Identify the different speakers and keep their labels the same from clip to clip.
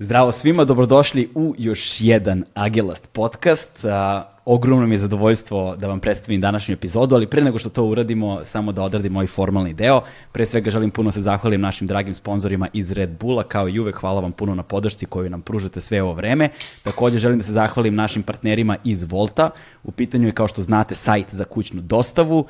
Speaker 1: Zdravo svima, dobrodošli u još jedan Agilast podcast. Ogromno mi je zadovoljstvo da vam predstavim današnju epizodu, ali pre nego što to uradimo, samo da odradim moj ovaj formalni deo. Pre svega želim puno se zahvalim našim dragim sponzorima iz Red Bulla, kao i uvek hvala vam puno na podršci koju nam pružate sve ovo vreme. Također želim da se zahvalim našim partnerima iz Volta. U pitanju je, kao što znate, sajt za kućnu dostavu.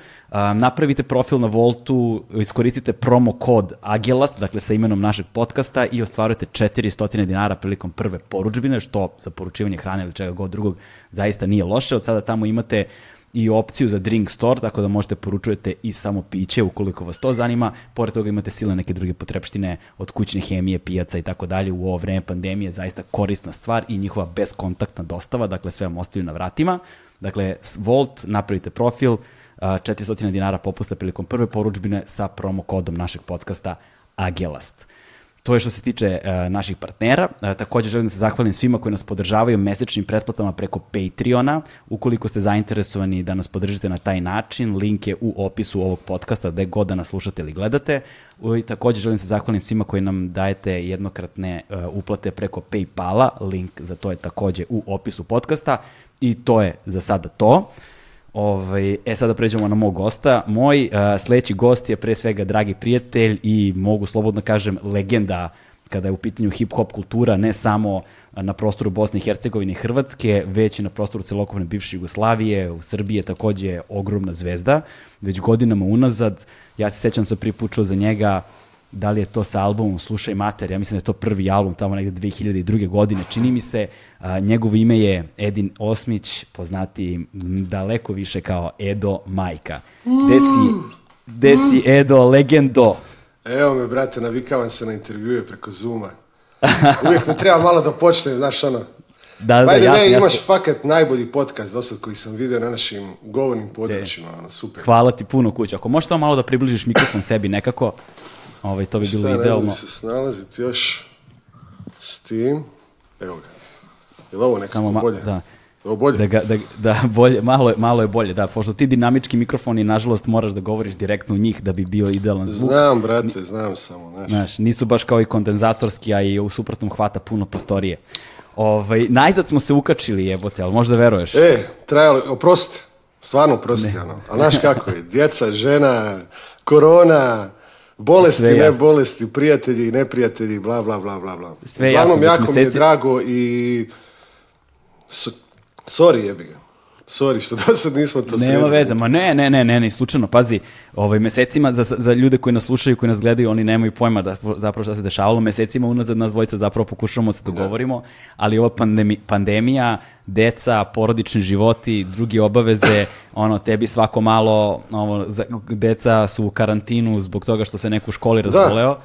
Speaker 1: Napravite profil na Voltu, iskoristite promo kod Agelast, dakle sa imenom našeg podcasta i ostvarujete 400 dinara prilikom prve poručbine, što za poručivanje hrane ili čega god drugog zaista nije loš od sada tamo imate i opciju za drink store, tako da možete poručujete i samo piće ukoliko vas to zanima. Pored toga imate sile neke druge potrepštine od kućne hemije, pijaca i tako dalje. U ovo vreme pandemije zaista korisna stvar i njihova bezkontaktna dostava, dakle sve vam ostaju na vratima. Dakle, Volt, napravite profil, 400 dinara popusta prilikom prve poručbine sa promo kodom našeg podcasta Agelast. To je što se tiče e, naših partnera. E, također želim da se zahvalim svima koji nas podržavaju mesečnim pretplatama preko Patreona. Ukoliko ste zainteresovani da nas podržite na taj način, link je u opisu ovog podcasta gde god da nas slušate ili gledate. također želim da se zahvalim svima koji nam dajete jednokratne e, uplate preko Paypala. Link za to je također u opisu podcasta. I to je za sada to. Ovaj, e sada pređemo na mog gosta. Moj a, eh, sledeći gost je pre svega dragi prijatelj i mogu slobodno kažem legenda kada je u pitanju hip-hop kultura, ne samo eh, na prostoru Bosne i Hercegovine i Hrvatske, već i na prostoru celokopne bivše Jugoslavije, u Srbiji je takođe ogromna zvezda, već godinama unazad. Ja se sećam sa pripučao za njega da li je to sa albumom Slušaj mater, ja mislim da je to prvi album tamo negde 2002. godine, čini mi se, a, njegovo ime je Edin Osmić, poznati daleko više kao Edo Majka. Gde si, Edo, legendo?
Speaker 2: Evo me, brate, navikavam se na intervjue preko Zuma. Uvijek mi treba malo da počnem, znaš ono. Da, da, imaš fakat najbolji podcast koji sam vidio na našim govornim područjima, e. ono, super.
Speaker 1: Hvala ti puno, kuća. Ako možeš samo malo da približiš mikrofon sebi nekako. Ovaj, to bi Šta,
Speaker 2: bilo idealno.
Speaker 1: Ne
Speaker 2: se snalaziti još s tim. Evo ga. Je li ovo nekako Samo bolje? Da. bolje?
Speaker 1: Da, da, da bolje, malo, je, malo je bolje, da, pošto ti dinamički mikrofoni, nažalost, moraš da govoriš direktno u njih da bi bio idealan zvuk.
Speaker 2: Znam, brate, znam samo, znaš. znaš
Speaker 1: nisu baš kao i kondenzatorski, a i u suprotnom hvata puno prostorije. Ovaj, najzad smo se ukačili, jebote, ali možda veruješ.
Speaker 2: E, trajalo, oprosti, stvarno oprosti, ono. Ali A znaš kako je, djeca, žena, korona, Bolesti, ne bolesti, prijatelji i neprijatelji, bla, bla, bla, bla, bla. Sve Uglavnom, jasno, jako mi je drago i... Sorry, jebi ga. Sorry što do sad nismo to
Speaker 1: Nema veze, ma ne, ne, ne, ne, ne, slučajno, pazi, ovaj, mesecima, za, za ljude koji nas slušaju, koji nas gledaju, oni nemaju pojma da, zapravo što se dešavalo, mesecima unazad nas dvojica zapravo pokušamo se dogovorimo, ali ova pandemi, pandemija, deca, porodični životi, drugi obaveze, ono, tebi svako malo, ovo, za, deca su u karantinu zbog toga što se neko u školi razboleo.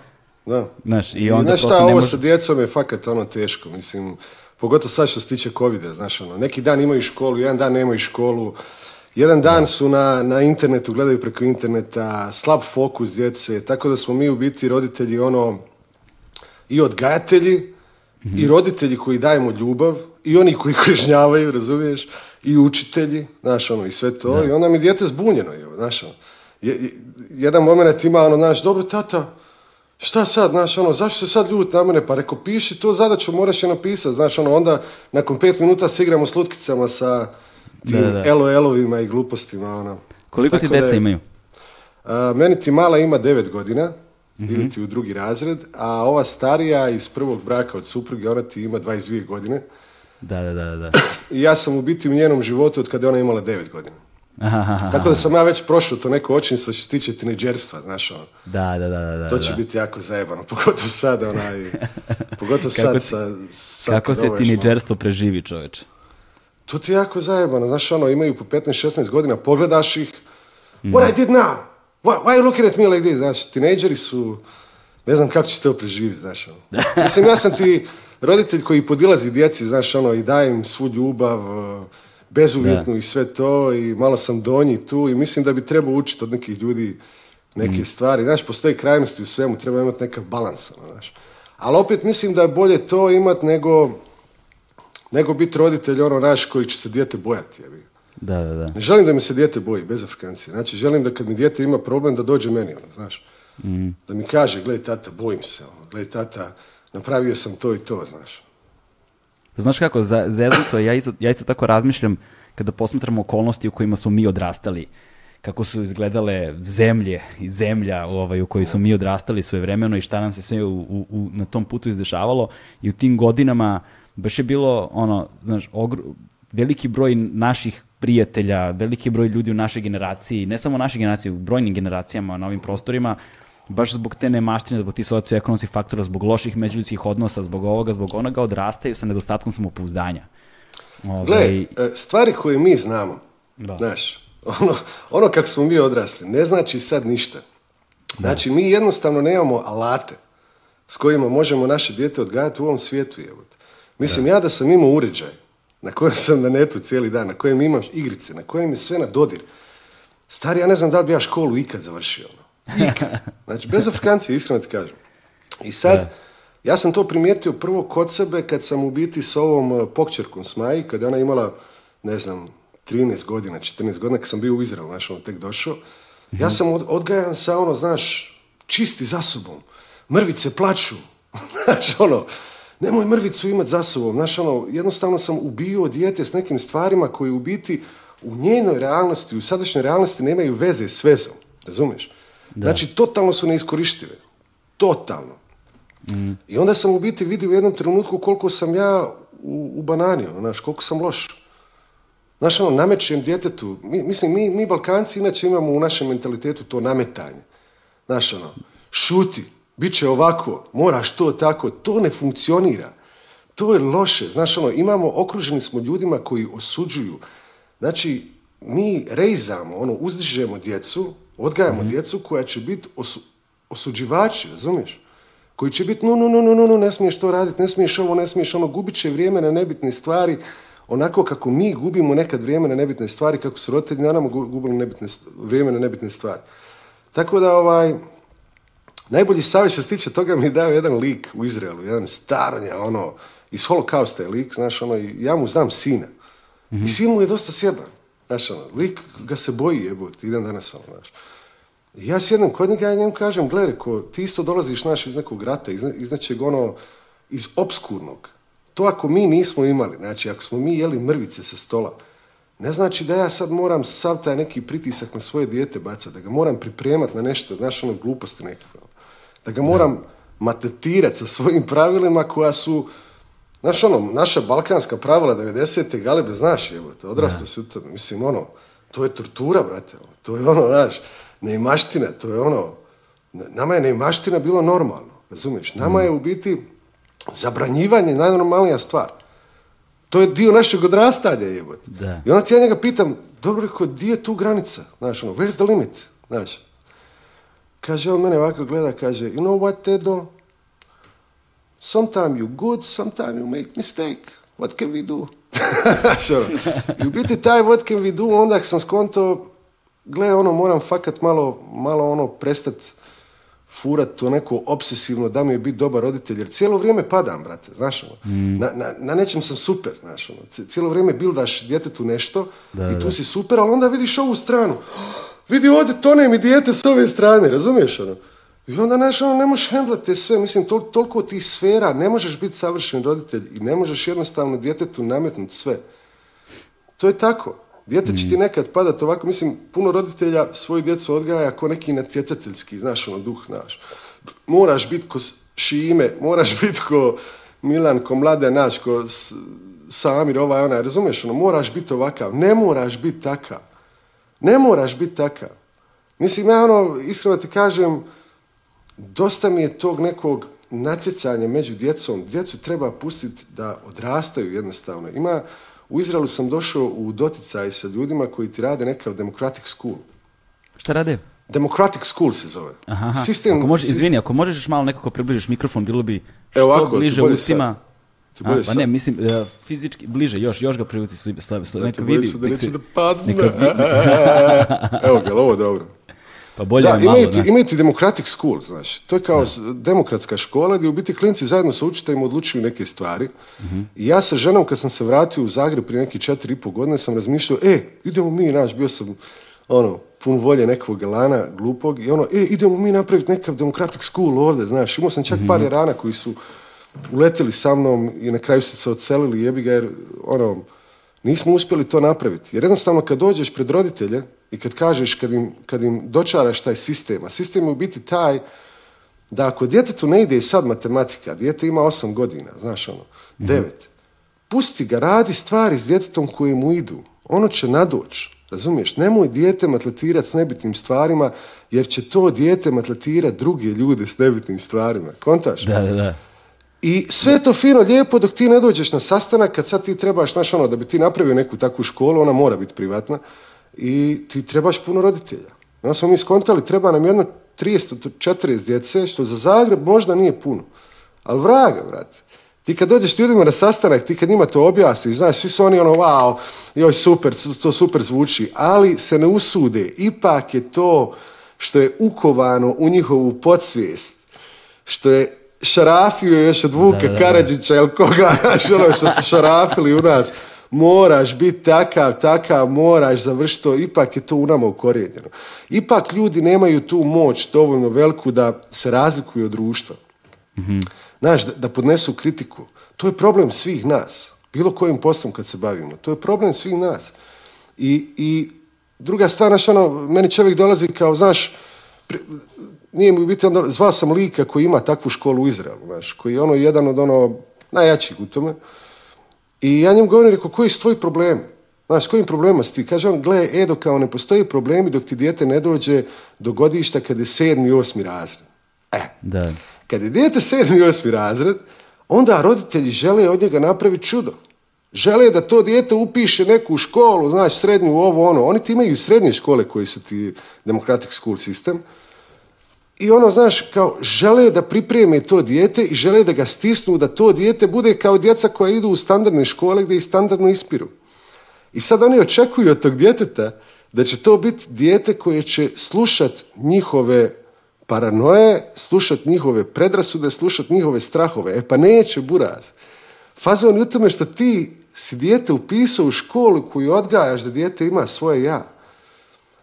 Speaker 2: Da, da. Znaš, i onda I, znaš šta, ovo sa djecom je fakat ono teško, mislim, Pogotovo sad što se tiče covid znaš, ono, neki dan imaju školu, jedan dan nemaju školu, jedan dan su na, na internetu, gledaju preko interneta, slab fokus djece, tako da smo mi u biti roditelji ono i odgajatelji mhm. i roditelji koji dajemo ljubav i oni koji kažnjavaju, razumiješ, i učitelji, znaš, ono, i sve to. I onda mi djete zbunjeno je, znaš, ono. jedan moment ima, ono, znaš, dobro, tata, šta sad, znaš, ono, zašto se sad ljudi na mene? Pa reko, piši to, zadaću, moraš je napisati, znaš, ono, onda nakon pet minuta se igramo s lutkicama sa tim LOL-ovima i glupostima, ono.
Speaker 1: Koliko ti deca imaju?
Speaker 2: meni ti mala ima devet godina, mhm. ili ti u drugi razred, a ova starija iz prvog braka od supruge, ona ti ima 22 godine.
Speaker 1: Da, da, da, da.
Speaker 2: I ja sam u biti u njenom životu od kada je ona imala devet godina. Tako da sam ja već prošao to neko očinstvo što se tiče tineđerstva, znaš ono.
Speaker 1: Da, da, da, da.
Speaker 2: To će biti jako zajebano, pogotovo sad, onaj, pogotovo sad sa...
Speaker 1: kako se tineđerstvo preživi, čoveč?
Speaker 2: To ti je jako zajebano, znaš ono, imaju po 15-16 godina, pogledaš ih, what I did now, why, are you looking at me like this, znaš, tineđeri su, ne znam kako će to preživiti, znaš ono. Mislim, ja sam ti roditelj koji podilazi djeci, znaš ono, i daje im svu ljubav, bezuvjetnu i sve to i malo sam donji tu i mislim da bi trebao učiti od nekih ljudi neke mm. stvari. Znaš, postoji krajnosti u svemu, treba imati nekakav balans, ono, znaš. Ali opet mislim da je bolje to imat nego, biti roditelj ono naš koji će se dijete bojati. Da, da, da. Ne želim da mi se dijete boji, bez afrikancije. Znači, želim da kad mi dijete ima problem, da dođe meni, ono, znaš. Mm. Da mi kaže, gledaj tata, bojim se, ono, gledaj tata, napravio sam to i to, znaš.
Speaker 1: Znaš kako, za, ja isto, ja isto tako razmišljam kada posmatramo okolnosti u kojima smo mi odrastali, kako su izgledale zemlje i zemlja ovaj, u kojoj smo mi odrastali svoje vremeno i šta nam se sve u, na tom putu izdešavalo i u tim godinama baš je bilo ono, znaš, veliki broj naših prijatelja, veliki broj ljudi u našoj generaciji, ne samo u našoj generaciji, u brojnim generacijama na ovim prostorima, baš zbog te nemaštine, zbog tih socioekonomskih faktora, zbog loših međuljudskih odnosa, zbog ovoga, zbog onoga, odrastaju sa nedostatkom samopouzdanja.
Speaker 2: Ove... Ovaj, Gle, e, stvari koje mi znamo, da. znaš, ono, ono kako smo mi odrasli, ne znači sad ništa. Znači, mi jednostavno nemamo alate s kojima možemo naše dijete odgajati u ovom svijetu. evo Mislim, ja da sam imao uređaj na kojem sam na netu cijeli dan, na kojem imam igrice, na kojem je sve na dodir. Stari, ja ne znam da li bi ja školu ikad završio. Ono. Ikad. Znači, bez Afrikanci, iskreno ti kažem. I sad, ja sam to primijetio prvo kod sebe kad sam u biti s ovom e, pokčerkom Smaji, kad je ona imala, ne znam, 13 godina, 14 godina, kad sam bio u Izraelu, znaš, ono tek došao. Ja mhm. sam odgajan sa ono, znaš, čisti za sobom. Mrvice plaču. znaš, ono, nemoj mrvicu imat za sobom. Znaš, ono, jednostavno sam ubio dijete s nekim stvarima koji u biti u njenoj realnosti, u sadašnjoj realnosti nemaju veze s vezom. Razumiješ? Da. Znači, totalno su neiskorištive. Totalno. I onda sam u biti vidio u jednom trenutku koliko sam ja u, u banani, ono, znaš, koliko sam loš. Znaš, ono, namećujem djetetu. Mi, mislim, mi, mi Balkanci inače imamo u našem mentalitetu to nametanje. Znaš, ono, šuti, bit će ovako, moraš to tako, to ne funkcionira. To je loše. Znaš, ono, imamo, okruženi smo ljudima koji osuđuju. Znači, mi rejzamo, ono, uzdižemo djecu Odgajamo mhm. djecu koja će biti osuđivači, razumiješ? Koji će biti, no, no, no, no, no, ne smiješ to raditi, ne smiješ ovo, ne smiješ ono, gubit će vrijeme na nebitne stvari, onako kako mi gubimo nekad vrijeme na nebitne stvari, kako su roditelji na gubili nebitne, vrijeme na nebitne stvari. Tako da, ovaj, najbolji savjet što se tiče toga mi je dao jedan lik u Izraelu, jedan staranja, ono, iz holokausta je lik, znaš, ono, ja mu znam sina. Mhm. I sin mu je dosta sjeban. Znaš, ono, lik ga se boji jebuti, idem danas, ono, znaš ja sjednem kod njega, ja njemu kažem, gle, reko, ti isto dolaziš naš iz nekog rata, iz, nečeg ono, iz obskurnog. To ako mi nismo imali, znači ako smo mi jeli mrvice sa stola, ne znači da ja sad moram sav taj neki pritisak na svoje dijete bacati, da ga moram pripremati na nešto, znaš, ono gluposti nekakve. Ono. Da ga moram matetirati sa svojim pravilima koja su, znaš, ono, naša balkanska pravila 90. galebe, znaš, jebote, odrastao si u tome. Mislim, ono, to je tortura, brate, ono, to je ono, znaš, neimaština, to je ono, nama je neimaština bilo normalno, razumiješ? Nama mm. je u biti zabranjivanje najnormalnija stvar. To je dio našeg odrastanja, jebote. I onda ti ja njega pitam, dobro ko, di je tu granica? Znaš, ono, where's the limit? Znaš, kaže, on mene ovako gleda, kaže, you know what, Tedo? Sometimes you good, sometimes you make mistake. What can we do? Ono. I u biti taj what can we do, onda sam skonto gle, ono, moram fakat malo, malo ono, prestat furat to neko obsesivno da mi je biti dobar roditelj, jer cijelo vrijeme padam, brate, znaš, ono. mm. na, na, na, nečem sam super, znaš, ono, cijelo vrijeme bildaš djetetu nešto i tu si super, ali onda vidiš ovu stranu, vidi ovdje tone mi dijete s ove strane, razumiješ, ono, i onda, znaš, ono, ne možeš te sve, mislim, tol, toliko ti sfera, ne možeš biti savršen roditelj i ne možeš jednostavno djetetu nametnuti sve. To je tako. Dijete će mhm. ti nekad padat ovako, mislim, puno roditelja svoju djecu odgaja ako neki natjecateljski, znaš, ono, duh, znaš. Moraš biti ko Šime, moraš mhm. biti ko Milan, ko Mlade, naš, ko Samir, ovaj, onaj, razumiješ, ono, moraš biti ovakav, ne moraš biti takav. Ne moraš biti takav. Mislim, ja ono, iskreno ti kažem, dosta mi je tog nekog natjecanja među djecom. Djecu treba pustiti da odrastaju jednostavno. Ima, u Izraelu sam došao u doticaj sa ljudima koji ti rade nekakav Democratic School.
Speaker 1: Šta rade?
Speaker 2: Democratic School se zove.
Speaker 1: Aha, sistem, ako možeš, izvini, ako možeš još malo nekako približiš mikrofon, bilo bi što Evo ovako, bliže ustima. Sad. A, pa ne, mislim, uh, fizički, bliže, još, još ga privuci slobe, sebe, neka vidi.
Speaker 2: Da neće da padne. Neka vidi... Evo ga, ovo dobro. Pa bolje da, malo, imajte, democratic school, znaš. To je kao demokratska škola gdje u biti klinici zajedno sa učiteljima odlučuju neke stvari. Mhm. I ja sa ženom kad sam se vratio u Zagreb prije nekih četiri i pol godine sam razmišljao, e, idemo mi, naš, bio sam ono, pun volje nekog elana glupog i ono, e, idemo mi napraviti nekav democratic school ovdje, znaš. Imao sam čak par rana mhm. koji su Uletili sa mnom i na kraju su se odselili jebi ga jer ono, nismo uspjeli to napraviti. Jer jednostavno kad dođeš pred roditelje, i kad kažeš, kad im, kad im dočaraš taj sistem, a sistem je u biti taj da ako djetetu ne ide sad matematika, dijete ima osam godina, znaš ono, mhm. devet, pusti ga, radi stvari s djetetom koje mu idu, ono će nadoć. razumiješ, nemoj dijete matletirati s nebitnim stvarima, jer će to dijete matletirati druge ljude s nebitnim stvarima, kontaš?
Speaker 1: Da, da, da.
Speaker 2: I sve to fino, lijepo, dok ti ne dođeš na sastanak, kad sad ti trebaš, znaš ono, da bi ti napravio neku takvu školu, ona mora biti privatna, i ti trebaš puno roditelja. onda smo mi skontali, treba nam jedno 340 djece, što za Zagreb možda nije puno. Ali vraga, vrati Ti kad dođeš ljudima na sastanak, ti kad njima to objasniš, znaš, svi su oni ono, wow, joj, super, to super zvuči, ali se ne usude. Ipak je to što je ukovano u njihovu podsvijest, što je šarafio još od Vuka Karadžića ili koga, ono što su šarafili u nas moraš biti takav, takav, moraš završiti to, ipak je to u nama ukorijenjeno. Ipak ljudi nemaju tu moć dovoljno veliku da se razlikuju od društva. Znaš, da, podnesu kritiku. To je problem svih nas. Bilo kojim poslom kad se bavimo. To je problem svih nas. I, druga stvar, znaš, ono, meni čovjek dolazi kao, znaš, nije mi biti, onda, zvao sam lika koji ima takvu školu u Izraelu, znaš, koji je ono jedan od ono najjačih u tome. I ja njemu govorim, rekao, koji su tvoji problemi? Znaš, s kojim problema si ti? Kaže on, gle, Edo, kao ne postoji problemi dok ti dijete ne dođe do godišta kada je sedmi i osmi razred. E, da. kada je dijete sedmi i osmi razred, onda roditelji žele od njega napraviti čudo. Žele da to dijete upiše neku školu, znaš, srednju, ovo, ono. Oni ti imaju srednje škole koji su ti Democratic School System, i ono, znaš, kao žele da pripreme to dijete i žele da ga stisnu, da to dijete bude kao djeca koja idu u standardne škole gdje ih standardno ispiru. I sad oni očekuju od tog djeteta da će to biti dijete koje će slušat njihove paranoje, slušat njihove predrasude, slušat njihove strahove. E pa neće, buraz. Fazon je u tome što ti si dijete upisao u školu koju odgajaš da dijete ima svoje ja.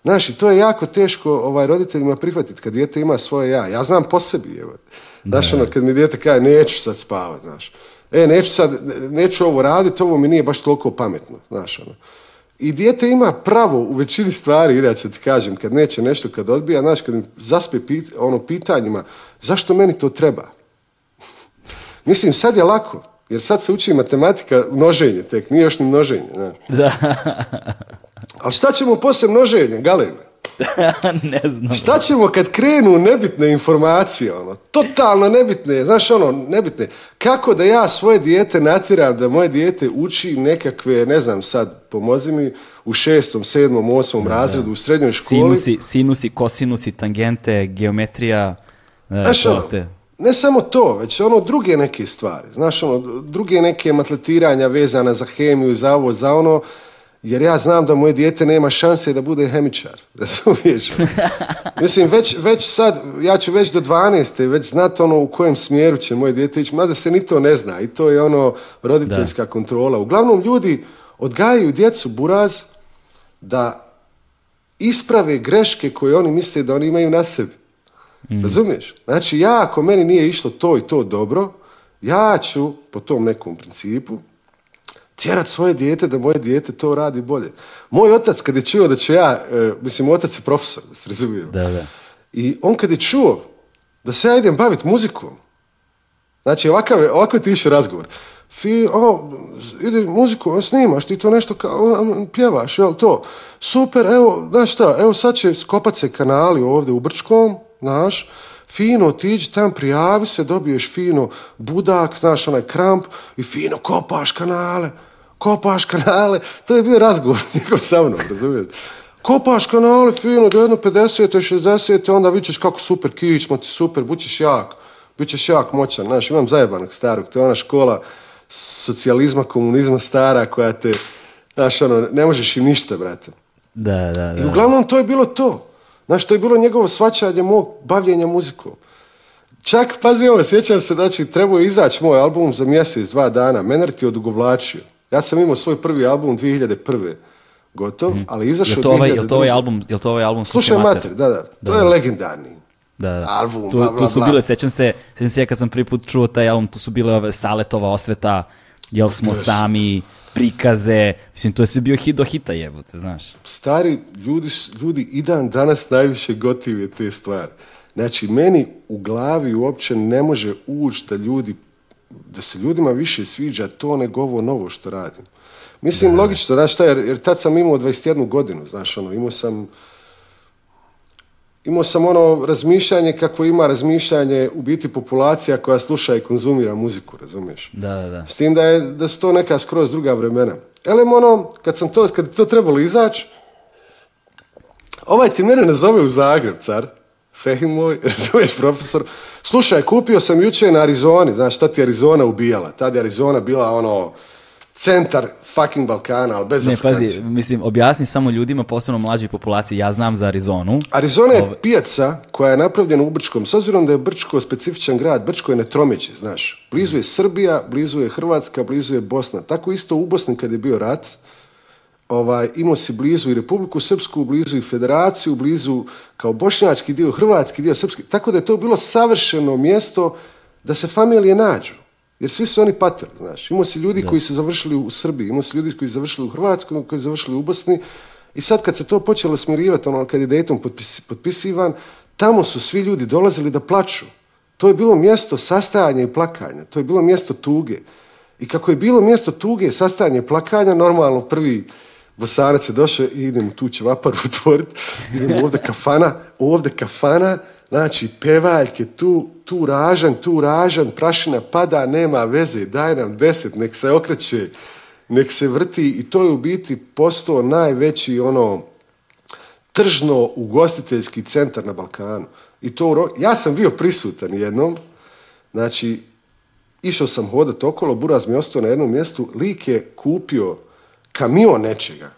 Speaker 2: Znaš, i to je jako teško ovaj, roditeljima prihvatiti kad dijete ima svoje ja. Ja znam po sebi, evo. Znaš, ono, kad mi dijete kaže, neću sad spavat, znaš. E, neću sad, neću ovo raditi, ovo mi nije baš toliko pametno, znaš, ono. I dijete ima pravo u većini stvari, ću ti kažem, kad neće nešto, kad odbija, znaš, kad mi zaspe pit, ono, pitanjima, zašto meni to treba? Mislim, sad je lako, jer sad se uči matematika množenje tek, nije još ni množenje. Da. Ali šta ćemo poslije množenja, galeme?
Speaker 1: ne znam.
Speaker 2: Šta ćemo kad krenu nebitne informacije, ono, totalno nebitne, znaš ono, nebitne. Kako da ja svoje dijete natiram da moje dijete uči nekakve, ne znam sad, pomozi mi, u šestom, sedmom, osmom razredu u srednjoj školi.
Speaker 1: Sinusi, sinusi, kosinusi, tangente, geometrija,
Speaker 2: e, znaš, ono, Ne samo to, već ono druge neke stvari, znaš ono, druge neke matletiranja vezana za hemiju, za ovo, za ono, jer ja znam da moje dijete nema šanse da bude hemičar, razumiješ? Mislim, već, već sad, ja ću već do 12. već znat ono u kojem smjeru će moje dijete ići, mada se ni to ne zna i to je ono roditeljska da. kontrola. Uglavnom, ljudi odgajaju djecu buraz da isprave greške koje oni misle da oni imaju na sebi. Mm. Razumiješ? Znači, ja ako meni nije išlo to i to dobro, ja ću po tom nekom principu tjerat svoje dijete da moje dijete to radi bolje. Moj otac kad je čuo da ću ja, e, mislim otac je profesor, da se razumijem. Da, da. I on kad je čuo da se ja idem baviti muzikom, znači ovakav, ovako je ti razgovor. Fi, ono, ide muziku, on snimaš, ti to nešto kao, pjevaš, jel to? Super, evo, znaš šta, evo sad će skopat se kanali ovdje u Brčkom, znaš, fino otiđi tam, prijavi se, dobiješ fino budak, znaš, onaj kramp i fino kopaš kanale kopaš kanale, to je bio razgovor njegov sa mnom, razumiješ? Kopaš kanale fino do jedno 50. 60. onda vičeš kako super kić, ti super, bućeš jak, ćeš jak moćan, znaš, imam zajebanog starog, to je ona škola socijalizma, komunizma stara koja te, znaš, ono, ne možeš im ništa, brate.
Speaker 1: Da, da, da.
Speaker 2: I uglavnom to je bilo to. Znaš, to je bilo njegovo svačanje mog bavljenja muzikom. Čak, pazi ovo, sjećam se, znači, trebao je izaći moj album za mjesec, dva dana. ti je odugovlačio. Ja sam imao svoj prvi album 2001. Gotov, mm. ali izašao... Je to
Speaker 1: ovaj,
Speaker 2: je to ovaj album, je
Speaker 1: to ovaj album
Speaker 2: Slušaj mater, da, da, to je legendarni. Da, da. Album, tu, su
Speaker 1: bile, sećam se, sećam se kad sam prvi put čuo taj album, tu su bile ove saletova osveta, jel smo sami, prikaze, mislim, to je sve bio hit do hita jebote, znaš.
Speaker 2: Stari, ljudi, ljudi i dan danas najviše gotive te stvari. Znači, meni u glavi uopće ne može ući da ljudi da se ljudima više sviđa to nego ovo novo što radim. Mislim, logično, znaš šta, jer, jer tad sam imao 21 godinu, znaš, ono, imao sam, imao sam ono razmišljanje kako ima razmišljanje u biti populacija koja sluša i konzumira muziku, razumiješ?
Speaker 1: Da, da, da.
Speaker 2: S tim da, je, da su to neka skroz druga vremena. Elem, ono, kad sam to, kad to trebalo izaći, ovaj ti mene nazove u Zagreb, car. Fehim moj, razumiješ profesor, slušaj, kupio sam jučer na Arizoni, znaš, šta ti Arizona ubijala, tad je Arizona bila ono, centar fucking Balkana, ali bez Ne, pazi,
Speaker 1: mislim, objasni samo ljudima, posebno mlađoj populaciji, ja znam za Arizonu.
Speaker 2: Arizona je pijaca koja je napravljena u Brčkom, s obzirom da je Brčko specifičan grad, Brčko je Tromeći, znaš. Blizu je Srbija, blizu je Hrvatska, blizu je Bosna. Tako isto u Bosni kad je bio rat, ovaj, imao si blizu i Republiku Srpsku, blizu i Federaciju, blizu kao bošnjački dio, hrvatski dio, srpski. Tako da je to bilo savršeno mjesto da se familije nađu. Jer svi su oni patili, znaš. Imao si ljudi koji su završili u Srbiji, imao si ljudi koji su završili u Hrvatskoj, koji su završili u Bosni. I sad kad se to počelo smirivati, ono, kad je Dayton potpisivan, tamo su svi ljudi dolazili da plaču. To je bilo mjesto sastajanja i plakanja. To je bilo mjesto tuge. I kako je bilo mjesto tuge, sastajanja i plakanja, normalno prvi Bosanac je došao i idem tu vaparu otvoriti, idem ovdje kafana, ovdje kafana, znači pevaljke tu, tu ražan, tu ražan, prašina pada, nema veze, daj nam deset, nek se okreće, nek se vrti i to je u biti postao najveći ono tržno ugostiteljski centar na Balkanu. I to ja sam bio prisutan jednom, znači išao sam hodat okolo, Buraz mi ostao na jednom mjestu, lik je kupio kamion nečega.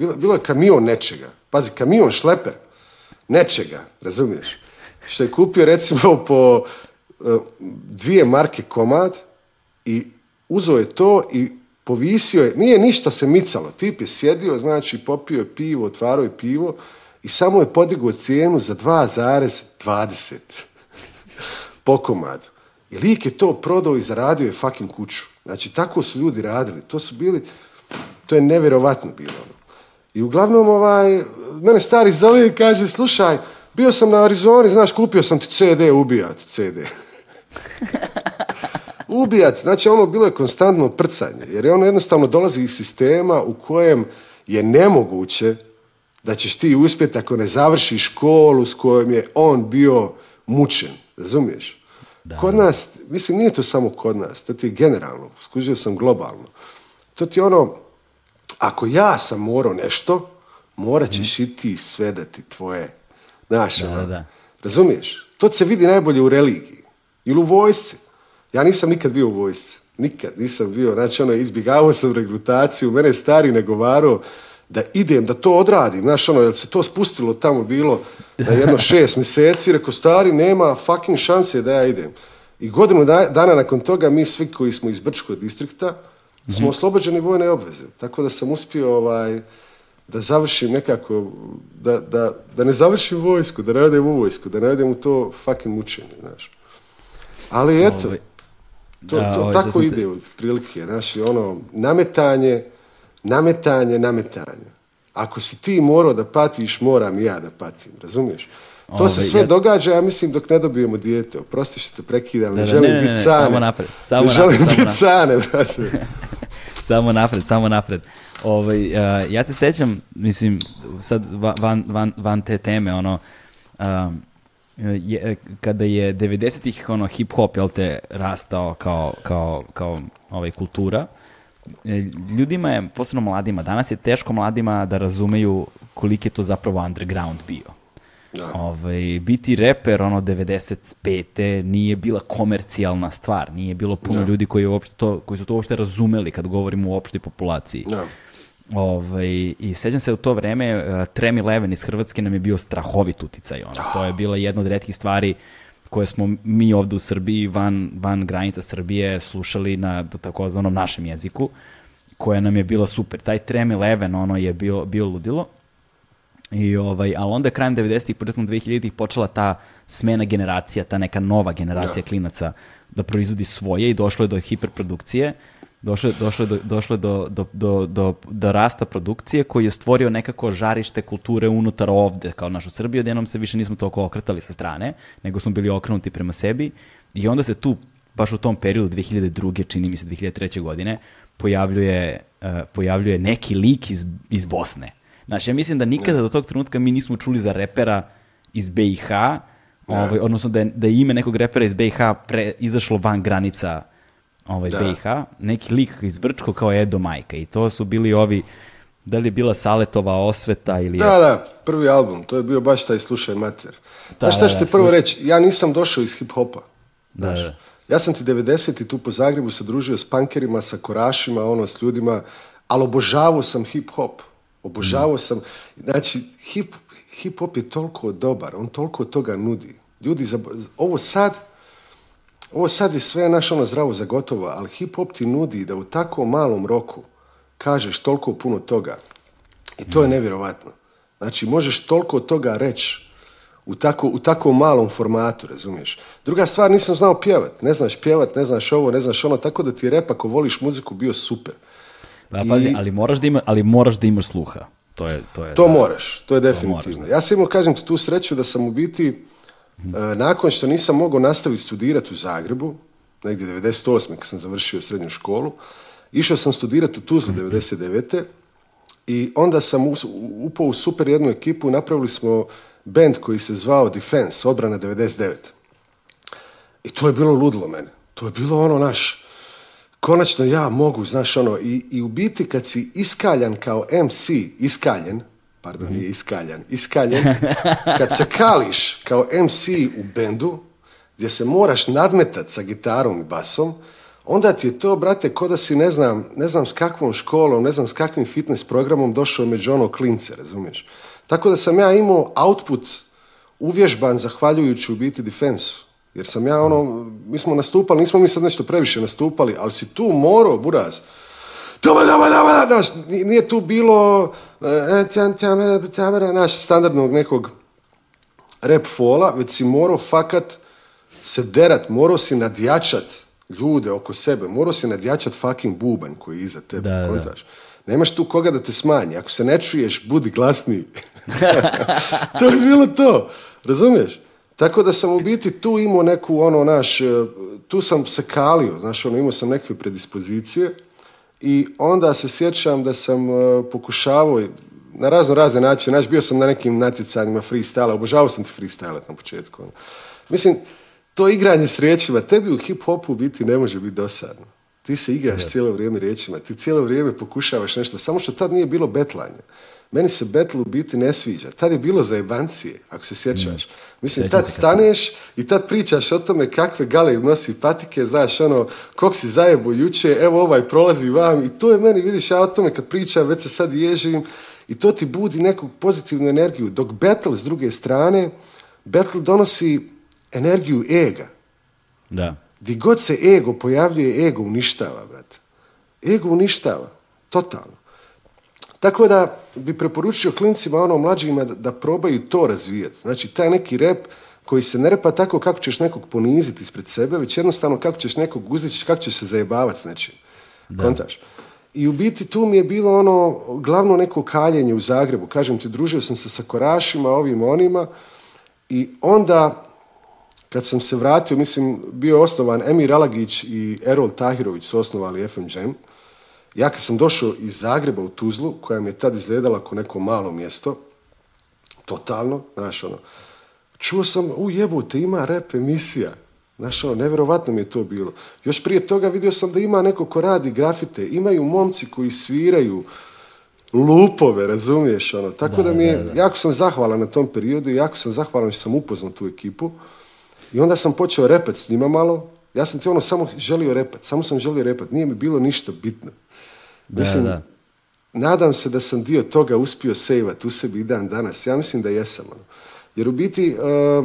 Speaker 2: Bilo, bilo je kamion nečega. Pazi, kamion šleper. Nečega, razumiješ? Što je kupio recimo po e, dvije marke komad i uzeo je to i povisio je, nije ništa se micalo, tip je sjedio, znači popio je pivo, otvarao je pivo i samo je podigao cijenu za 2,20 po komadu. I lik je to prodao i zaradio je fucking kuću. Znači, tako su ljudi radili. To su bili, to je nevjerovatno bilo. Ono. I uglavnom, ovaj, mene stari zove i kaže, slušaj, bio sam na Arizoni, znaš, kupio sam ti CD, ubijat CD. ubijat, znači ono bilo je konstantno prcanje, jer ono jednostavno dolazi iz sistema u kojem je nemoguće da ćeš ti uspjeti ako ne završiš školu s kojom je on bio mučen, razumiješ? Kod nas, mislim, nije to samo kod nas, to ti je generalno, skužio sam globalno. To ti je ono, ako ja sam morao nešto, morat ćeš i ti svedeti tvoje, naše ono, da, razumiješ? To se vidi najbolje u religiji ili u vojsci. Ja nisam nikad bio u vojsci, nikad nisam bio, znači ono, izbjegavao sam rekrutaciju. mene je stari negovarao da idem, da to odradim, znaš ono, jel se to spustilo tamo bilo na jedno šest mjeseci, rekao stari, nema fucking šanse da ja idem. I godinu dana nakon toga mi svi koji smo iz Brčkog distrikta, smo mhm. oslobođeni vojne obveze. Tako da sam uspio ovaj, da završim nekako, da, da, da ne završim vojsku, da ne odem u vojsku, da ne odem u to fucking mučenje, znaš. Ali ovaj, eto, to, ovaj, tako ide otprilike, znači ono, nametanje, nametanje, nametanje. Ako si ti morao da patiš, moram i ja da patim, razumiješ? To se sve događa, ja mislim, dok ne dobijemo dijete. Oprosti što te prekidam, ne, želim biti cane. ne želim biti cane,
Speaker 1: samo napred, samo napred. Ovaj, ja se sećam, mislim, sad van, van, van te teme, ono, je, kada je 90-ih ono hip hop te rastao kao kao kao ovaj kultura e, ljudima je posebno mladima danas je teško mladima da razumeju koliki je to zapravo underground bio da. Ovaj, biti reper ono 95. nije bila komercijalna stvar, nije bilo puno ljudi koji, uopšte koji su to uopšte razumeli kad govorimo o opštoj populaciji. Da. Ovaj, I sećam se u to vreme, uh, eh, Trem Eleven iz Hrvatske nam je bio strahovit uticaj. Ono. To je ah. bila jedna od redkih stvari koje smo mi ovde u Srbiji, van, van granica Srbije, slušali na takozvanom našem jeziku, koja nam je bila super. Taj Trem Eleven ono, je bio, bio ludilo. I ovaj, ali onda je krajem 90-ih, početkom 2000-ih počela ta smena generacija, ta neka nova generacija klinaca da proizvodi svoje i došlo je do hiperprodukcije, došlo, došlo, do, došlo do, do, do, do, rasta produkcije koji je stvorio nekako žarište kulture unutar ovde, kao našu srbiju odjednom se više nismo toliko okretali sa strane, nego smo bili okrenuti prema sebi i onda se tu, baš u tom periodu 2002. čini mi se 2003. godine, pojavljuje, uh, pojavljuje neki lik iz, iz Bosne znači ja mislim da nikada do tog trenutka mi nismo čuli za repera iz BiH, ovaj, odnosno da je, da ime nekog repera iz BiH pre, izašlo van granica ovaj, BiH, neki lik iz Brčko kao Edo Majka i to su bili ovi, da li je bila Saletova osveta ili...
Speaker 2: Da, da, prvi album, to je bio baš taj Slušaj mater. Da, Znaš šta da, ću ti prvo reći, ja nisam došao iz hip-hopa, Ja sam ti 90. tu po Zagrebu se družio s pankerima, sa korašima, ono, s ljudima, ali obožavao sam hip-hop. Obožavao sam, znači hip, hip hop je toliko dobar, on toliko toga nudi. Ljudi, ovo sad, ovo sad je sve naš ono zdravo za gotovo, ali hip hop ti nudi da u tako malom roku kažeš toliko puno toga. I to je mm. nevjerovatno. Znači, možeš toliko toga reći u tako, u tako malom formatu, razumiješ? Druga stvar, nisam znao pjevat. Ne znaš pjevat, ne znaš ovo, ne znaš ono, tako da ti je rep ako voliš muziku bio super.
Speaker 1: Pa, pazi, ali, moraš da ima, ali moraš da imaš sluha. To, je, to, je,
Speaker 2: to moraš, to je definitivno. ja sam imao, kažem ti, tu sreću da sam u biti, eh, nakon što nisam mogao nastaviti studirati u Zagrebu, negdje 98. kad sam završio srednju školu, išao sam studirati u Tuzlu 99. I onda sam upao u super jednu ekipu i napravili smo band koji se zvao Defense, obrana 99. I to je bilo ludilo mene. To je bilo ono naše konačno ja mogu, znaš ono, i, i u biti kad si iskaljan kao MC, iskaljen, pardon, mhm. nije iskaljan, iskaljen, kad se kališ kao MC u bendu, gdje se moraš nadmetat sa gitarom i basom, onda ti je to, brate, ko da si, ne znam, ne znam s kakvom školom, ne znam s kakvim fitness programom došao među ono klince, razumiješ? Tako da sam ja imao output uvježban zahvaljujući u biti defensu. Jer sam ja ono, mi smo nastupali, nismo mi sad nešto previše nastupali, ali si tu morao, buraz. Dama, dama, nije tu bilo e, e, naš standardnog nekog rap fola, već si morao fakat se derat, morao si nadjačat ljude oko sebe, morao si nadjačat fucking bubanj koji je iza tebe, Nemaš tu koga da te smanji, ako se ne čuješ, budi glasniji. to je bilo to, razumiješ? Tako da sam u biti tu imao neku, ono, naš, e, tu sam se kalio, znaš, ono, imao sam neke predispozicije i onda se sjećam da sam e, pokušavao na razno razne načine, znaš, bio sam na nekim natjecanjima freestyle, obožavao sam ti freestyle na početku. Ono. Mislim, to igranje s riječima, tebi u hip-hopu biti ne može biti dosadno. Ti se igraš cijelo vrijeme riječima, ti cijelo vrijeme pokušavaš nešto, samo što tad nije bilo betlanje meni se battle u biti ne sviđa. Tad je bilo za jebancije, ako se sjećaš. Mislim, tad staneš i tad pričaš o tome kakve gale nosi patike, znaš, ono, kog si zajebo juče, evo ovaj prolazi vam i to je meni, vidiš, ja o tome kad pričam, već se sad ježim i to ti budi neku pozitivnu energiju. Dok battle s druge strane, battle donosi energiju ega.
Speaker 1: Da.
Speaker 2: Di god se ego pojavljuje, ego uništava, brate. Ego uništava, totalno. Tako da bi preporučio klincima, ono mlađima, da, probaju to razvijati. Znači, taj neki rep koji se ne repa tako kako ćeš nekog poniziti ispred sebe, već jednostavno kako ćeš nekog uzeti, kako ćeš se zajebavati s nečim. Kontaš. I u biti tu mi je bilo ono glavno neko kaljenje u Zagrebu. Kažem ti, družio sam se sa korašima, ovim onima i onda kad sam se vratio, mislim, bio osnovan Emir Alagić i Erol Tahirović su osnovali FM Jam. Ja kad sam došao iz Zagreba u Tuzlu, koja mi je tad izgledala kao neko malo mjesto, totalno, znaš, ono, čuo sam, u jebote, ima rep emisija. Znaš, ono, nevjerovatno mi je to bilo. Još prije toga vidio sam da ima neko ko radi grafite, imaju momci koji sviraju lupove, razumiješ, ono. Tako da, mi je, jako sam zahvalan na tom periodu i jako sam zahvalan što sam upoznao tu ekipu. I onda sam počeo repet s njima malo. Ja sam ti ono samo želio repat, samo sam želio repat, nije mi bilo ništa bitno. Mislim, da, nadam se da sam dio toga uspio sejvat u sebi i dan danas. Ja mislim da jesam. Ono. Jer u biti, eh,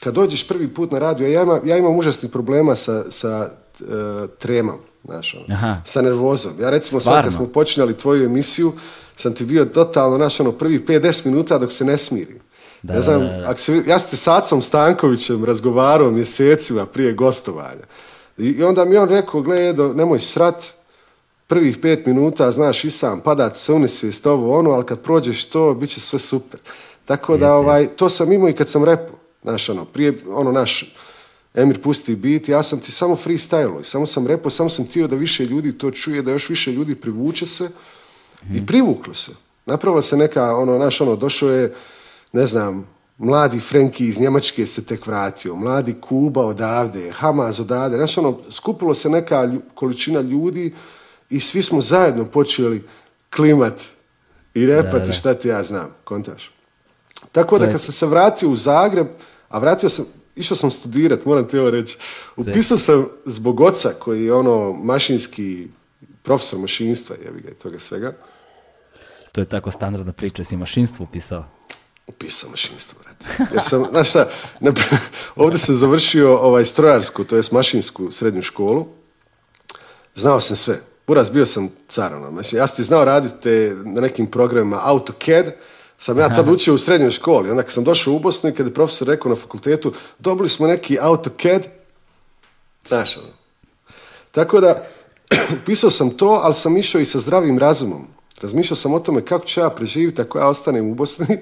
Speaker 2: kad dođeš prvi put na radio, ja, ja imam užasnih problema sa, sa eh, tremom, znaš, ono, sa nervozom. Ja recimo sad kad smo počinjali tvoju emisiju, sam ti bio totalno, znaš, ono, prvi 5-10 minuta dok se ne smirim. Da, ja, znam, da, se, ja sam s Acom Stankovićem razgovarao mjesecima prije gostovanja. I, onda mi on rekao, gledaj, nemoj srat, prvih pet minuta, znaš i sam, pada se unisvijest, ovo ono, ali kad prođeš to, bit će sve super. Tako da, ovaj, to sam imao i kad sam repo, znaš, ono, prije, ono, naš, Emir pusti bit, ja sam ti samo freestyle samo sam repo, samo sam htio da više ljudi to čuje, da još više ljudi privuče se i mhm. privuklo se. Napravila se neka, ono, naš, ono, došao je, ne znam, mladi Frenki iz Njemačke se tek vratio, mladi Kuba odavde, Hamas odavde, znaš, ono, skupilo se neka količina ljudi i svi smo zajedno počeli klimat i repati šta ti ja znam, kontaš. Tako da kad sam se vratio u Zagreb, a vratio sam, išao sam studirat, moram ti ovo reći, upisao sam zbog oca koji je ono mašinski, profesor mašinstva, jevi ga i toga svega.
Speaker 1: To je tako standardna priča, si mašinstvo
Speaker 2: upisao? Upisao mašinstvo, vrati. Jer sam, znaš šta, ovdje sam završio ovaj, strojarsku, to jest mašinsku srednju školu. Znao sam sve. Buras, bio sam car, Znači, ja sam ti znao raditi eh, na nekim programima AutoCAD, sam ja tad učio u srednjoj školi. Onda kad sam došao u Bosnu i kad je profesor rekao na fakultetu, dobili smo neki AutoCAD, znaš, ono. Tako da, pisao sam to, ali sam išao i sa zdravim razumom. Razmišljao sam o tome kako ću ja preživjeti ako ja ostanem u Bosni.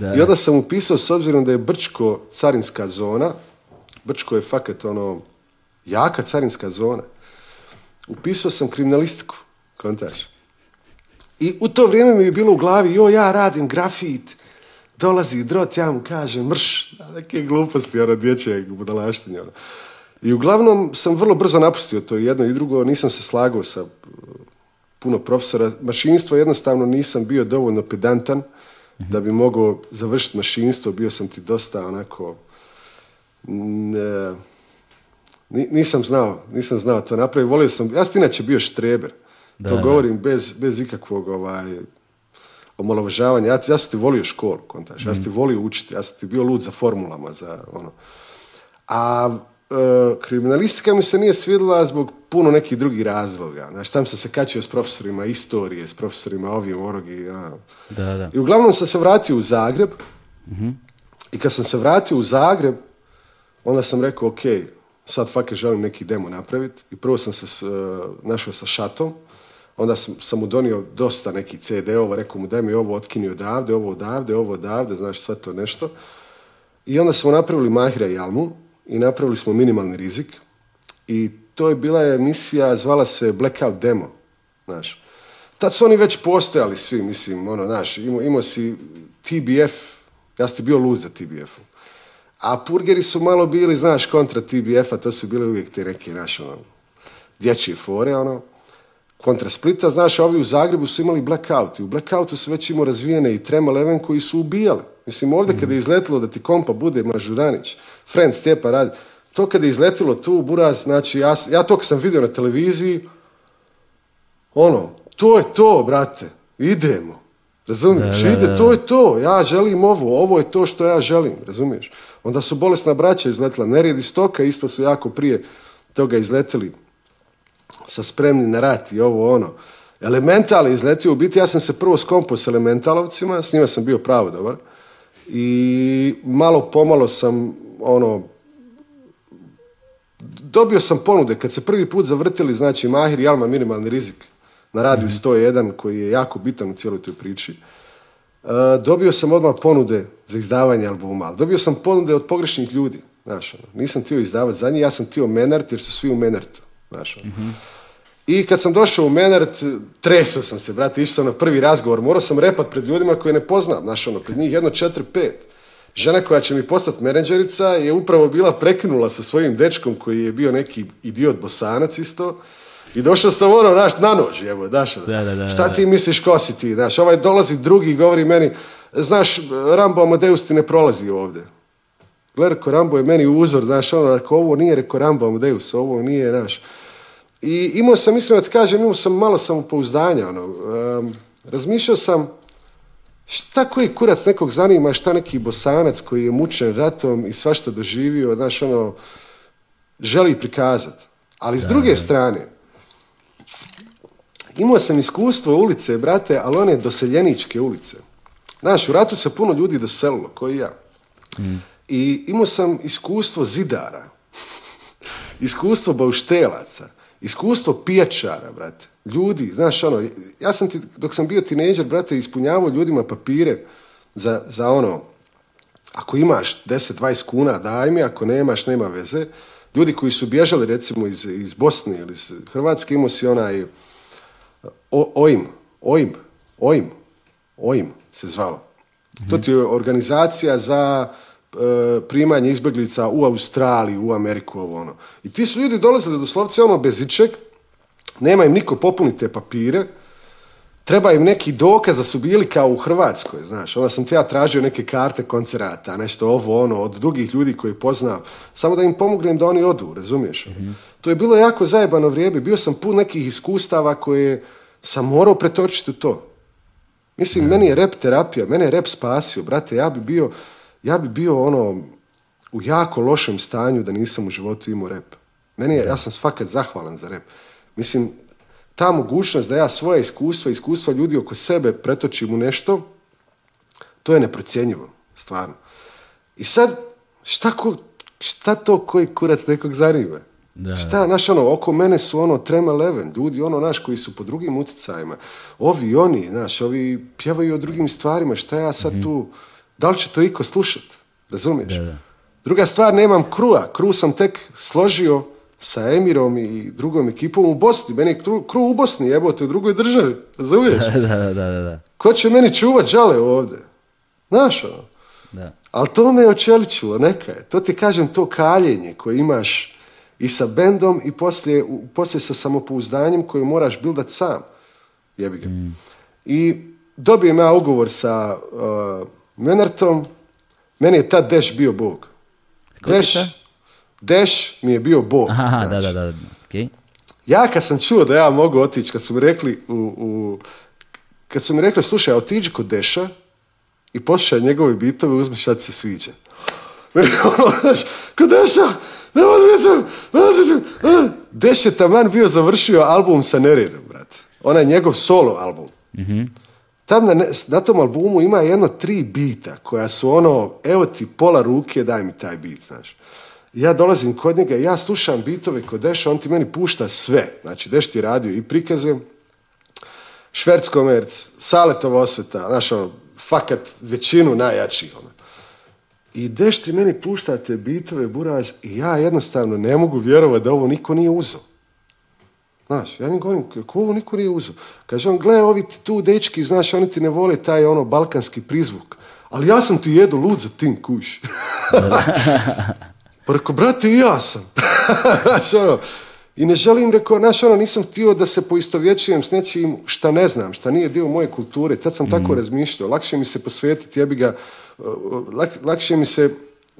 Speaker 2: I onda sam upisao s obzirom da je Brčko carinska zona. Brčko je fakat ono jaka carinska zona upisao sam kriminalistiku, kontaš. I u to vrijeme mi je bilo u glavi, jo, ja radim grafit, dolazi drot, ja mu kažem, mrš, neke gluposti, ono, dječje budalaštenje, ono. I uglavnom sam vrlo brzo napustio to jedno i drugo, nisam se slagao sa uh, puno profesora. Mašinstvo jednostavno nisam bio dovoljno pedantan da bi mogao završiti mašinstvo, bio sam ti dosta onako... Ne, nisam znao, nisam znao to napraviti. Volio sam, ja sam inače bio štreber. Da, to govorim bez, bez ikakvog ovaj, omalovažavanja. Ja, ja sam ti volio školu, kontaš. Ja sam ti mm. volio učiti. Ja sam ti bio lud za formulama, za ono. A e, kriminalistika mi se nije svidjela zbog puno nekih drugih razloga. Znaš, tam sam se kačio s profesorima istorije, s profesorima ovim, orogi. Ono. Da, da. I uglavnom sam se vratio u Zagreb. Mhm. I kad sam se vratio u Zagreb, onda sam rekao, ok, sad fakat želim neki demo napraviti i prvo sam se e, našao sa šatom, onda sam, mu donio dosta neki CD-ova, rekao mu daj mi ovo otkini odavde, ovo odavde, ovo odavde, znaš sve to nešto. I onda smo napravili Mahira i Almu i napravili smo minimalni rizik i to je bila emisija, zvala se Blackout Demo, znaš. Tad su oni već postojali svi, mislim, ono, znaš, imao, si TBF, ja ste bio lud za tbf u a purgeri su malo bili, znaš, kontra TBF-a, to su bile uvijek te neke, znaš, ono, dječje fore, ono, kontra Splita, znaš, ovi u Zagrebu su imali blackout i u blackoutu su već imao razvijene i Trema Leven koji su ubijali. Mislim, ovdje kada je izletilo da ti kompa bude Mažuranić, Frenc, Stjepa radi, to kada je izletilo tu, Buraz, znači, ja, ja to sam vidio na televiziji, ono, to je to, brate, idemo. Razumiješ? Da, Ide, to je to, ja želim ovo, ovo je to što ja želim, razumiješ? Onda su bolesna braća izletila, neredi stoka, isto su jako prije toga izletili sa spremni na rat i ovo ono. Elemental izletio, u biti ja sam se prvo skompo s elementalovcima, s njima sam bio pravo dobar i malo pomalo sam ono dobio sam ponude kad se prvi put zavrtili znači Mahir i Alma minimalni rizik na radiju 101 mhm. koji je jako bitan u cijeloj toj priči. E, dobio sam odmah ponude za izdavanje albuma, ali dobio sam ponude od pogrešnih ljudi. Znaš, ono, nisam htio izdavati za njih, ja sam htio Menart jer su svi u Menartu. Ono. Mhm. I kad sam došao u Menart, tresao sam se, brate, išao sam na prvi razgovor, morao sam repat pred ljudima koje ne poznam, znaš, ono, pred njih jedno, četiri, pet. Žena koja će mi postati menadžerica je upravo bila prekinula sa svojim dečkom koji je bio neki idiot bosanac isto, i došao sam ono, znaš, na noć jebo, daš, da, šta ti misliš, ko si ti, znaš, ovaj dolazi drugi i govori meni, znaš, Rambo Amadeus ti ne prolazi ovdje. Gle, reko, Rambo je meni uzor, znaš, ono, reko, ovo nije, reko, Rambo Amadeus, ovo nije, znaš. I imao sam, mislim da ti kažem, imao sam malo samopouzdanja, ono, razmišljao sam, šta koji kurac nekog zanima, šta neki bosanac koji je mučen ratom i svašta doživio, znaš, ono, želi prikazati. Ali s druge strane, Imao sam iskustvo ulice, brate, ali one doseljeničke ulice. Znaš, u ratu se puno ljudi doselilo, koji ja. Mm. I imao sam iskustvo zidara, iskustvo bauštelaca, iskustvo pijačara, brate. Ljudi, znaš, ono, ja sam ti, dok sam bio tineđer, brate, ispunjavao ljudima papire za, ono, ako imaš 10-20 kuna, daj mi, ako nemaš, nema veze. Ljudi koji su bježali, recimo, iz, iz Bosne ili iz Hrvatske, imao si onaj OIM, OIM, OIM, OIM se zvalo. To ti je organizacija za e, primanje izbjeglica u Australiji u Ameriku, ovo ono. I ti su ljudi dolazili doslovce ono bez ičeg, nema im niko popuniti te papire, treba im neki dokaz da su bili kao u Hrvatskoj, znaš. Onda sam ti ja tražio neke karte koncerata, nešto ovo, ono, od drugih ljudi koji poznam. Samo da im pomognem da oni odu, razumiješ? To je bilo jako zajebano vrijeme. Bio sam pun nekih iskustava koje sam morao pretočiti u to. Mislim, meni je rep terapija, mene je rep spasio, brate. Ja bi bio, ja bi bio ono, u jako lošem stanju da nisam u životu imao rep. Meni je, ja sam fakat zahvalan za rep. Mislim, ta mogućnost da ja svoje iskustva, iskustva ljudi oko sebe pretočim u nešto, to je neprocjenjivo, stvarno. I sad, šta, ko, šta to koji kurac nekog zanima? Da. Šta, znaš, ono, oko mene su ono Trem Eleven, ljudi, ono, naš, koji su po drugim utjecajima, ovi oni, znaš, ovi pjevaju o drugim stvarima, šta ja sad mhm. tu, da li će to iko slušat, razumiješ? da. Druga stvar, nemam krua, kru sam tek složio sa Emirom i drugom ekipom u Bosni. Meni je kru, u Bosni, jebote, u drugoj državi. Razumiješ? da, da, da, da. Ko će meni čuvat žale ovdje? Znaš ono? Da. Ali to me je očeličilo, neka je. To ti kažem, to kaljenje koje imaš i sa bendom i poslije, sa samopouzdanjem koje moraš bildat sam. Jebi ga. Mm. I dobijem ja ugovor sa Menartom. Uh, meni je tad Deš bio bog. Deš, Deš, mi je bio Bog. Aha, znači. da, da, da. Okay. Ja kad sam čuo da ja mogu otići, kad su mi rekli, u, u, kad su mi rekli, slušaj, otiđi kod Deša i poslušaj njegove bitove, uzmi šta ti se sviđa. Meni ono, kod Deša, ne Deš je taman bio završio album sa neredom, brate. Onaj njegov solo album. Mhm. Tam na, na, tom albumu ima jedno tri bita koja su ono, evo ti pola ruke, daj mi taj bit, znaš ja dolazim kod njega, ja slušam bitove kod Deša, on ti meni pušta sve. Znači, Deš ti radio i prikaze, Šverckomerc Saletova osveta, znaš, ono, fakat većinu najjačih. Ono. I Deš ti meni pušta te bitove, Buraz, i ja jednostavno ne mogu vjerovati da ovo niko nije uzeo. Znaš, ja njim govorim, kako ovo niko nije uzeo? Kaže on, gle, ovi ti tu dečki, znaš, oni ti ne vole taj ono balkanski prizvuk. Ali ja sam ti jedu lud za tim kuš. Pa rekao, brate, i ja sam. Ono, I ne želim, rekao, znaš, ono, nisam htio da se poistovjećujem s nečim šta ne znam, šta nije dio moje kulture. Tad sam tako mhm. razmišljao. Lakše mi se posvetiti, ja ga, lakše mi se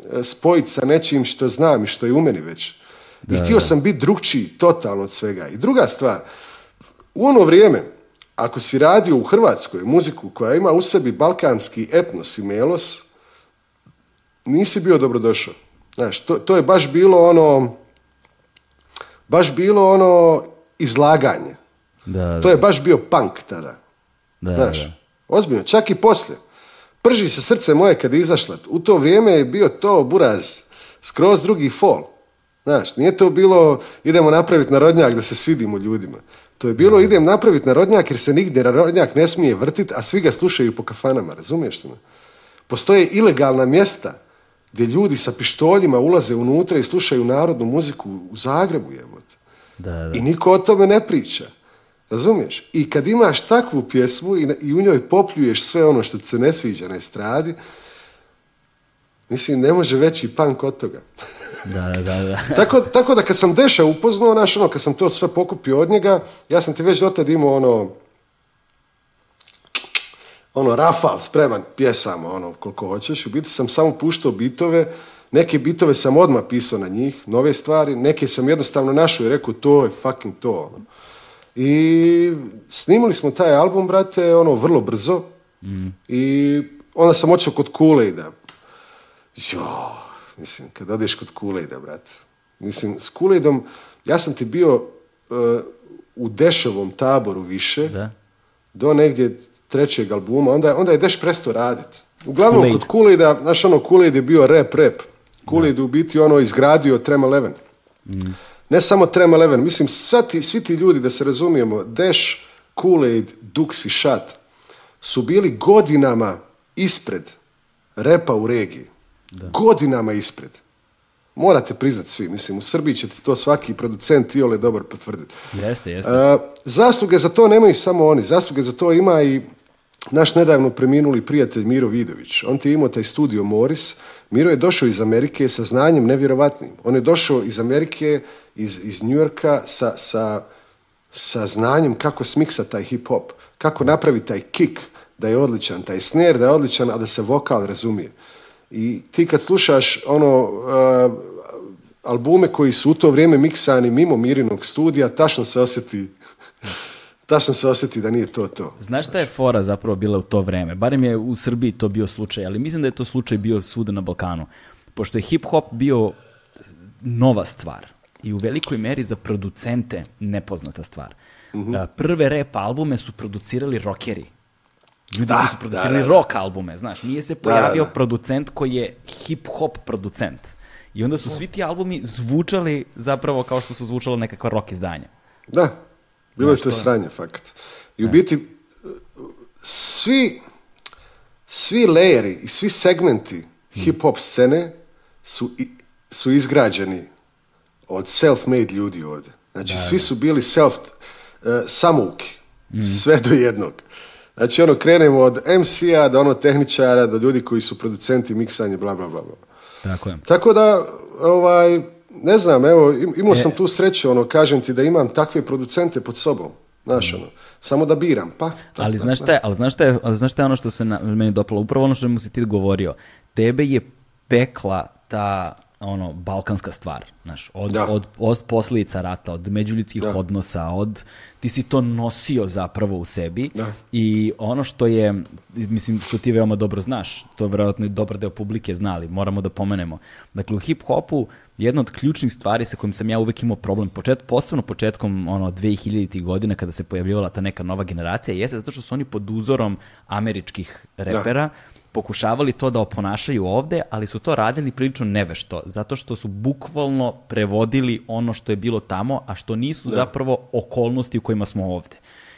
Speaker 2: e, spojiti sa nečim što znam i što je u meni već. I htio sam biti drugčiji, totalno od svega. I druga stvar, u ono vrijeme, ako si radio u Hrvatskoj muziku koja ima u sebi balkanski etnos i melos, nisi bio dobrodošao. Znaš, to, to je baš bilo ono, baš bilo ono izlaganje. Da, To je baš bio punk tada. Da, ozbiljno, čak i poslije. Prži se srce moje kad je izašla. U to vrijeme je bio to buraz, skroz drugi fol. Znaš, nije to bilo idemo napraviti narodnjak da se svidimo ljudima. To je bilo idem napraviti narodnjak jer se nigdje narodnjak ne smije vrtit, a svi ga slušaju po kafanama, razumiješ li Postoje ilegalna mjesta gdje ljudi sa pištoljima ulaze unutra i slušaju narodnu muziku u Zagrebu Da, da. I niko o tome ne priča. Razumiješ? I kad imaš takvu pjesmu i, i u njoj popljuješ sve ono što se ne sviđa na estradi, mislim, ne može veći punk od toga. Da,
Speaker 1: da, da.
Speaker 2: tako, tako da kad sam Deša upoznao, naš, ono, kad sam to sve pokupio od njega, ja sam ti već dotad imao ono, ono, rafal, spreman, pjesama, ono, koliko hoćeš. U biti sam samo puštao bitove, neke bitove sam odmah pisao na njih, nove stvari, neke sam jednostavno našao i rekao, to je fucking to, ono. I snimili smo taj album, brate, ono, vrlo brzo. Mm. I onda sam očeo kod Kulejda. Jo, mislim, kad odeš kod Kulejda, brate. Mislim, s Kulejdom, ja sam ti bio e, u deševom taboru više. Da. Do negdje trećeg albuma, onda, onda je Deš presto raditi. Uglavnom, Kulid. kod Kulida, znaš ono, Kulid je bio rep. rep. Kulid u biti ono izgradio trema Eleven. Mm. Ne samo trema Eleven, mislim, sva ti, svi ti ljudi, da se razumijemo, Deš, Kulid, Dux i Šat, su bili godinama ispred repa u regiji. Godinama ispred. Morate priznat svi, mislim, u Srbiji ćete to svaki producent i ole dobar potvrditi.
Speaker 1: Jeste, jeste. E,
Speaker 2: zasluge za to nemaju samo oni, zasluge za to ima i naš nedavno preminuli prijatelj Miro Vidović. On ti je imao taj studio Moris. Miro je došao iz Amerike sa znanjem nevjerovatnim. On je došao iz Amerike, iz, iz Yorka sa, znanjem kako smiksa taj hip-hop, kako napravi taj kick da je odličan, taj snare da je odličan, a da se vokal razumije. I ti kad slušaš ono eh, albume koji su u to vrijeme miksani mimo Mirinog studija, tačno se osjeti tačno se osjeti da nije to to.
Speaker 1: Znaš šta je fora zapravo bila u to vreme? Barem je u Srbiji to bio slučaj, ali mislim da je to slučaj bio svuda na Balkanu. Pošto je hip-hop bio nova stvar i u velikoj meri za producente nepoznata stvar. Mhm. Prve rap albume su producirali rokeri. Ljudi da, su producirali rock albume, znaš. Nije se pojavio producent koji je hip-hop producent. I onda su svi ti albumi zvučali zapravo kao što su zvučalo nekakva rock izdanja.
Speaker 2: Da, bilo je to sranje, fakat. I u e. biti, svi, svi lejeri i svi segmenti hmm. hip-hop scene su, izgrađeni od self-made ljudi ovdje. Znači, svi su bili self, uh, samouki, hmm. sve do jednog. Znači, ono, krenemo od MC-a do ono tehničara, do ljudi koji su producenti, miksanje, bla, bla, bla.
Speaker 1: Tako je.
Speaker 2: Tako da, ovaj, ne znam, evo, imao e. sam tu sreću, ono, kažem ti da imam takve producente pod sobom. Znaš, mm. ono, samo da biram, pa.
Speaker 1: ali, znaš šta je, ali, znaš šta je, ali znaš šta je ono što se meni dopalo? Upravo ono što mu si ti govorio. Tebe je pekla ta ono balkanska stvar, znaš, od, od, posljedica rata, od međuljudskih odnosa, od ti si to nosio zapravo u sebi i ono što je, mislim što ti veoma dobro znaš, to vjerojatno i dobar deo publike znali, moramo da pomenemo. Dakle, u hip-hopu jedna od ključnih stvari sa kojim sam ja uvek imao problem, počet, posebno početkom ono, 2000. godina kada se pojavljivala ta neka nova generacija, jeste zato što su oni pod uzorom američkih repera, pokušavali to da oponašaju ovde, ali su to radili prilično nevešto, zato što su bukvalno prevodili ono što je bilo tamo, a što nisu zapravo okolnosti u kojima smo ovde.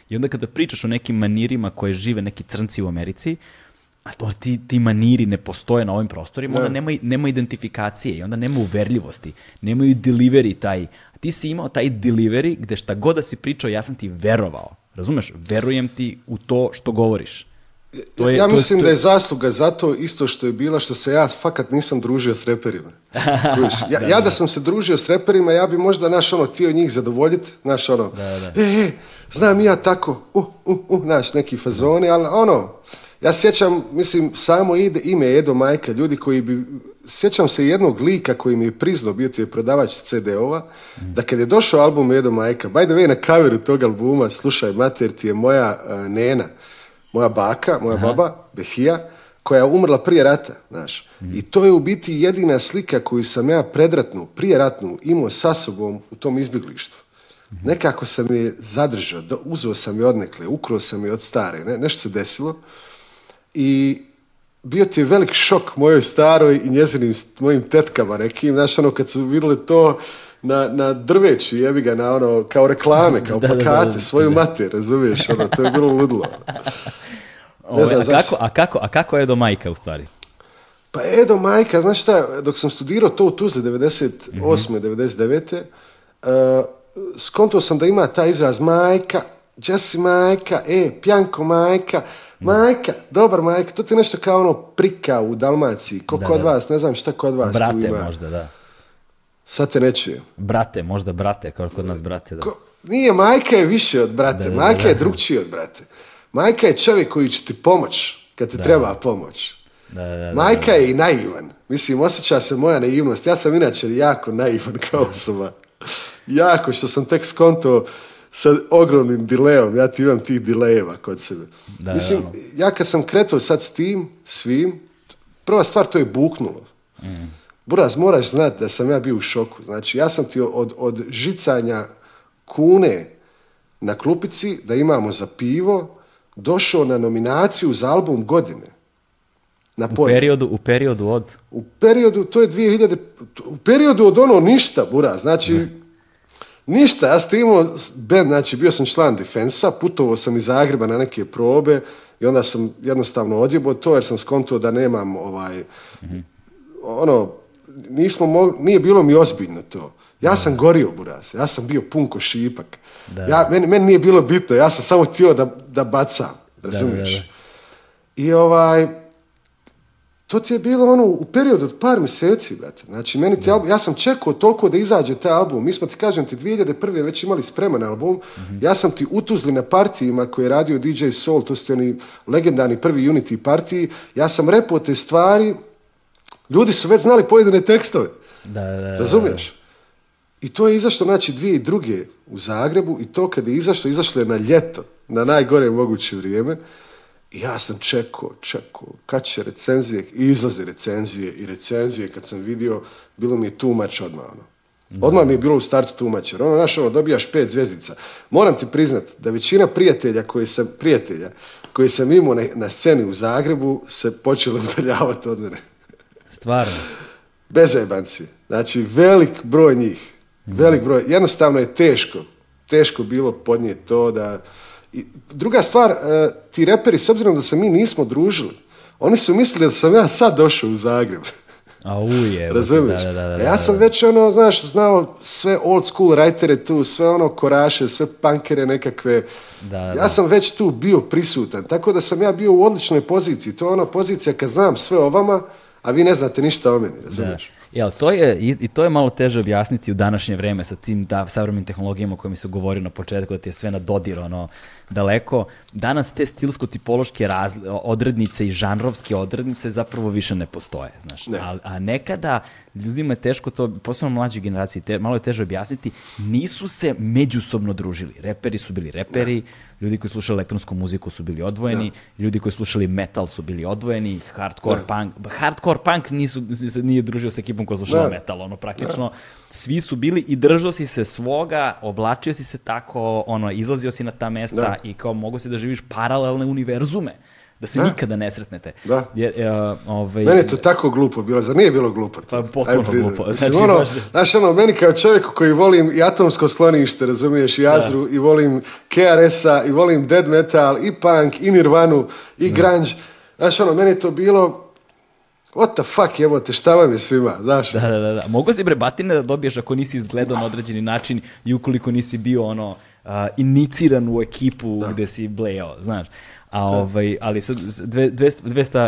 Speaker 1: I onda kada pričaš o nekim manirima koje žive neki crnci u Americi, a to ti, ti maniri ne postoje na ovim prostorima, onda nema, nema identifikacije i onda nema uverljivosti, nemaju delivery taj. Ti si imao taj delivery gde šta god da si pričao, ja sam ti verovao. Razumeš? Verujem ti u to što govoriš
Speaker 2: ja mislim da je zasluga zato isto što je bila što se ja fakat nisam družio s reperima. Ja, da, ja da sam se družio s reperima, ja bi možda naš ono htio njih zadovoljiti, naš ono, da, da. E, e znam ja tako, uh, uh, naš neki fazoni, ali ono, ja sjećam, mislim, samo ide ime Edo Majka, ljudi koji bi, sjećam se jednog lika koji mi je priznao, bio ti je prodavač CD-ova, da kad je došao album Edo Majka, by the way, na kaveru tog albuma, slušaj, mater ti je moja nena, moja baka, moja baba, Behija, koja je umrla prije rata, znaš. Mm. I to je u biti jedina slika koju sam ja predratnu, prije ratnu imao sa sobom u tom izbjeglištvu. Mhm. Nekako sam je zadržao, do, uzeo sam je odnekle, ukro sam je od stare, ne, nešto se desilo. I bio ti je velik šok mojoj staroj i njezinim mojim tetkama nekim, znaš, ono kad su vidjeli to na, na drveću, jebi ga, na ono, kao reklame, kao da, plakate, da, svoju mater, razumiješ, ono, to je bilo ludilo.
Speaker 1: Ove, ovaj, znam, a, kako, a, kako, a kako Edo Majka u stvari?
Speaker 2: Pa Edo Majka, znaš šta, dok sam studirao to u Tuzli 98. Mm -hmm. 99. Uh, skontao sam da ima ta izraz Majka, Jesse Majka, e, Pjanko Majka, mhm. Majka, dobar Majka, to ti nešto kao ono prika u Dalmaciji, ko od kod vas, ne znam šta kod vas Brate ima. možda, da. Sad te neće.
Speaker 1: Brate, možda brate, kao kod nas brate. Da.
Speaker 2: nije, majka je više od brate, majka je drugčiji od brate. Majka je čovjek koji će ti pomoć kad ti treba pomoć. Majka je i naivan. Mislim, osjeća se moja naivnost. Ja sam inače jako naivan kao osoba. jako, što sam tek skonto sa ogromnim dilejom. Ja ti imam tih dilejeva kod sebe. Mislim, ja kad sam kretuo sad s tim, svim, prva stvar to je buknulo. Mm. Buraz, moraš znati da sam ja bio u šoku. Znači, ja sam ti od, od žicanja kune na klupici da imamo za pivo, došao na nominaciju za album godine.
Speaker 1: Na u, periodu, u periodu od?
Speaker 2: U periodu, to je 2000, u periodu od ono ništa, bura, znači ništa, ja sam imao band, znači bio sam član Defensa, putovao sam iz Zagreba na neke probe i onda sam jednostavno odjebo to jer sam skonto da nemam ovaj, mhm. ono, nismo mogli, nije bilo mi ozbiljno to. Ja sam gorio, buraz. Ja sam bio pun ko šipak. Ja, meni, meni nije bilo bitno. Ja sam samo htio da, da bacam. Razumiješ? I ovaj... To ti je bilo ono u periodu od par mjeseci, brate. Znači, meni ja sam čekao toliko da izađe taj album. Mi smo ti, kažem ti, 2001. već imali spreman album. Mhm. Ja sam ti utuzli na partijima koje je radio DJ Soul, to su oni legendarni prvi Unity partiji. Ja sam repo te stvari. Ljudi su već znali pojedine tekstove. Da, da, Razumiješ? I to je izašlo, znači, dvije i druge u Zagrebu i to kad je izašlo, izašlo je na ljeto, na najgore moguće vrijeme. I ja sam čekao, čekao, kad će recenzije, i izlaze recenzije i recenzije, kad sam vidio, bilo mi je tumač odmah, ono. Odmah mi je bilo u startu tumačer. Ono, znaš, ono, dobijaš pet zvjezdica. Moram ti priznat da većina prijatelja koji sam, prijatelja koje sam imao na, sceni u Zagrebu se počelo udaljavati od mene.
Speaker 1: Stvarno?
Speaker 2: Bez Znači, velik broj njih Velik broj. Jednostavno je teško. Teško bilo podnijeti to da... druga stvar, e, ti reperi, s obzirom da se mi nismo družili, oni su mislili da sam ja sad došao u Zagreb.
Speaker 1: A uje. Razumiješ?
Speaker 2: E,
Speaker 1: ja
Speaker 2: sam već ono, znaš, znao sve old school writere tu, sve ono koraše, sve pankere nekakve. ja sam već tu bio prisutan, tako da sam ja bio u odličnoj poziciji. To je ona pozicija kad znam sve o vama, a vi ne znate ništa o meni, razumiješ?
Speaker 1: to je, i, to je malo teže objasniti u današnje vreme sa tim da, savremenim tehnologijama o kojima se govorio na početku, da ti je sve na dodir, ono, daleko. Danas te stilsko-tipološke odrednice i žanrovske odrednice zapravo više ne postoje, znaš. A, a, nekada ljudima je teško to, posebno mlađoj generaciji, te, malo je teže objasniti, nisu se međusobno družili. Reperi su bili reperi, ljudi koji slušali elektronsku muziku su bili odvojeni, ljudi koji slušali metal su bili odvojeni, hardcore punk, hardcore punk nisu, se nije družio sa ko metal, ono, praktično, svi su bili i držao si se svoga, oblačio si se tako, ono, izlazio si na ta mesta i kao mogu si da živiš paralelne univerzume da se nikada ne sretnete.
Speaker 2: Da. Jer, uh, ovaj... Meni je to tako glupo bilo, zar nije bilo glupo?
Speaker 1: To? Pa potpuno glupo.
Speaker 2: Znači, znači, ono, meni kao čovjeku koji volim i atomsko sklonište, razumiješ, i Azru, i volim KRS-a, i volim dead metal, i punk, i Nirvanu, i da. grunge, znaš, ono, meni je to bilo, what the fuck jebote, šta vam je svima, znaš?
Speaker 1: Da, da, da. Mogu si bre batine da dobiješ ako nisi izgledao na određeni način i ukoliko nisi bio ono uh, iniciran u ekipu da. gde si blejao, znaš. A, ovaj, ali sad, dve, dve,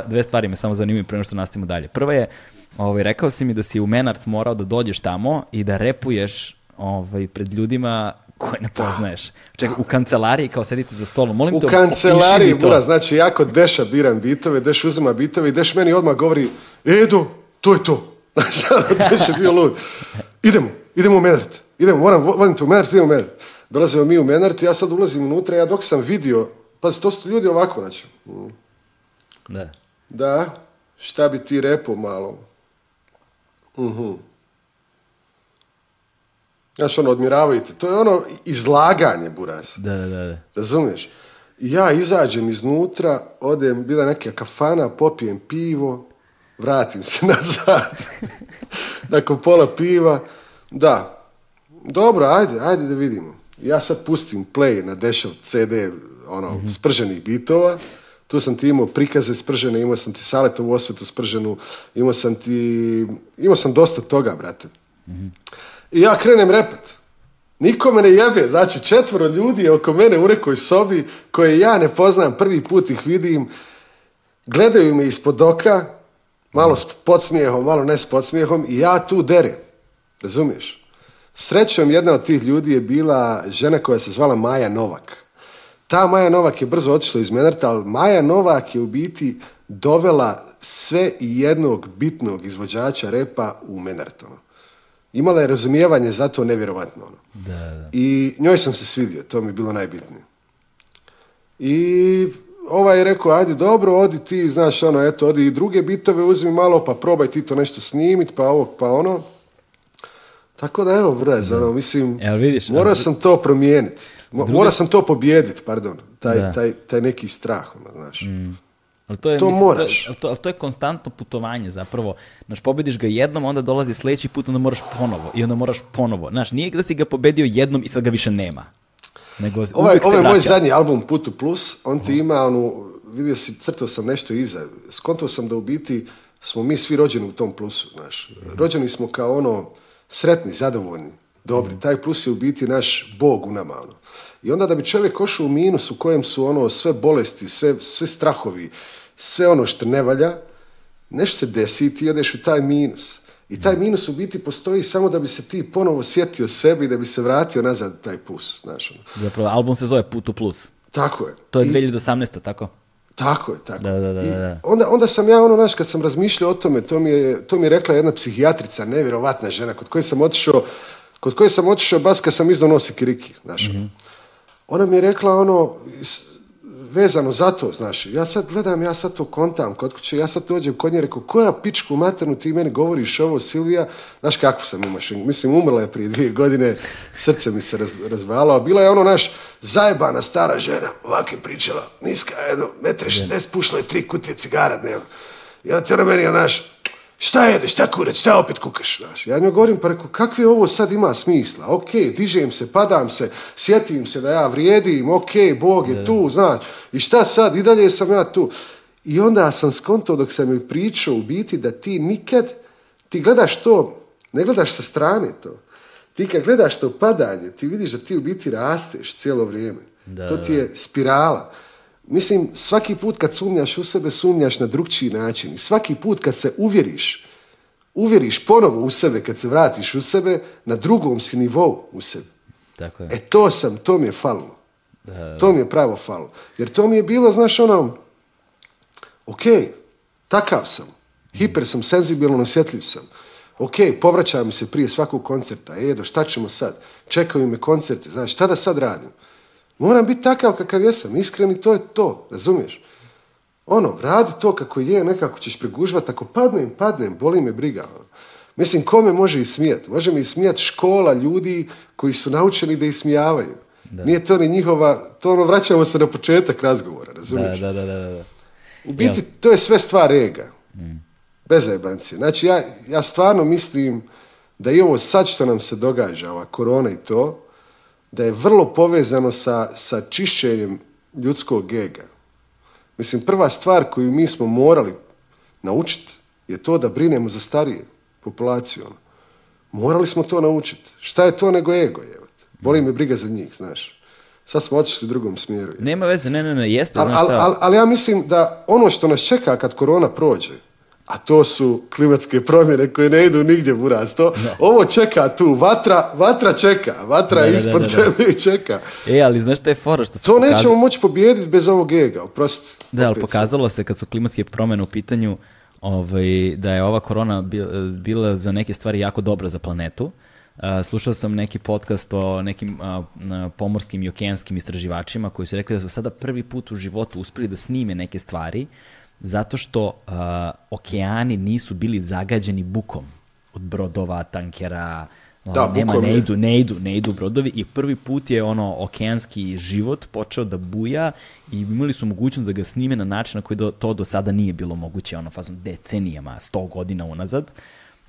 Speaker 1: dve, stvari me samo zanimaju prema što nastavimo dalje. Prva je, ovaj, rekao si mi da si u Menard morao da dođeš tamo i da repuješ ovaj, pred ljudima koje ne poznaješ. Čekaj, u kancelariji kao sedite za stolom, molim
Speaker 2: u
Speaker 1: te, U
Speaker 2: kancelariji, Bura, znači jako deša biram bitove, deš uzima bitove i deš meni odmah govori, Edo, to je to. Znači, ono, deš je bio lud. Idemo, idemo u Menart. Idemo, moram, vodim te u Menart, idemo u Menart. Dolazimo mi u Menart, ja sad ulazim unutra, ja dok sam vidio, pazi, to su ljudi ovako, znači. Mm. Da. Da, šta bi ti repo malo. Mhm. Znaš, ono, odmiravajte. To je ono izlaganje, buraz. Da, da, da. Razumiješ? Ja izađem iznutra, odem, bila neka kafana, popijem pivo, vratim se nazad. Nakon pola piva, da. Dobro, ajde, ajde da vidimo. Ja sad pustim play na dešav CD, ono, mhm. sprženih bitova. Tu sam ti imao prikaze spržene, imao sam ti saletovu osvetu sprženu, imao sam ti... Imao sam dosta toga, brate. mm i ja krenem repet. Niko me ne jebe, znači četvoro ljudi je oko mene u nekoj sobi koje ja ne poznam, prvi put ih vidim, gledaju me ispod oka, malo s podsmijehom, malo ne s podsmijehom i ja tu derem, razumiješ? Srećom jedna od tih ljudi je bila žena koja se zvala Maja Novak. Ta Maja Novak je brzo otišla iz Menarta, ali Maja Novak je u biti dovela sve i jednog bitnog izvođača repa u Menartonu imala je razumijevanje za to nevjerovatno. Ono. Da, da. I njoj sam se svidio, to mi je bilo najbitnije. I ovaj je rekao, ajde dobro, odi ti, znaš, ono, eto, odi i druge bitove, uzmi malo, pa probaj ti to nešto snimit, pa ovo, pa ono. Tako da evo, brez, ono, mislim, e, mora sam to promijeniti. morao sam to pobijediti, pardon, taj, taj, taj, neki strah, ono, znaš. Mm. Ali to je, to moraš.
Speaker 1: To, to, je konstantno putovanje zapravo. Znaš, pobediš ga jednom, onda dolazi sljedeći put, onda moraš ponovo. I onda moraš ponovo. Znaš, nije da si ga pobedio jednom i sad ga više nema.
Speaker 2: Nego ovaj, ovaj moj zadnji album Putu Plus, on ti ima onu, vidio si, crtao sam nešto iza. Skontao sam da u biti smo mi svi rođeni u tom plusu, znaš. Mhm. Rođeni smo kao ono, sretni, zadovoljni, dobri. Mhm. Taj plus je u biti naš bog u nama, ono. I onda da bi čovjek ošao u minus u kojem su ono sve bolesti, sve, sve strahovi, sve ono što ne valja, nešto se desi i ti odeš u taj minus. I taj mm. minus u biti postoji samo da bi se ti ponovo sjetio sebi i da bi se vratio nazad taj plus. Znaš, ono.
Speaker 1: Zapravo, album se zove Put plus.
Speaker 2: Tako je.
Speaker 1: To je I... 2018. tako?
Speaker 2: Tako je, tako. Da, da, da, I onda, onda sam ja, ono, naš kad sam razmišljao o tome, to mi, je, to mi rekla jedna psihijatrica, nevjerovatna žena, kod koje sam otišao, kod koje sam otišao bas kad sam izdonosi nosi kiriki, znaš. Mhm ona mi je rekla ono, vezano za to, znaš, ja sad gledam, ja sad to kontam kod kuće, ja sad dođem kod nje, rekao, koja pičku maternu ti meni govoriš ovo, Silvija, znaš kakvu sam imaš, mislim, umrla je prije dvije godine, srce mi se raz, a bila je ono, naš, zajebana stara žena, ovako je pričala, niska, jedno, metre šest, pušla je tri kutije cigara dnevno, ja ti ona meni, naš, šta jedeš, šta kurac, šta opet kukaš, znaš. Ja njoj govorim pa rekao, kakve ovo sad ima smisla, ok, dižem se, padam se, sjetim se da ja vrijedim, ok, Bog je tu, znaš, i šta sad, i dalje sam ja tu. I onda sam skonto dok sam joj pričao u biti da ti nikad, ti gledaš to, ne gledaš sa strane to. Ti kad gledaš to padanje, ti vidiš da ti u biti rasteš cijelo vrijeme. To ti je spirala. Mislim, svaki put kad sumnjaš u sebe, sumnjaš na drugčiji način. I svaki put kad se uvjeriš, uvjeriš ponovo u sebe, kad se vratiš u sebe, na drugom si nivou u sebi. Tako je. E to sam, to mi je falilo. Da. To mi je pravo falilo. Jer to mi je bilo, znaš, ono, ok, takav sam, hiper sam, senzibilno osjetljiv sam. Ok, povraćam se prije svakog koncerta, edo, šta ćemo sad? Čekaju me koncerti, znaš, šta da sad radim? Moram biti takav kakav jesam, iskren i to je to, razumiješ? Ono, radi to kako je, nekako ćeš pregužvat, ako padnem, padnem, boli me briga. Ono. Mislim, kome može ismijat? Može mi ismijat škola ljudi koji su naučeni da ismijavaju. Nije to ni njihova, to ono, vraćamo se na početak razgovora, razumiješ? Da, da, da, da, U biti, to je sve stvar ega. Mm. Bez Znači, ja, ja stvarno mislim da i ovo sad što nam se događa, ova korona i to, da je vrlo povezano sa, sa čišćenjem ljudskog ega. Mislim, prva stvar koju mi smo morali naučiti je to da brinemo za starije populaciju. Ono. Morali smo to naučiti. Šta je to nego ego, je? Boli me briga za njih, znaš. Sad smo otišli u drugom smjeru.
Speaker 1: Nema veze, ne, ne, ne, jeste.
Speaker 2: Ali ja mislim da ono što nas čeka kad korona prođe, a to su klimatske promjene koje ne idu nigdje burasto. Ovo čeka tu, vatra, vatra čeka, vatra ne, ispod tebe i čeka.
Speaker 1: E, ali znaš što je fora što su To
Speaker 2: nećemo moći pobijediti bez ovog ega, oprosti.
Speaker 1: Da, ali pokazalo se kad su klimatske promjene u pitanju ovaj, da je ova korona bila za neke stvari jako dobra za planetu. Uh, slušao sam neki podcast o nekim pomorskim i okeanskim istraživačima koji su rekli da su sada prvi put u životu uspeli da snime neke stvari zato što uh, okeani nisu bili zagađeni bukom od brodova, tankera, ono, Da, nema, ne idu, ne idu, ne idu brodovi i prvi put je ono okeanski život počeo da buja i imali su mogućnost da ga snime na način na koji do, to do sada nije bilo moguće, ono fazno decenijama, sto godina unazad.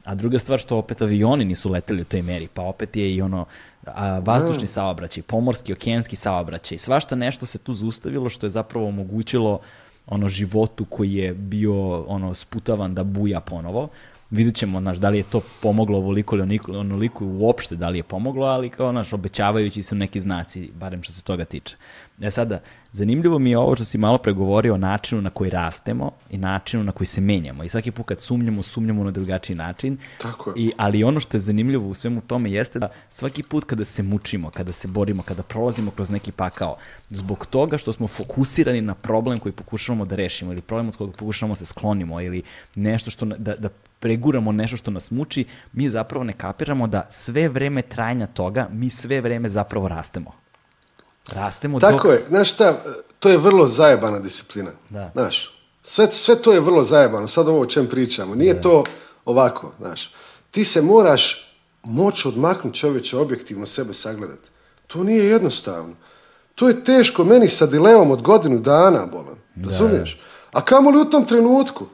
Speaker 1: A druga stvar što opet avioni nisu leteli u toj meri, pa opet je i ono a, vazdušni saobraćaj, pomorski, okeanski saobraćaj, svašta nešto se tu zaustavilo što je zapravo omogućilo ono životu koji je bio ono sputavan da buja ponovo. Vidjet ćemo, naš, da li je to pomoglo ovoliko ili onoliko uopšte da li je pomoglo, ali kao, naš, obećavajući su neki znaci, barem što se toga tiče. E sada, Zanimljivo mi je ovo što si malo pregovorio o načinu na koji rastemo i načinu na koji se menjamo. I svaki put kad sumnjamo, sumnjamo na drugačiji način. Tako je. I, ali ono što je zanimljivo u svemu tome jeste da svaki put kada se mučimo, kada se borimo, kada prolazimo kroz neki pakao, zbog toga što smo fokusirani na problem koji pokušavamo da rešimo ili problem od koga pokušavamo se sklonimo ili nešto što da, da preguramo nešto što nas muči, mi zapravo ne kapiramo da sve vreme trajanja toga mi sve vreme zapravo rastemo.
Speaker 2: Rastemo Tako je, znaš šta, to je vrlo zajebana disciplina. Da. Znaš, sve, sve to je vrlo zajebano, sad ovo o čem pričamo. Nije to ovako, znaš. Ti se moraš moći odmaknuti čovječe objektivno sebe sagledati. To nije jednostavno. To je teško meni sa dileom od godinu dana, bolan. Razumiješ? A kamoli u tom trenutku?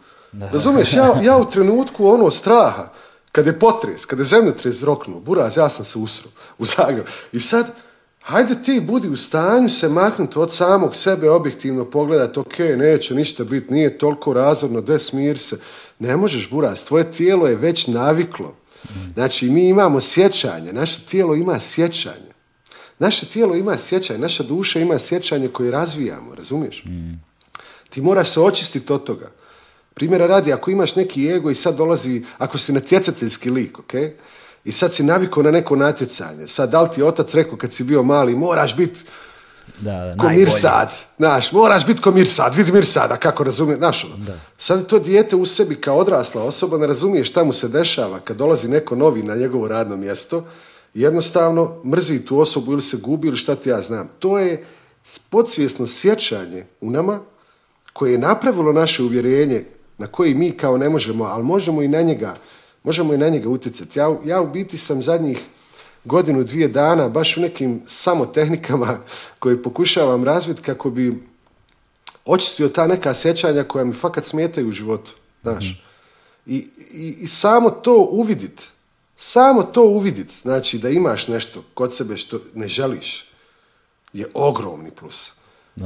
Speaker 2: Razumiješ? Ja, ja u trenutku ono straha, kad je potres, kad je zemljotres roknuo, buraz, ja sam se usro u Zagreb. I sad, Hajde ti budi u stanju se maknuti od samog sebe, objektivno pogledati, ok, neće ništa biti, nije toliko razorno, de smir se. Ne možeš buras, tvoje tijelo je već naviklo. Znači, mi imamo sjećanje, naše tijelo ima sjećanje. Naše tijelo ima sjećanje, naša duša ima sjećanje koje razvijamo, razumiješ? Ti moraš se očistiti od toga. Primjera radi, ako imaš neki ego i sad dolazi, ako si natjecateljski lik, ok? I sad si navikao na neko natjecanje. Sad, da li ti otac rekao kad si bio mali, moraš biti da, mir sad, znaš, moraš biti komir sad, vidi mir kako razumije, znaš, ono. sad to dijete u sebi kao odrasla osoba ne razumije šta mu se dešava kad dolazi neko novi na njegovo radno mjesto, jednostavno mrzi tu osobu ili se gubi ili šta ti ja znam. To je podsvjesno sjećanje u nama koje je napravilo naše uvjerenje na koji mi kao ne možemo, ali možemo i na njega možemo i na njega utjecati. Ja, ja u biti sam zadnjih godinu, dvije dana baš u nekim samo tehnikama koje pokušavam razviti kako bi očistio ta neka sjećanja koja mi fakat smetaju u životu, znaš. Mhm. I, i, samo to uvidit, samo to uvidit, znači da imaš nešto kod sebe što ne želiš, je ogromni plus.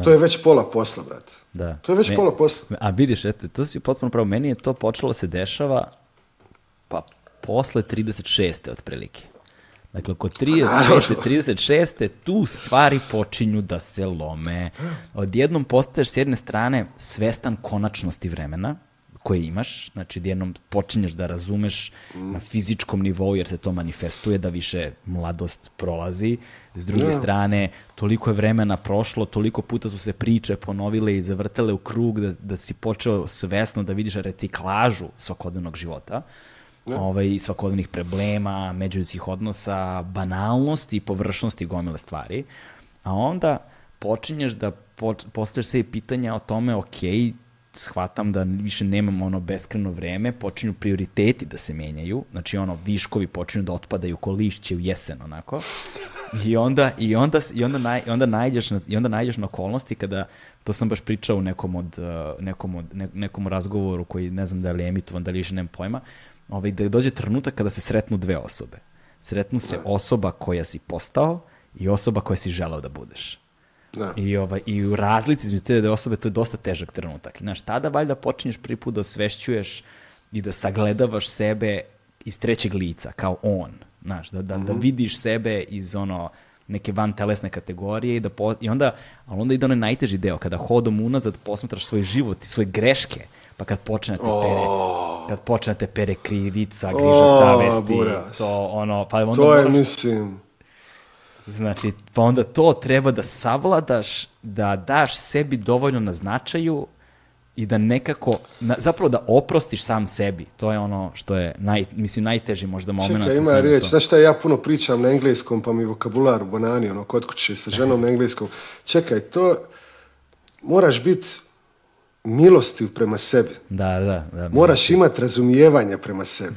Speaker 2: To je već pola posla, brate. Da. To je već pola posla.
Speaker 1: A vidiš, eto, to si potpuno pravo, meni je to počelo se dešava pa posle 36. otprilike. Dakle, oko 35. Pa 36. tu stvari počinju da se lome. Odjednom postaješ s jedne strane svestan konačnosti vremena, koje imaš, znači jednom počinješ da razumeš mm. na fizičkom nivou jer se to manifestuje da više mladost prolazi. S druge strane, toliko je vremena prošlo, toliko puta su se priče ponovile i zavrtele u krug da, da si počeo svesno da vidiš reciklažu svakodnevnog života ovaj, svakodnevnih problema, međuljudskih odnosa, banalnosti i površnosti gomile stvari, a onda počinješ da postavljaš sve pitanja o tome, ok, shvatam da više nemam ono beskreno vreme, počinju prioriteti da se menjaju, znači ono viškovi počinju da otpadaju ko lišće u jesen onako. I onda i onda i onda naj, i onda najdeš na, i onda na okolnosti kada to sam baš pričao u nekom od eh, nekom od nekom razgovoru koji ne znam da li je emitovan, da li više nemam pojma, ovaj, da dođe trenutak kada se sretnu dve osobe. Sretnu se osoba koja si postao i osoba koja si želao da budeš. Da. I, ovaj, I u razlici između te dve osobe to je dosta težak trenutak. I znaš, tada valjda počinješ prvi put da osvešćuješ i da sagledavaš sebe iz trećeg lica, kao on. Znaš, da, da, mhm. vidiš sebe iz ono, neke van telesne kategorije i, da i onda, ali onda ide onaj najteži deo, kada hodom unazad posmetraš svoj život i svoje greške, pa kad počnete pere, kad počnete pere krivica, griža savesti, to ono, pa
Speaker 2: onda To je, mislim...
Speaker 1: Znači, pa onda to treba da savladaš, da daš sebi dovoljno na značaju i da nekako, zapravo da oprostiš sam sebi. To je ono što je, naj, mislim, najteži možda moment.
Speaker 2: Čekaj, ima riječ, znaš šta ja puno pričam na engleskom, pa mi vokabular u banani, ono, kod kuće sa ženom na engleskom. Čekaj, to moraš biti milostiv prema sebi.
Speaker 1: Da, da, da
Speaker 2: Moraš imati razumijevanja prema sebi.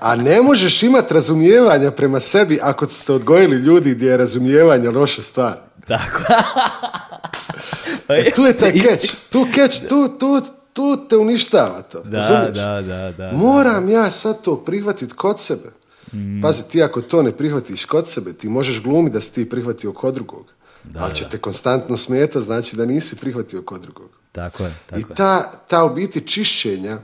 Speaker 2: A ne možeš imati razumijevanja prema sebi ako ste odgojili ljudi gdje je razumijevanje loše stvar. Tako. e, tu je taj keč. Tu tu, tu, tu te uništava to. Razumiješ?
Speaker 1: da, da, da,
Speaker 2: Moram ja sad to prihvatiti kod sebe. Mm. Pazi, ti ako to ne prihvatiš kod sebe, ti možeš glumiti da si ti prihvatio kod drugog. Da, ali će te konstantno smetati, znači da nisi prihvatio kod drugog.
Speaker 1: Tako tako I
Speaker 2: ta, ta u biti čišćenja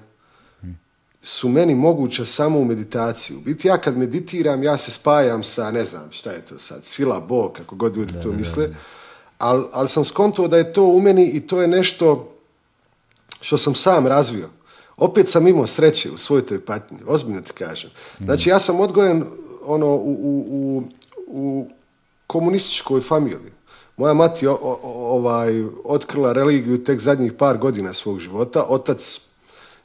Speaker 2: su meni moguća samo u meditaciji. U biti ja kad meditiram, ja se spajam sa, ne znam šta je to sad, sila, Bog, kako god ljudi to misle, ali al sam skontuo da je to u meni i to je nešto što sam sam razvio. Opet sam imao sreće u svojoj toj patnji, ozbiljno ti kažem. Znači mm. ja sam odgojen ono, u, u, u, u komunističkoj familiji. Moja mati o, ovaj, otkrila religiju tek zadnjih par godina svog života. Otac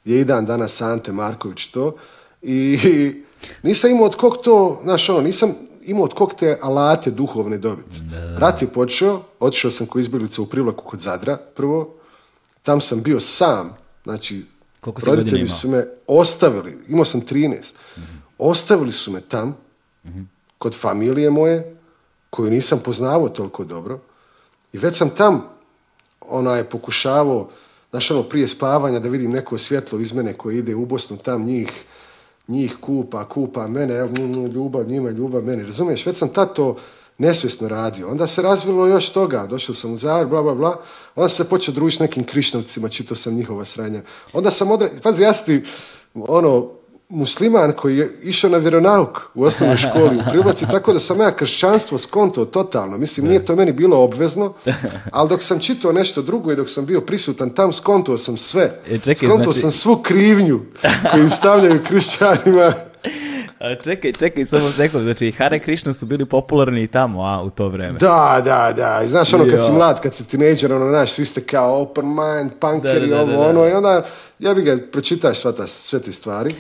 Speaker 2: je i dan danas Ante Marković to. I nisam imao od kog to, znaš ono, nisam imao od kog te alate duhovne dobiti. Rat je počeo, otišao sam ko izbjeglica u privlaku kod Zadra prvo. Tam sam bio sam, znači koliko roditelji su me ostavili, imao sam 13, mhm. ostavili su me tam, mhm. kod familije moje, koju nisam poznavao toliko dobro i već sam tam ona pokušavao, znaš ono, prije spavanja da vidim neko svjetlo iz mene koje ide u Bosnu, tam njih, njih kupa, kupa mene, ljubav njima, ljubav mene. razumiješ? Već sam tad to nesvjesno radio. Onda se razvilo još toga, došao sam u Zagreb, bla, bla, bla. Onda sam se počeo družiti s nekim krišnovcima, čito sam njihova sranja. Onda sam odre... Pazi, ja ti, ono, musliman koji je išao na vjeronauk u osnovnoj školi u Privlaci, tako da sam ja kršćanstvo skonto totalno. Mislim, nije to meni bilo obvezno, ali dok sam čitao nešto drugo i dok sam bio prisutan tam, skonto sam sve. E, skonto znači- sam svu krivnju koju stavljaju kršćanima
Speaker 1: a čekaj, čekaj, samo sekund, znači Hare Krishna su bili popularni i tamo, a, u to vrijeme.
Speaker 2: Da, da, da, znaš ono kad si mlad, kad si tineđer, ono, znaš, svi ste kao open mind, punkeri, ovo, ono, i onda, ja bih ga pročitao ta, sve te stvari.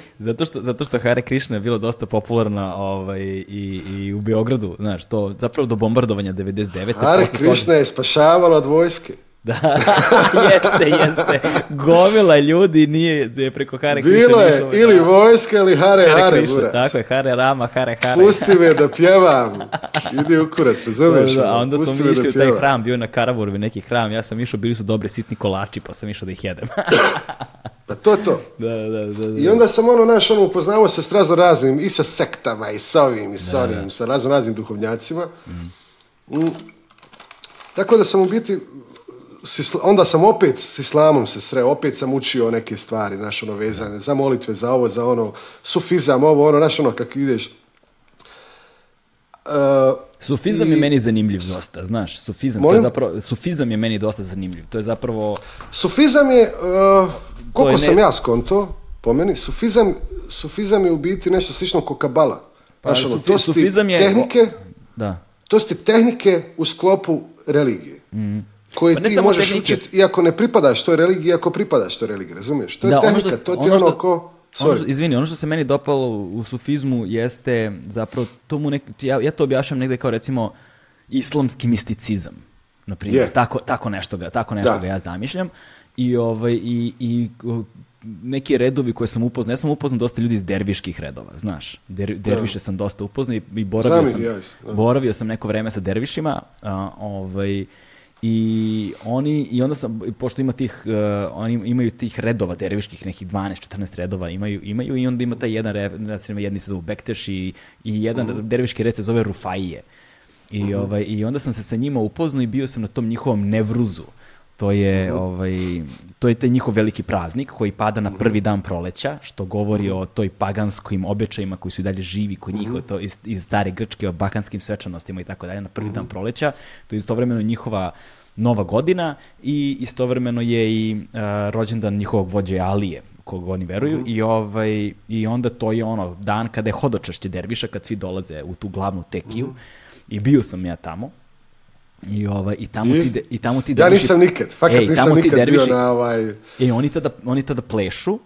Speaker 1: Zato što, Hare Krishna je bila dosta popularna ovaj, i, i u Beogradu, znaš, to, zapravo do bombardovanja 99.
Speaker 2: Hare Krishna je spašavala od vojske.
Speaker 1: Da, jeste, jeste. Gomila ljudi nije je preko Hare
Speaker 2: Bilo Bilo je, ili vojska ili Hare Hare, Hare
Speaker 1: Tako je, Hare Rama, Hare Hare.
Speaker 2: Pusti me da pjevam. Idi u kurac, razumeš? Ono? a
Speaker 1: onda Pusti smo mi išli u taj hram, bio je na Karaburvi neki hram, ja sam išao, bili su dobre sitni kolači, pa sam išao da ih jedem.
Speaker 2: Pa to to.
Speaker 1: Da, da, da,
Speaker 2: I onda sam ono, naš, ono, upoznao se s razno raznim, i sa sektama, i sa ovim, i sa onim, sa razno raznim duhovnjacima. Mm. Mm. Tako da sam u biti onda sam opet s islamom se sreo, opet sam učio neke stvari, znaš, ono, vezane za molitve, za ovo, za ono, sufizam, ovo, ono, znaš, ono, kako ideš. E,
Speaker 1: sufizam je meni zanimljiv dosta, znaš, sufizam, molim? je zapravo, sufizam je meni dosta zanimljiv, to je zapravo...
Speaker 2: Sufizam je, e, koliko sam ja skonto, po meni, sufizam, sufizam je u biti nešto slično kao kabala. Pa znaš, ono, to je... tehnike, da. to su tehnike u sklopu religije. Mhm. Koji pa ti možeš učiti iako ne pripadaš toj religiji, iako pripadaš toj religiji, razumiješ? To je ono tehnika, što, to ti ono, ono ko... Ono
Speaker 1: što, izvini, ono što se meni dopalo u sufizmu jeste zapravo, ja, ja to objašam negdje kao recimo islamski misticizam, na primjer, tako, tako nešto ga, tako nešto ga ja zamišljam. I, ovaj, i, i neki redovi koje sam upoznao, ja sam upoznao dosta ljudi iz derviških redova, znaš. derviše sam dosta upoznao i, i boravio, sam, boravio sam neko vrijeme sa dervišima. ovaj, i oni, i onda sam, pošto ima tih, e, oni imaju tih redova derviških, nekih 12-14 redova imaju, imaju i onda ima taj jedan, jedni se zove Bekteš i, jedan mhm. derviški red se zove Rufaije. I, mhm. ovaj, I onda sam se sa njima upoznao i bio sam na tom njihovom nevruzu to je, mhm. ovaj, to je taj njihov veliki praznik koji pada na prvi mhm. dan proleća, što govori mhm. o toj paganskim običajima koji su i dalje živi kod njih, to iz, iz stare Grčke, o bakanskim svečanostima i tako dalje, na prvi dan proleća. To je istovremeno njihova nova godina i istovremeno je i uh, rođendan njihovog vođe Alije, kog oni veruju i ovaj i onda to je ono dan kada je hodočašće derviša kad svi dolaze u tu glavnu tekiju i bio sam ja tamo i, ovaj, i, tamo I, ti, mm. i tamo ti
Speaker 2: Ja nisam nikad, fakat nisam nikad bio na ovaj...
Speaker 1: I oni tada, oni tada plešu,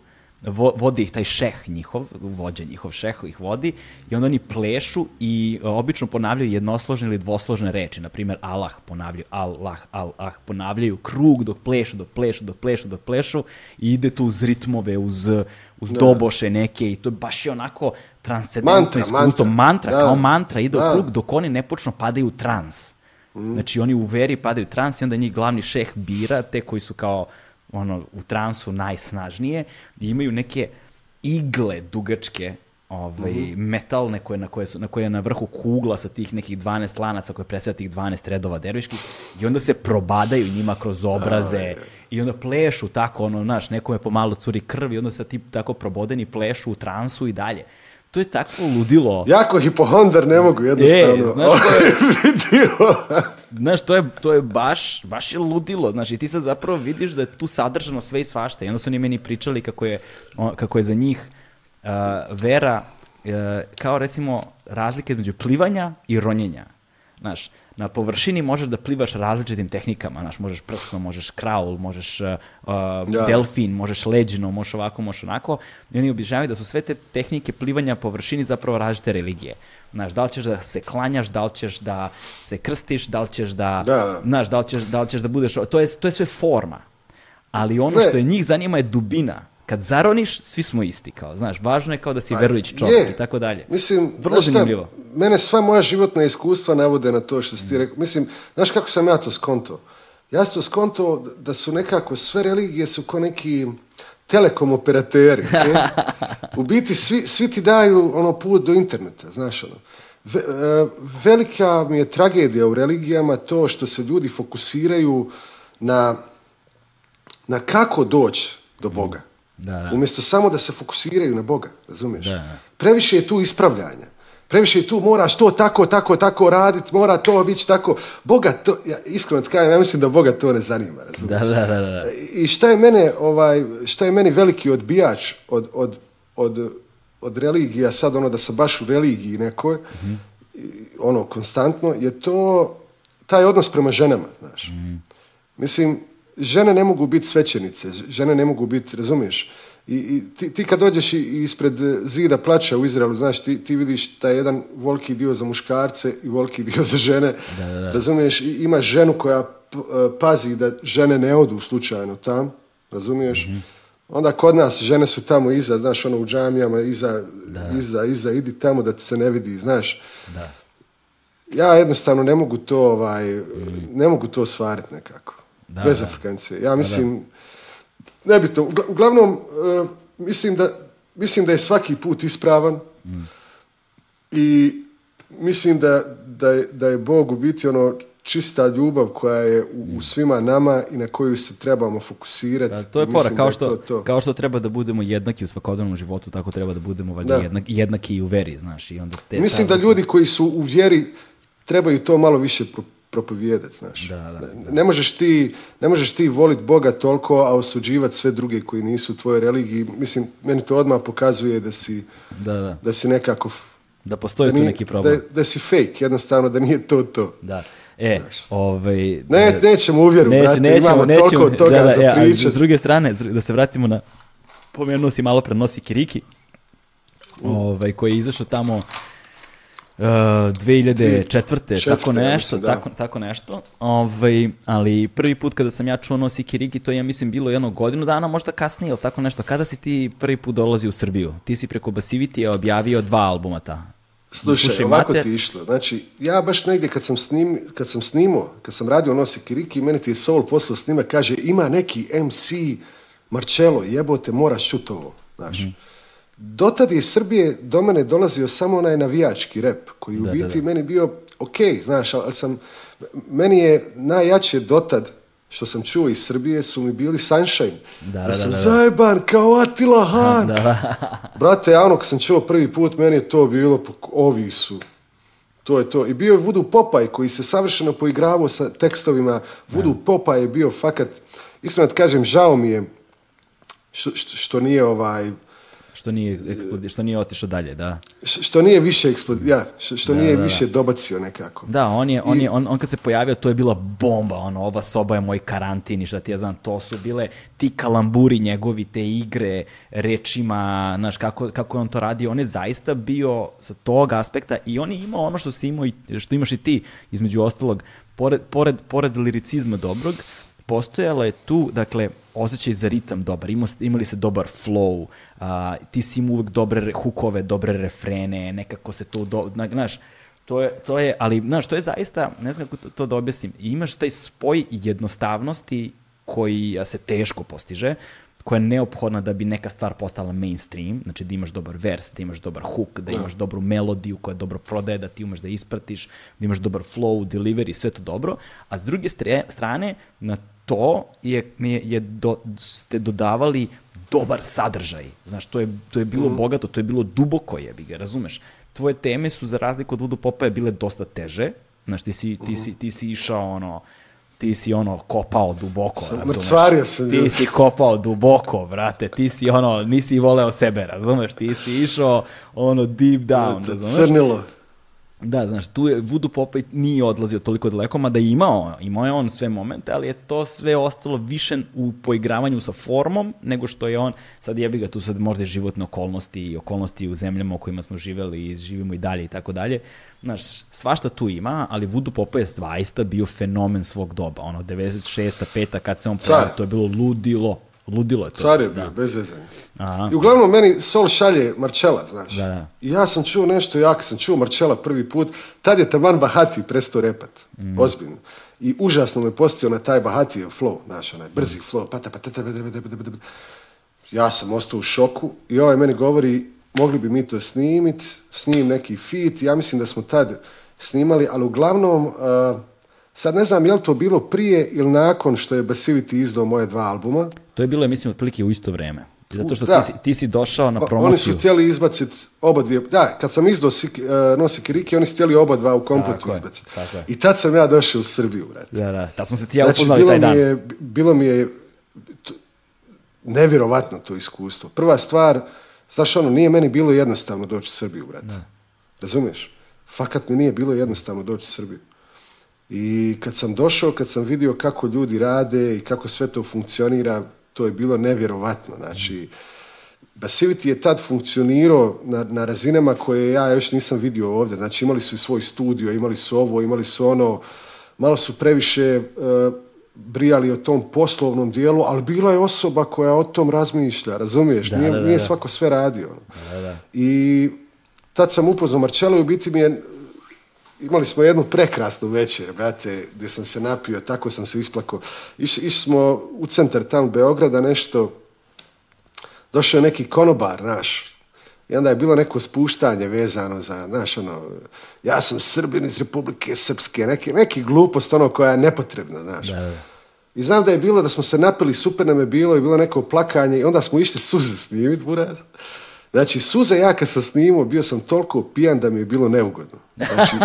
Speaker 1: vodi ih taj šeh njihov, vođa njihov šeh ih vodi i onda oni plešu i e, obično ponavljaju jednosložne ili dvosložne reči, na primjer Allah ponavljaju, Allah, Allah, ponavljaju krug dok plešu, dok plešu, dok plešu, dok plešu i ide tu uz ritmove, uz, uz doboše neke i to baš je onako
Speaker 2: transcendentno iskustvo,
Speaker 1: mantra, mantra da. kao mantra ide u krug dok oni ne počnu padaju u trans Mm. Znači oni u veri padaju trans i onda njih glavni šeh bira, te koji su kao ono, u transu najsnažnije imaju neke igle dugačke ovaj, mhm. metalne koje na, koje su, na koje je na vrhu kugla sa tih nekih 12 lanaca koje predstavlja tih 12 redova derviških i onda se probadaju njima kroz obraze i onda plešu tako, ono, znaš, nekome pomalo curi krv i onda se ti tako probodeni plešu u transu i dalje to je tako ludilo.
Speaker 2: Jako hipohondar, ne mogu e, jednostavno. E,
Speaker 1: znaš, to je, znaš, to je, to je baš, baš je ludilo. Znaš, i ti sad zapravo vidiš da je tu sadržano sve i svašta. I onda su oni meni pričali kako je, kako je za njih uh, vera e, kao recimo razlike među plivanja i ronjenja. Znaš, na površini možeš da plivaš različitim tehnikama, znaš, možeš prsno, možeš kraul, možeš uh, uh, delfin, možeš leđino, možeš ovako, možeš onako, i oni obižavaju da su sve te tehnike plivanja površini zapravo različite religije. Znaš, da li ćeš da se klanjaš, da li ćeš da se krstiš, da li ćeš da, Znaš, da li ćeš, da budeš, to je, to je sve forma. Ali ono što je njih zanima je dubina kad zaroniš, svi smo isti, kao, znaš, važno je kao da si pa verujući čovjek i tako dalje.
Speaker 2: Mislim, Vrlo zanimljivo. mene sva moja životna iskustva navode na to što si ti mm. rekao. Mislim, znaš kako sam ja to skonto? Ja sam to skonto da su nekako, sve religije su ko neki telekom operateri. U biti, svi, svi ti daju ono put do interneta, znaš, ono. E, velika mi je tragedija u religijama to što se ljudi fokusiraju na, na kako doći do mm. Boga. Da, Umjesto samo da se fokusiraju na Boga, razumiješ? Previše je tu ispravljanja. Previše je tu moraš to tako, tako, tako raditi, mora to biti tako. Boga to, ja iskreno ti kažem, ja mislim da Boga to ne zanima, razumiješ?
Speaker 1: Da, da, da,
Speaker 2: I šta je mene, ovaj, šta je meni veliki odbijač od, od, od, od religija, sad ono da sam baš u religiji nekoj, mhm. ono, konstantno, je to taj odnos prema ženama, znaš. Mhm. Mislim, žene ne mogu biti svećenice, žene ne mogu biti, razumiješ? I, i ti, ti, kad dođeš ispred e, zida plaća u Izraelu, znaš, ti, ti vidiš taj jedan volki dio za muškarce i volki dio za žene, razumiješ? I ima ženu koja e, pazi da žene ne odu slučajno tam, razumiješ? Mhm. Onda kod nas žene su tamo iza, znaš, ono u džamijama, iza, iza, iza, idi tamo da ti se ne vidi, znaš. Ja jednostavno ne mogu to, ovaj, mm. ne mogu to ostvariti nekako bez da. Ja pa mislim, bi to, uglavnom, e, mislim, da, je svaki put ispravan mm. i mislim da, je, Bog u biti ono čista ljubav koja je u, mm. svima nama i na koju se trebamo fokusirati.
Speaker 1: to je fora, kao, što, treba da budemo jednaki u svakodnevnom životu, tako treba da budemo jednak, jednaki i u veri,
Speaker 2: I mislim da ljudi koji su u vjeri trebaju to malo više propovijedac, znaš. Da, da, da. Ne, možeš ti, ne možeš ti volit Boga toliko, a osuđivati sve druge koji nisu u tvojoj religiji. Mislim, meni to odmah pokazuje da si, da, da. si nekako...
Speaker 1: Da postoji
Speaker 2: tu
Speaker 1: neki problem.
Speaker 2: Da, si fake, jednostavno, da nije to to.
Speaker 1: Da.
Speaker 2: E, ovaj... Ne, nećemo uvjeru, neće, brate, nećemo, imamo nećemo, toliko od toga e, za pričati. pričat. S druge
Speaker 1: strane, da se vratimo na... Pomenuo si malo prenosi Kiriki, mm. ovaj, koji je izašao tamo 2004. E, tako nešto, tako, tako nešto. Ovaj, ali prvi put kada sam ja čuo Nosi Kiriki, to je, ja mislim, bilo jedno godinu dana, možda kasnije, ili tako nešto. Kada si ti prvi put dolazi u Srbiju? Ti si preko Basiviti objavio dva albuma ta.
Speaker 2: Slušaj, Slušaj ovako mater... ti išlo. Znači, ja baš negdje kad sam, snim, kad sam snimao, kad sam radio Nosi Kiriki, meni ti je Soul poslao snima, kaže, ima neki MC Marcello, jebote, moraš čuti ovo. Znaš. Mhm. Dotad iz Srbije do mene dolazio samo onaj navijački rep, koji u biti meni bio ok, znaš, ali sam, meni je najjače dotad što sam čuo iz Srbije su mi bili Sunshine. Da, da, da sam zajeban kao Atila Han. Brate, ja ono kad sam čuo prvi put, meni je to bilo, ovi su. To je to. I bio je Voodoo Popaj koji se savršeno poigravao sa tekstovima. Vudu Popaj je bio fakat, iskreno kažem, žao mi je
Speaker 1: što
Speaker 2: nije ovaj
Speaker 1: što nije, eksplodi, što nije otišao dalje, da.
Speaker 2: Što nije više eksplodi, ja, što da, nije da, više dobacio nekako.
Speaker 1: Da, on je, on, je on, kad se pojavio, to je bila bomba, ono, ova soba je moj karantin i ti ja znam, to su bile ti kalamburi njegovi, te igre, rečima, znaš, kako, kako je on to radio, on je zaista bio sa tog aspekta i on je imao ono što si i, što imaš i ti, između ostalog, pored, pored, pored liricizma dobrog, postojala je tu, dakle, osjećaj za ritam dobar, imali se dobar flow, ti si imao uvek dobre hukove, dobre refrene, nekako se to, do, znaš, to je, to je, ali, znaš, to je zaista, ne znam kako to, to da objasnim, imaš taj spoj jednostavnosti koji se teško postiže, koja je neophodna da bi neka stvar postala mainstream, znači da imaš dobar vers, da imaš dobar hook, da imaš dobru melodiju koja dobro prodaje, da ti umeš da ispratiš, da imaš dobar flow, delivery, sve to dobro, a s druge strane, na to je, je ste dodavali dobar sadržaj. Znaš, to je, to je bilo mm. bogato, to je bilo duboko jebi ga, razumeš? Tvoje teme su, za razliku od Voodoo Popa, bile dosta teže. Znaš, ti si, ti mhm. si, ti si išao ono, ti si ono kopao duboko,
Speaker 2: razumeš?
Speaker 1: Ti si kopao duboko, vrate, ti si ono, nisi voleo sebe, razumeš? Ti si išao ono deep down, razumeš? Da, znaš, tu je Voodoo nije odlazio toliko daleko, mada je imao, imao je on sve momente, ali je to sve ostalo više u poigravanju sa formom nego što je on, sad jebi ga tu sad možda životne okolnosti i okolnosti u zemljama u kojima smo živeli i živimo i dalje i tako dalje. Znaš, svašta tu ima, ali Voodoo Popeye je bio fenomen svog doba, ono, 96. peta kad se on pojavio, to je bilo ludilo. Ludilo je to. je
Speaker 2: bez zezanja. I uglavnom meni Sol šalje Marčela, znaš. Da, da. I ja sam čuo nešto, ja sam čuo Marčela prvi put, tad je taman Bahati prestao repat, mm. ozbiljno. I užasno me postio na taj Bahatijev flow, znaš, onaj brzi mm. flow, pata, pata, pa pa pa ja sam ostao u šoku i ovaj meni govori mogli bi mi to snimit, snim neki fit, ja mislim da smo tad snimali, ali uglavnom eh, Sad ne znam je li to bilo prije ili nakon što je Basiviti izdao moje dva albuma.
Speaker 1: To je bilo, mislim, otprilike u isto vrijeme. Zato što Ti, si, ti, si, došao na promociju.
Speaker 2: Oni su htjeli izbaciti oba dvije. Da, kad sam izdao uh, e, Nosi Kiriki, oni su htjeli oba dva u kompletu izbaciti. I tad sam ja došao u Srbiju, brate. Da,
Speaker 1: da, tad smo se ti ja znači, upoznali taj dan. Mi
Speaker 2: je, bilo mi je nevjerovatno to iskustvo. Prva stvar, znaš ono, nije meni bilo jednostavno doći u Srbiju, brate. Razumiješ? Fakat mi nije bilo jednostavno doći u Srbiju. I kad sam došao, kad sam vidio kako ljudi rade i kako sve to funkcionira, to je bilo nevjerovatno. Znači, Basivity je tad funkcionirao na, na razinama koje ja još nisam vidio ovdje. Znači, imali su i svoj studio, imali su ovo, imali su ono. Malo su previše uh, brijali o tom poslovnom dijelu, ali bila je osoba koja o tom razmišlja, razumiješ? nije, nije svako sve radio. I tad sam upoznao Marcello i u biti mi je imali smo jednu prekrasnu večer, brate, gdje sam se napio, tako sam se isplako. Išli smo u centar tamo Beograda nešto, došao je neki konobar naš, i onda je bilo neko spuštanje vezano za, znaš, ono, ja sam Srbin iz Republike Srpske, neki, neki glupost, ono, koja je nepotrebna, znaš. Da, I znam da je bilo, da smo se napili, super nam je bilo i bilo neko plakanje i onda smo išli suze snimit, buraz. Znači, suze ja kad sam snimao, bio sam toliko pijan da mi je bilo neugodno. Znači,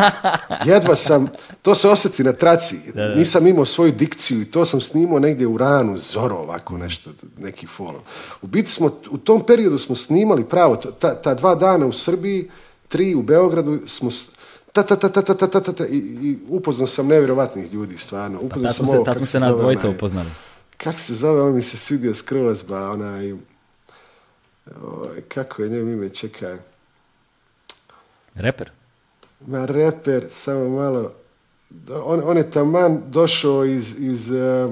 Speaker 2: jedva sam, to se osjeti na traci, nisam imao svoju dikciju i to sam snimao negdje u ranu, zoro ovako nešto, neki follow. U biti smo, u tom periodu smo snimali pravo, ta, ta dva dana u Srbiji, tri u Beogradu, smo, ta, ta, ta, ta, ta, ta, ta, ta i, i upoznao sam nevjerovatnih ljudi, stvarno. Pa upoznao
Speaker 1: pa, smo se, nas dvojica upoznali.
Speaker 2: Kak se zove, on mi se svidio skroz, ba, onaj, Ovaj, kako je njem ime, čekaj.
Speaker 1: Reper?
Speaker 2: Ma reper, samo malo. On, on je taman došao iz, iz, eh,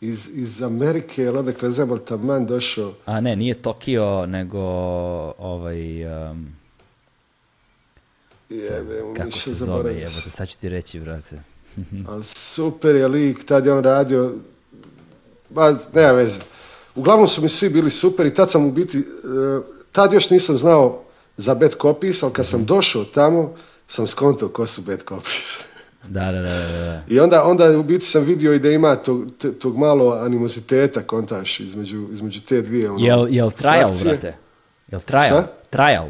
Speaker 2: iz, Amerike, ali onda kroz taman došao.
Speaker 1: A ne, nije Tokio, nego ovaj...
Speaker 2: Jebe, kako se zove,
Speaker 1: te, sad ću ti reći, brate.
Speaker 2: ali super je lik, tad je on radio, ba, nema veze. Uglavnom su mi svi bili super i tad sam u biti, e, tad još nisam znao za bad copies, ali kad sam mhm. došao tamo, sam skontao ko su bad copies.
Speaker 1: Da, da, da,
Speaker 2: I onda, onda u biti sam vidio i da ima tog, malo animoziteta, kontaš, između, te dvije. Ono,
Speaker 1: jel, jel trial, frakcije. Jel trial? Trial.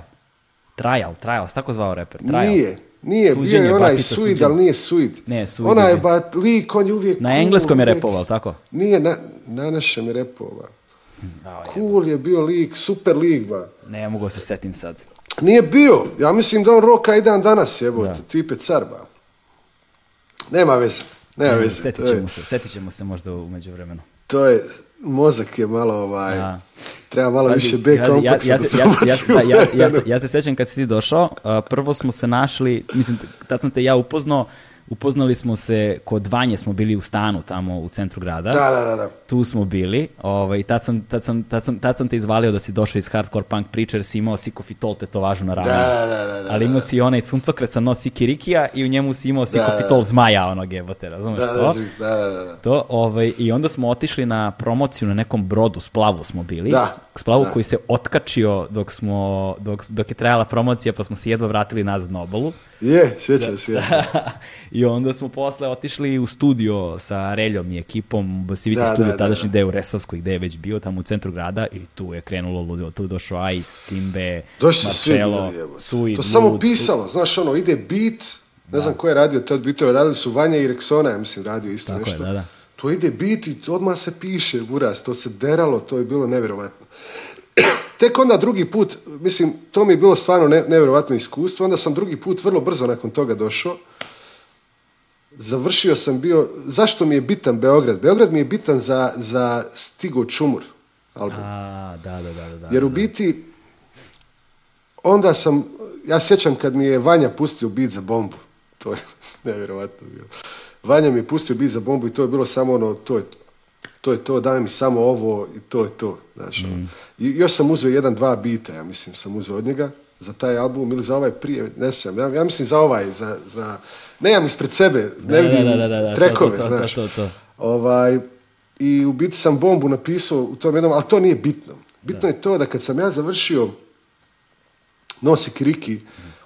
Speaker 1: Trial, tako zvao reper.
Speaker 2: Nije, nije, bio je onaj suid, ali nije
Speaker 1: suid.
Speaker 2: Ne, suid. Onaj, ba,
Speaker 1: lik,
Speaker 2: on
Speaker 1: je uvijek... Na engleskom je repovao,
Speaker 2: tako? Nije, na, na našem je repovao. Cool je bio lik, super lik, ba.
Speaker 1: Ne mogu se setim sad.
Speaker 2: Nije bio, ja mislim da on roka i dan danas, evo, tipe car, ba. Nema veze, nema veze.
Speaker 1: Setit ćemo se, setit ćemo se možda umeđu vremenu.
Speaker 2: To je, mozak je malo ovaj, treba malo više B kompleksa
Speaker 1: ja, se Ja sjećam kad si ti došao, prvo smo se našli, mislim, tad sam te ja upoznao, upoznali smo se, kod Vanje smo bili u stanu tamo u centru grada.
Speaker 2: da, da. da
Speaker 1: tu smo bili, ovaj, tad, sam, tad, sam, tad, sam, tad sam te izvalio da si došao iz hardcore punk priče jer si imao si to važno na ranu. Ali imao si onaj suncokret sa nos rikija i u njemu si imao si da, zmaja ono gebote razumeš da, to? Da, da, da, To, ovaj, I onda smo otišli na promociju na nekom brodu, splavu smo bili.
Speaker 2: Da.
Speaker 1: Splavu koji se otkačio dok, smo, dok, je trajala promocija pa smo
Speaker 2: se
Speaker 1: jedva vratili nazad na obalu.
Speaker 2: Je,
Speaker 1: I onda smo posle otišli u studio sa Reljom i ekipom, si vidio da, studio tadašnji deo Resavskoj gde je već bio, tamo u centru grada i tu je krenulo ludilo, tu je došao Ice, Timbe, Došli Marcello,
Speaker 2: Sui, To samo pisalo, znaš ono, ide beat, ne znam ko je radio te bitove, radili su Vanja i Reksona, ja mislim, radio isto nešto. To ide bit i odmah se piše, buras, to se deralo, to je bilo nevjerovatno. Tek onda drugi put, mislim, to mi je bilo stvarno ne, nevjerovatno iskustvo, onda sam drugi put vrlo brzo nakon toga došao, završio sam bio, zašto mi je bitan Beograd? Beograd mi je bitan za, za Stigo Čumur
Speaker 1: album. A, da, da, da, da,
Speaker 2: Jer u biti, onda sam, ja sjećam kad mi je Vanja pustio bit za bombu. To je nevjerovatno bilo. Vanja mi je pustio bit za bombu i to je bilo samo ono, to je to, je to daj mi samo ovo i to je to. Znaš, ono. mm. I još sam uzeo jedan, dva bita, ja mislim, sam uzeo od njega za taj album ili za ovaj prije, ne sjećam, ja, ja mislim za ovaj, za, za nemam ispred sebe, ne vidim trekove, znaš. Ovaj, I u biti sam bombu napisao u tom jednom, ali to nije bitno. Bitno je to da kad sam ja završio Nosi Riki,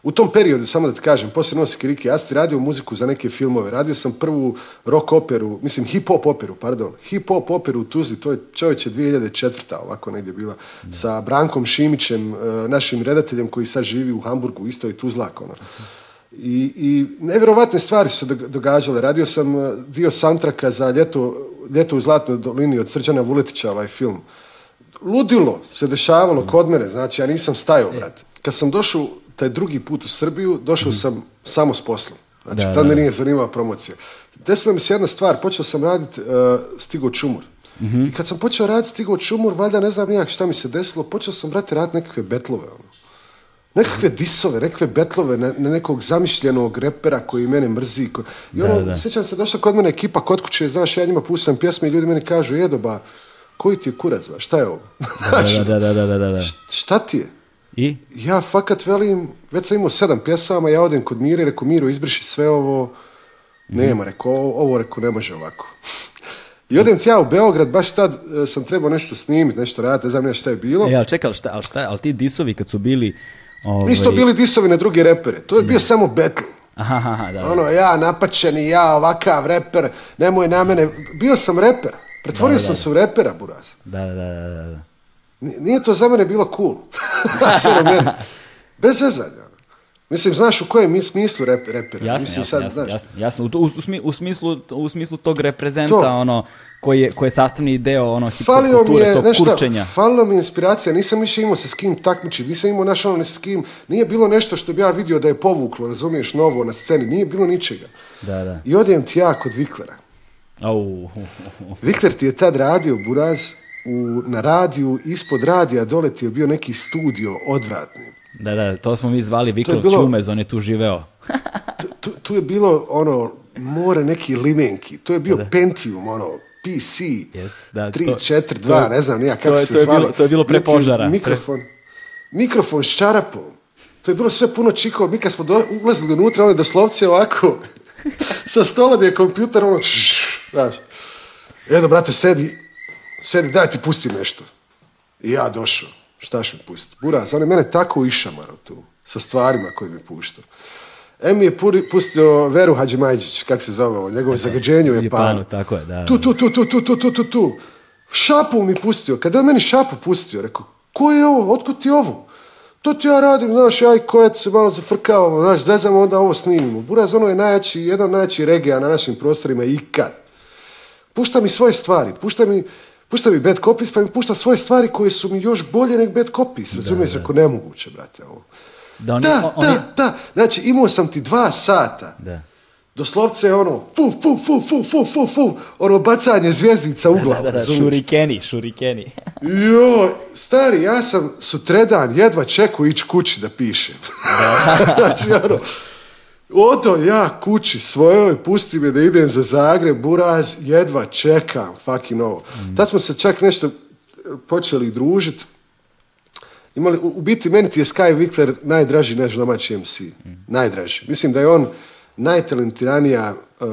Speaker 2: u tom periodu, samo da ti kažem, poslije Nosi Riki, ja sam radio muziku za neke filmove. Radio sam prvu rock operu, mislim hip-hop operu, pardon. Hip-hop operu u Tuzli, to je čovječe 2004. ovako negdje bila. Sa Brankom Šimićem, eh, našim redateljem koji sad živi u Hamburgu, isto je Tuzlak. Ono. I, i nevjerovatne stvari su se događale. Radio sam eh, dio soundtracka za ljeto, ljeto u Zlatnoj dolini od Srđana Vuletića, ovaj film. Ludilo se dešavalo mm. kod mene, znači ja nisam stajao, e. brat. Kad sam došao taj drugi put u Srbiju, došao mm. sam samo s poslom. Znači, da, tad me nije zanimala promocija. Desila mi se jedna stvar, počeo sam raditi uh, eh, Stigo Čumur. Mhm. I kad sam počeo raditi Stigo Čumur, valjda ne znam nijak šta mi se desilo, počeo sam, brate, raditi nekakve betlove. Ono nekakve disove, nekakve betlove na, nekog zamišljenog repera koji mene mrzi. I ono, sjećam se, došla kod mene ekipa kod kuće, znaš, ja njima pustam pjesme i ljudi meni kažu, e, ba, koji ti je kurac, šta je ovo?
Speaker 1: da, da, da, da, da,
Speaker 2: Šta ti je?
Speaker 1: I?
Speaker 2: Ja fakat velim, već sam imao sedam pjesama, ja odem kod Mire, reku, Miro, izbriši sve ovo, mhm. nema, reko, ovo, reko, ne može ovako. I odem ja u Beograd, baš tad e, sam trebao nešto snimiti, nešto raditi, ne znam ja šta je bilo.
Speaker 1: E, ali čekaj, ali ti disovi kad su bili,
Speaker 2: Ove... Ovaj- bili disovi na druge repere, to je bio samo battle. ono, ja napačeni, ja ovakav reper, nemoj na mene. Bio sam reper, pretvorio sam se u repera, Buraz.
Speaker 1: Da, da, da, da.
Speaker 2: Nije to za mene bilo cool. Ono, bez zezanja. Mislim, znaš u kojem smislu rep, repera? Jasno,
Speaker 1: Mislim, sad, znaš. U, smislu, u smislu tog reprezenta, ono, koji je, koji je sastavni deo ono tog kurčenja. mi
Speaker 2: je inspiracija, nisam više imao se s kim takmičiti, nisam imao naš ono s kim, nije bilo nešto što bi ja vidio da je povuklo, razumiješ, novo na sceni, nije bilo ničega.
Speaker 1: Da, da.
Speaker 2: I odijem ti ja kod Viklera.
Speaker 1: Au.
Speaker 2: Vikler ti je tad radio, Buraz, u, na radiju, ispod radija dole ti je bio neki studio odvratni.
Speaker 1: Da, da, to smo mi zvali Viklov bilo... Čumez, on je tu živeo.
Speaker 2: tu, tu je bilo ono more neki limenki, to je bio da. Pentium, ono, PC, yes, da, 3, to, 4, 2, to, ne znam nija kako
Speaker 1: to, se to je Bilo, to je bilo pre znači, požara.
Speaker 2: Mikrofon, pre... mikrofon s čarapom, to je bilo sve puno čikova, mi kad smo do, ulazili unutra, ono doslovce ovako, sa stola gdje je kompjuter, ono, šš, znaš, jedno, brate, sedi, sedi, daj ti pusti nešto. I ja došao. Štaš mi pusti? Buraz, on je mene tako išamaro tu, sa stvarima koje mi puštao. Em je pustio Veru Hadžimajđić, kak se zove ovo, njegovo zagađenju
Speaker 1: je
Speaker 2: tako je, da. Tu, tu, tu, tu, tu, tu, tu, tu, tu. Šapu mi pustio, kada je meni šapu pustio, rekao, ko je ovo, otkud ti ovo? To ti ja radim, znaš, ja i se malo zafrkavamo, znaš, zezamo, onda ovo snimimo. Buraz, ono je najjači, jedan najjači regija na našim prostorima ikad. Pušta mi svoje stvari, pušta mi pušta mi bad copies, pa mi pušta svoje stvari koje su mi još bolje nego bad copies, razumiješ, ako nemoguće, brate, ovo. Da, da, da, znači imao sam ti dva sata, da. doslovce ono, fu, fu, fu, fu, fu, fu, fu, ono bacanje zvijezdica u glavu. Da, da,
Speaker 1: šurikeni, šurikeni.
Speaker 2: jo, stari, ja sam sutredan, jedva čeku ići kući da pišem. znači, ono, Odo ja kući svojoj, pusti me da idem za Zagreb, buraz, jedva čekam, fucking ovo. Mm. Tad smo se čak nešto e, počeli družiti. Imali, u, biti meni ti je Sky Vikler najdraži naš domaći MC. Mm. Najdraži. Mislim da je on najtalentiranija e,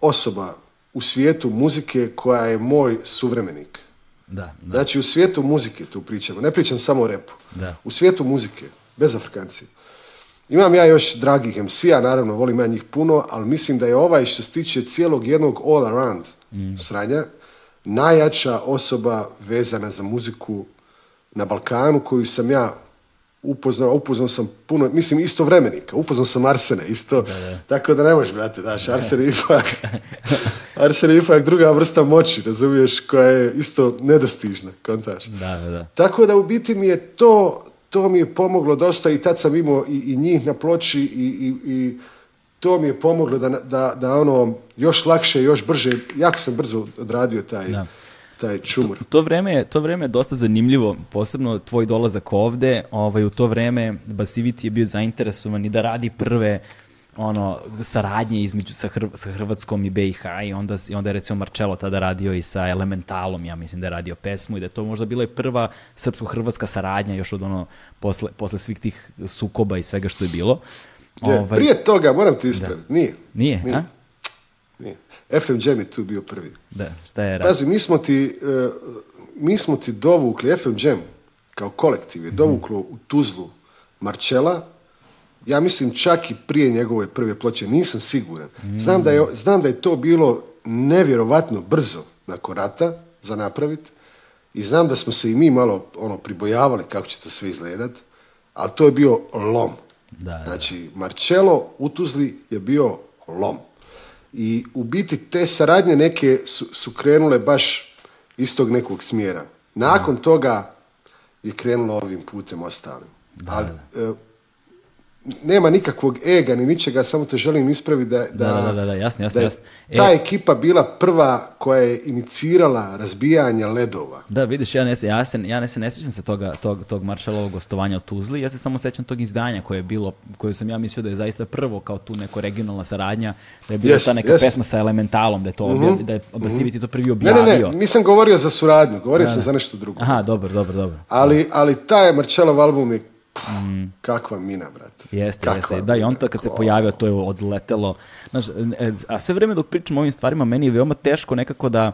Speaker 2: osoba u svijetu muzike koja je moj suvremenik.
Speaker 1: Da, da.
Speaker 2: Znači u svijetu muzike tu pričamo, ne pričam samo o repu. U svijetu muzike, bez Afrikanci. Imam ja još dragih MC-a, naravno volim ja njih puno, ali mislim da je ovaj što se tiče cijelog jednog all around mm. sranja, najjača osoba vezana za muziku na Balkanu koju sam ja upoznao, upoznao sam puno, mislim isto vremenika, upoznao sam Arsene isto, tako da ne možeš, brate, daš, Arsen je ipak, Arsen ipak druga vrsta moći, razumiješ, koja je isto nedostižna, kontaš. Tako da u biti mi je to, to mi je pomoglo dosta i tad sam imao i, i njih na ploči i, i, i to mi je pomoglo da, da, da, ono još lakše, još brže, jako sam brzo odradio taj, taj čumor. To,
Speaker 1: to, vreme, to vreme je dosta zanimljivo, posebno tvoj dolazak ovde, ovaj, u to vreme Basiviti je bio zainteresovan i da radi prve ono saradnje između sa, sa Hrvatskom i BiH i onda i onda je recimo Marcello tada radio i sa Elementalom, ja mislim da je radio pesmu i da je to možda bila i prva srpsko-hrvatska saradnja još od ono posle, posle svih tih sukoba i svega što je bilo.
Speaker 2: Je, ovaj, Prije toga, moram ti ispraviti, nije.
Speaker 1: Nije, A?
Speaker 2: nije. FM Jam je tu bio prvi. Da,
Speaker 1: šta je Pazi,
Speaker 2: mi smo ti, e, mi smo ti dovukli, FM Jam kao kolektiv je mhm. dovuklo u Tuzlu Marčela, ja mislim čak i prije njegove prve ploče, nisam siguran. Znam da je, znam da je to bilo nevjerovatno brzo nakon rata za napraviti i znam da smo se i mi malo ono pribojavali kako će to sve izgledat, ali to je bio lom.
Speaker 1: Da, da.
Speaker 2: Znači, Marcello u Tuzli je bio lom. I u biti te saradnje neke su, su krenule baš iz tog nekog smjera. Nakon toga je krenulo ovim putem ostalim. Ali, e, nema nikakvog ega ni ničega, samo te želim ispraviti da,
Speaker 1: da, da, da, e-
Speaker 2: ta ekipa bila prva koja je inicirala razbijanje ledova.
Speaker 1: Da, vidiš, ja ne, ja se, ja ne, se ne sjećam se toga, tog, tog Maršalovog gostovanja u Tuzli, ja se samo sjećam tog izdanja koje je bilo, koje sam ja mislio da je zaista prvo kao tu neko regionalna saradnja, da je bila ta neka yes. pesma sa Elementalom, da je to mhm. da mhm. je to prvi objavio. Ne, ne, ne,
Speaker 2: nisam govorio za suradnju, govorio sam za nešto drugo.
Speaker 1: Aha, dobro, dobro, dobro.
Speaker 2: Ali, ali taj Maršalov album je Mm. Kakva mina, brate.
Speaker 1: Jeste, jeste. Da, i on to kad se pojavio, to je odletelo. Znaš, e, a sve vrijeme dok pričam o ovim stvarima, meni je veoma teško nekako da...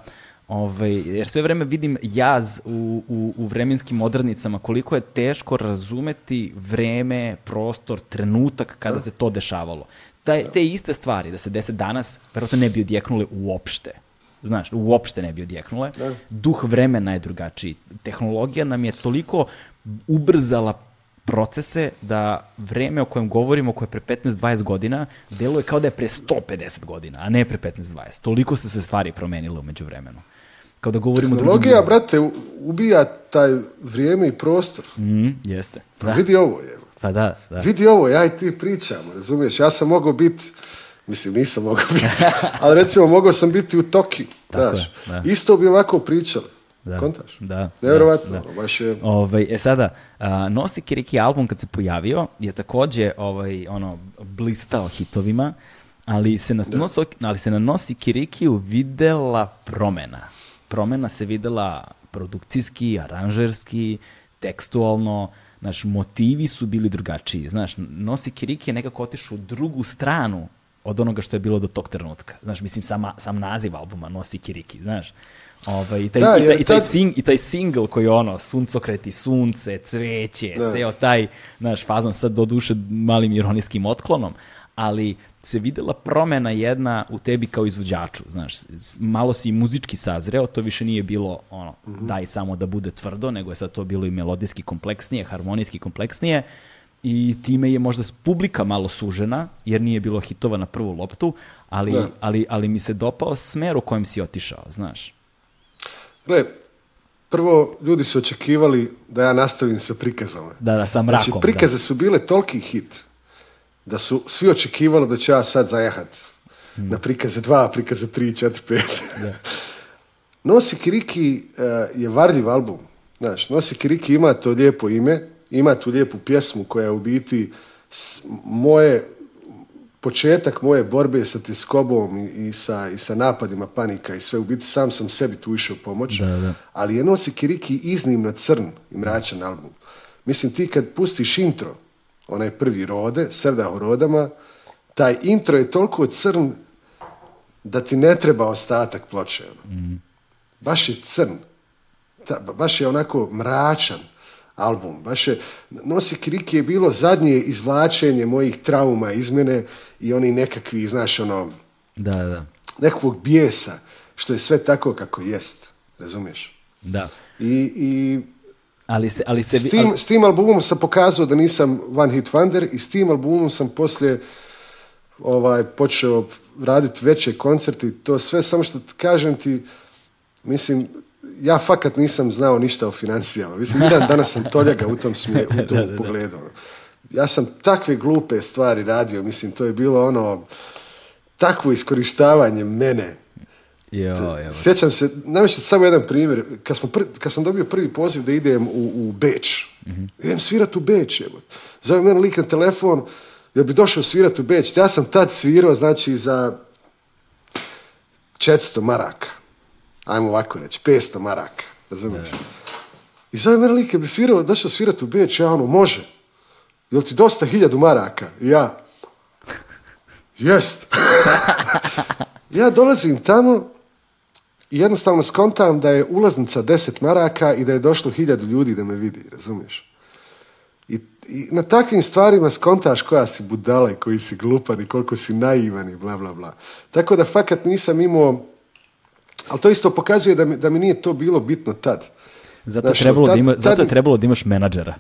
Speaker 1: Ove, ovaj, jer sve vrijeme vidim jaz u, u, u vremenskim odrednicama, koliko je teško razumeti vreme, prostor, trenutak kada se to dešavalo. Taj, te iste stvari da se dese danas, to ne bi odjeknule uopšte. Znaš, uopšte ne bi odjeknule. Duh vremena je drugačiji. Tehnologija nam je toliko ubrzala procese da vrijeme o kojem govorimo, koje je pre 15-20 godina, djeluje kao da je pre 150 godina, a ne pre 15-20. Toliko su se stvari promenile umeđu vremenu. Kao da govorimo Tehnologija,
Speaker 2: brate, ubija taj vrijeme i prostor.
Speaker 1: Mm, jeste.
Speaker 2: Pa vidi ovo,
Speaker 1: Pa da, da.
Speaker 2: Vidi ovo, ja i ti pričamo, razumiješ? Ja sam mogao biti Mislim, nisam mogao biti, ali recimo mogao sam biti u Tokiju, Isto bi ovako pričali
Speaker 1: da.
Speaker 2: Kontaš?
Speaker 1: Da.
Speaker 2: Nevjerovatno,
Speaker 1: da,
Speaker 2: je...
Speaker 1: Ovaj, e sada, a, Nosi Kiriki album kad se pojavio je također ovaj, ono, blistao hitovima, ali se, na, ali se na Nosi Kiriki videla promena. Promena se videla produkcijski, aranžerski, tekstualno, znaš, motivi su bili drugačiji, znaš, Nosi Kiriki je nekako otišao u drugu stranu od onoga što je bilo do tog trenutka. Znaš, mislim, sama, sam naziv albuma Nosi Kiriki, znaš. Ovaj, i, taj, da, i, taj, i, sing, I taj single koji je ono, suncokreti, sunce, cveće, da. ceo taj, naš fazon sad doduše malim ironijskim otklonom, ali se videla promena jedna u tebi kao izvođaču, znaš, malo si muzički sazreo, to više nije bilo ono, mhm. daj samo da bude tvrdo, nego je sad to bilo i melodijski kompleksnije, harmonijski kompleksnije i time je možda publika malo sužena, jer nije bilo hitova na prvu loptu, ali, ali, ali mi se dopao smer u kojem si otišao, znaš.
Speaker 2: Gle, prvo ljudi su očekivali da ja nastavim sa prikazama.
Speaker 1: Da, da, sa mrakom. Znači,
Speaker 2: prikaze su bile toliki hit da su svi očekivali da ću ja sad zajahat hmm. na prikaze dva, prikaze tri, četiri, pet. Da. Nosi Kiriki eh, je varljiv album. Znaš, Nosi Kiriki ima to lijepo ime, ima tu lijepu pjesmu koja je u biti moje početak moje borbe sa tiskobom i, i, sa, i sa napadima panika i sve, u biti sam sam sebi tu išao pomoć, da, da. ali je nosi Kiriki iznimno crn i mračan album. Mislim, ti kad pustiš intro, onaj prvi rode, srda o rodama, taj intro je toliko crn da ti ne treba ostatak ploče. Ono. Mhm. Baš je crn. baš je onako mračan album. Baš Nosi Kriki je bilo zadnje izvlačenje mojih trauma iz mene i oni nekakvi, znaš, ono,
Speaker 1: da, da. nekakvog
Speaker 2: bijesa, što je sve tako kako jest, razumiješ?
Speaker 1: Da.
Speaker 2: I, i
Speaker 1: ali se, ali
Speaker 2: se, s, tim, albumom sam pokazao da nisam one hit wonder i s tim albumom sam poslije ovaj, počeo raditi veće koncerti. to sve, samo što kažem ti, mislim, ja fakat nisam znao ništa o financijama. Mislim, jedan danas sam toljaga u tom, smje, u tom pogledu. Ono. Ja sam takve glupe stvari radio, mislim, to je bilo ono, takvo iskorištavanje mene. Sjećam se, najviše samo jedan primjer, kad, sam dobio prvi poziv da idem u, Beč, mhm. idem svirat u Beč, evo. Zove mene lik na telefon, ja bi došao svirat u Beč. Ja sam tad svirao, znači, za 400 maraka ajmo ovako reći, 500 maraka, razumiješ? I zove mene like, bi svirao, došao svirati u Beč, ja ono, može. Jel ti dosta hiljadu maraka? I ja, jest. ja dolazim tamo i jednostavno skontam da je ulaznica 10 maraka i da je došlo hiljadu ljudi da me vidi, razumiješ? I, I, na takvim stvarima skontaš koja si budala i koji si glupan i koliko si naivan i bla, bla, bla. Tako da fakat nisam imao ali to isto pokazuje da mi, da mi nije to bilo bitno tad.
Speaker 1: Zato, trebalo da ima, zato je trebalo da imaš menadžera.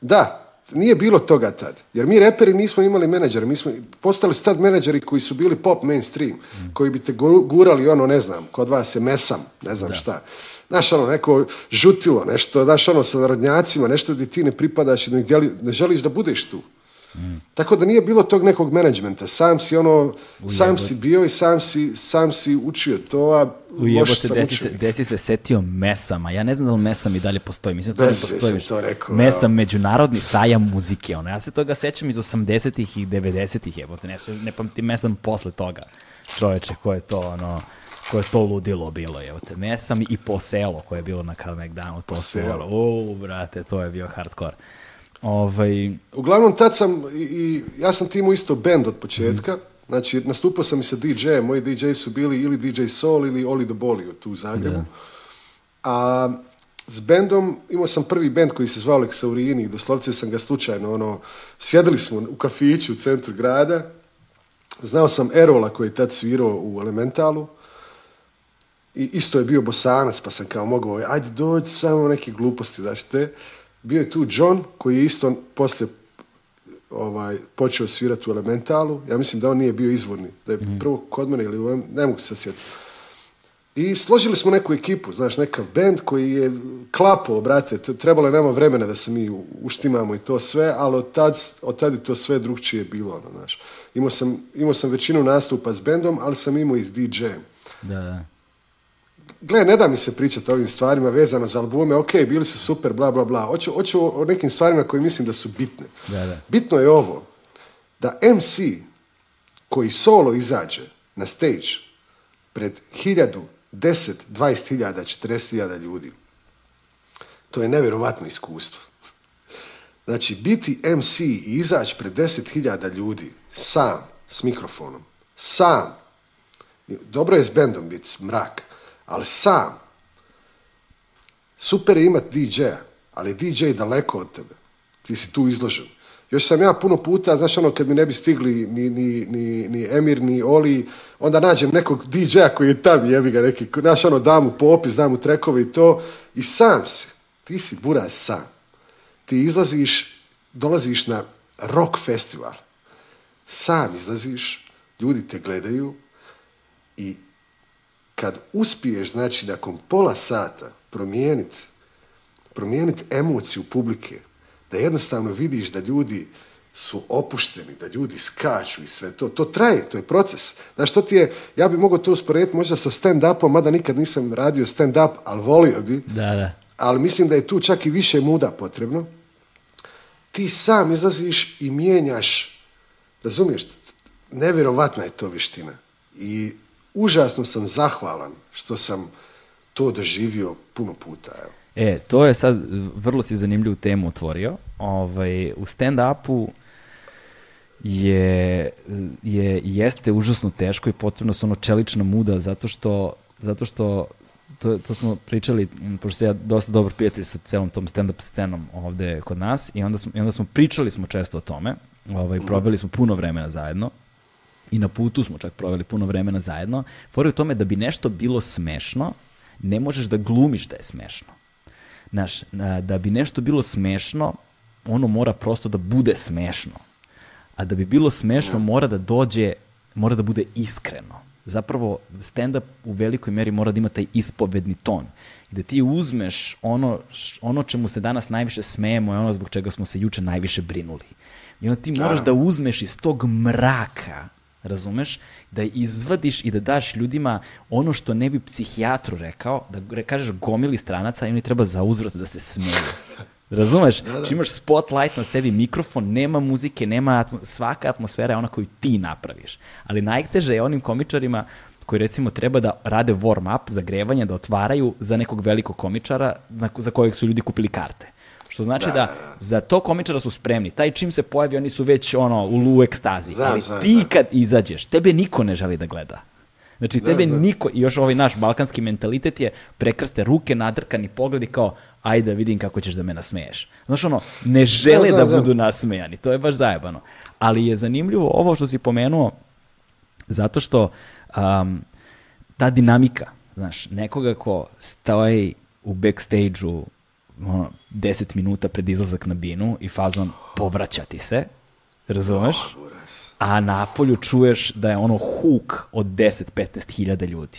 Speaker 2: Da, nije bilo toga tad. Jer mi reperi nismo imali menadžera. Mi smo, postali su tad menadžeri koji su bili pop mainstream, koji bi te gurali ono, ne znam, kod vas je mesam, ne znam šta. Znaš, ono, neko žutilo, nešto, znaš, ono, sa narodnjacima, nešto gdje ti ne pripadaš i ne želiš da budeš tu. Tako da nije bilo tog nekog menadžmenta. Sam si ono, sam si bio i sam si, sam si učio to, a
Speaker 1: Ujebo se, desi se, desi se setio mesama. Ja ne znam da li mesam i dalje postoji. Mislim da to ne postoji. mesam, ja. međunarodni sajam muzike. Ono. Ja se toga sećam iz 80-ih i 90-ih. ne, ne pamtim mesam posle toga. Čoveče, ko je to, ono koje to ludilo bilo, evo te, mesam i poselo koje je bilo na Kalmegdanu, to su, o, ono, brate, to je bio hardcore. Ovaj...
Speaker 2: Uglavnom, tad sam, i, ja sam timo isto band od početka, mm. znači nastupao sam i sa DJ, moji DJ su bili ili DJ Sol ili Oli the u tu u Zagrebu. A s bendom, imao sam prvi bend koji se zvao Leksaurini doslovce sam ga slučajno, ono, sjedili smo u kafiću u centru grada, znao sam Erola koji je tad svirao u Elementalu, i isto je bio bosanac, pa sam kao mogao, ajde dođi, samo neke gluposti, znaš te. Bio je tu John koji je isto poslije ovaj, počeo svirati u Elementalu. Ja mislim da on nije bio izvorni. Da je mhm. prvo kod mene ili ne mogu se sjetiti. I složili smo neku ekipu, znaš, nekav band koji je klapo, brate, trebalo je nama vremena da se mi uštimamo i to sve, ali od tad, od je to sve drugčije bilo, ono, znaš. Imao sam, imao sam većinu nastupa s bendom, ali sam imao i s DJ-em.
Speaker 1: Da, da
Speaker 2: gle, ne da mi se pričati o ovim stvarima vezano za albume, ok, bili su super, bla, bla, bla. Hoću, o nekim stvarima koje mislim da su bitne.
Speaker 1: Da,
Speaker 2: Bitno je ovo, da MC koji solo izađe na stage pred hiljadu, deset, dvajest hiljada, četrdeset hiljada ljudi, to je nevjerovatno iskustvo. Znači, biti MC i izaći pred deset hiljada ljudi sam, s mikrofonom, sam, dobro je s bendom biti mrak, ali sam, super je imat DJ-a, ali DJ daleko od tebe. Ti si tu izložen. Još sam ja puno puta, znaš ono, kad mi ne bi stigli ni, Emir, ni Oli, onda nađem nekog DJ-a koji je tam, jebi ga neki, znaš ono, dam mu popis, dam mu trekove i to, i sam si, ti si buraz sam. Ti izlaziš, dolaziš na rock festival, sam izlaziš, ljudi te gledaju i kad uspiješ, znači, nakon pola sata promijeniti promijeniti emociju publike, da jednostavno vidiš da ljudi su opušteni, da ljudi skaču i sve to. To traje, to je proces. Znaš, to ti je, ja bi mogao to usporediti možda sa stand-upom, mada nikad nisam radio stand-up, ali volio bi.
Speaker 1: Da, da.
Speaker 2: Ali mislim da je tu čak i više muda potrebno. Ti sam izlaziš i mijenjaš, razumiješ, nevjerovatna je to vještina. I užasno sam zahvalan što sam to doživio puno puta. Evo.
Speaker 1: E, to je sad, vrlo si zanimljivu temu otvorio. Ovaj, u stand-upu je, je, jeste užasno teško i potrebno su ono čelična muda zato što, zato što to, to smo pričali, pošto ja dosta dobar prijatelj sa celom tom stand-up scenom ovdje kod nas i onda, smo, onda smo pričali smo često o tome, ovaj, mhm. probili smo puno vremena zajedno i na putu smo čak proveli puno vremena zajedno, fora u tome da bi nešto bilo smešno, ne možeš da glumiš da je smešno. Znaš, da bi nešto bilo smešno, ono mora prosto da bude smešno. A da bi bilo smešno, mora da dođe, mora da bude iskreno. Zapravo, stand-up u velikoj meri mora da ima taj ispovedni ton. Da ti uzmeš ono, ono čemu se danas najviše smejemo i ono zbog čega smo se juče najviše brinuli. I onda ti moraš da uzmeš iz tog mraka razumeš, da izvadiš i da daš ljudima ono što ne bi psihijatru rekao, da kažeš gomili stranaca i oni treba za uzvrat da se smiju. Razumeš? Da, imaš spotlight na sebi, mikrofon, nema muzike, nema svaka atmosfera je ona koju ti napraviš. Ali najteže je onim komičarima koji recimo treba da rade warm up, zagrevanje, da otvaraju za nekog velikog komičara za kojeg su ljudi kupili karte. Što znači da, za to komičara su spremni. Taj čim se pojavi, oni su već ono, u lu ekstazi. Ali ti kad izađeš, tebe niko ne želi da gleda. Znači, tebe da. niko, i još ovaj naš balkanski mentalitet je prekrste ruke, nadrkani pogledi kao, ajde vidim kako ćeš da me nasmeješ. Znaš ono, ne žele da, budu nasmejani, to je baš zajebano. Ali je zanimljivo ovo što si pomenuo, zato što ta dinamika, znaš, nekoga ko stoji u backstage-u ono, 10 minuta pred izlazak na binu i fazon povraćati se, razumeš? A napolju čuješ da je ono huk od 10-15 hiljada ljudi.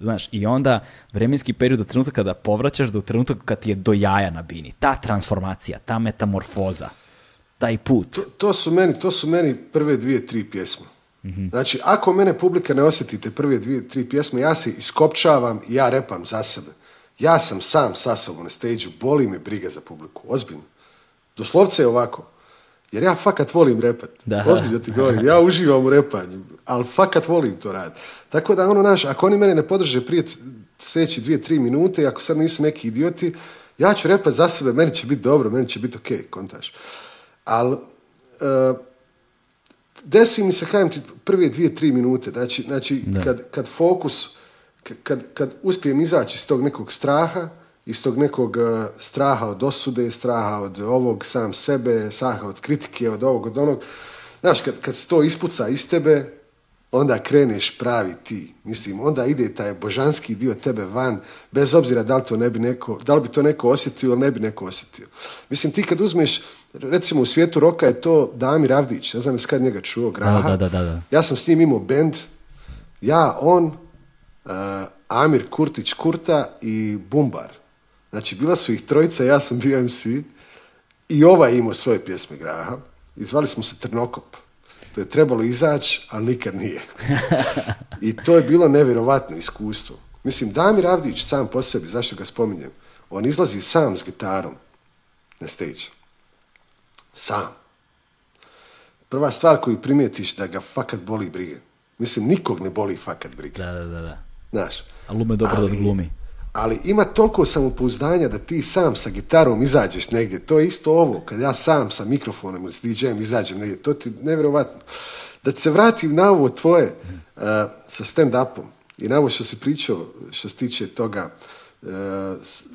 Speaker 1: Znaš, i onda vremenski period od trenutka kada povraćaš do trenutka kad ti je do jaja na bini. Ta transformacija, ta metamorfoza, taj put.
Speaker 2: To, su, meni, to su meni prve dvije, tri pjesme. Mhm. Znači, ako mene publika ne osjetite prve dvije, tri pjesme, ja se iskopčavam i ja repam za sebe. Ja sam sam sa sobom na stage boli me briga za publiku, ozbiljno. Doslovce je ovako, jer ja fakat volim repat. Da. Ozbiljno ti govorim, ja uživam u repanju, ali fakat volim to raditi. Tako da ono naš, ako oni mene ne podrže prije sljedeći dvije, tri minute, ako sad nisu neki idioti, ja ću repat za sebe, meni će biti dobro, meni će biti ok, kontaš. Ali uh, e, desi mi se, kajem ti, prve dvije, tri minute, znači, znači kad, kad fokus kad, kad uspijem izaći iz tog nekog straha, iz tog nekog e, straha od osude, straha od ovog sam sebe, straha od kritike, od ovog, od onog. Znaš, kad, kad se to ispuca iz tebe, onda kreneš pravi ti. Mislim, onda ide taj božanski dio tebe van, bez obzira da li, to ne bi, neko, da li bi to neko osjetio ili ne bi neko osjetio. Mislim, ti kad uzmeš, recimo u svijetu roka je to Damir Avdić, ne znam iz kad njega čuo, Graha.
Speaker 1: Da,
Speaker 2: ja sam s njim imao bend, ja, on, Eh, Amir Kurtić Kurta i Bumbar. Znači, bila su ih trojica, ja sam bio MC i ovaj imao svoje pjesme Graha. I zvali smo se Trnokop. To je trebalo izaći, ali nikad nije. I to je bilo nevjerovatno iskustvo. Mislim, Damir Avdić sam po sebi, zašto ga spominjem, on izlazi sam s gitarom na stage. Sam. Prva stvar koju primijetiš da ga fakat boli brige. Mislim, nikog ne boli fakat briga.
Speaker 1: Da, da, da.
Speaker 2: Znaš.
Speaker 1: A Lume dobro ali, da glumi.
Speaker 2: Ali ima toliko samopouzdanja da ti sam sa gitarom izađeš negdje. To je isto ovo, kad ja sam sa mikrofonom ili s DJ-em izađem negdje. To ti nevjerovatno. Da se vratim na ovo tvoje uh, sa stand-upom i na ovo što si pričao što se tiče toga uh,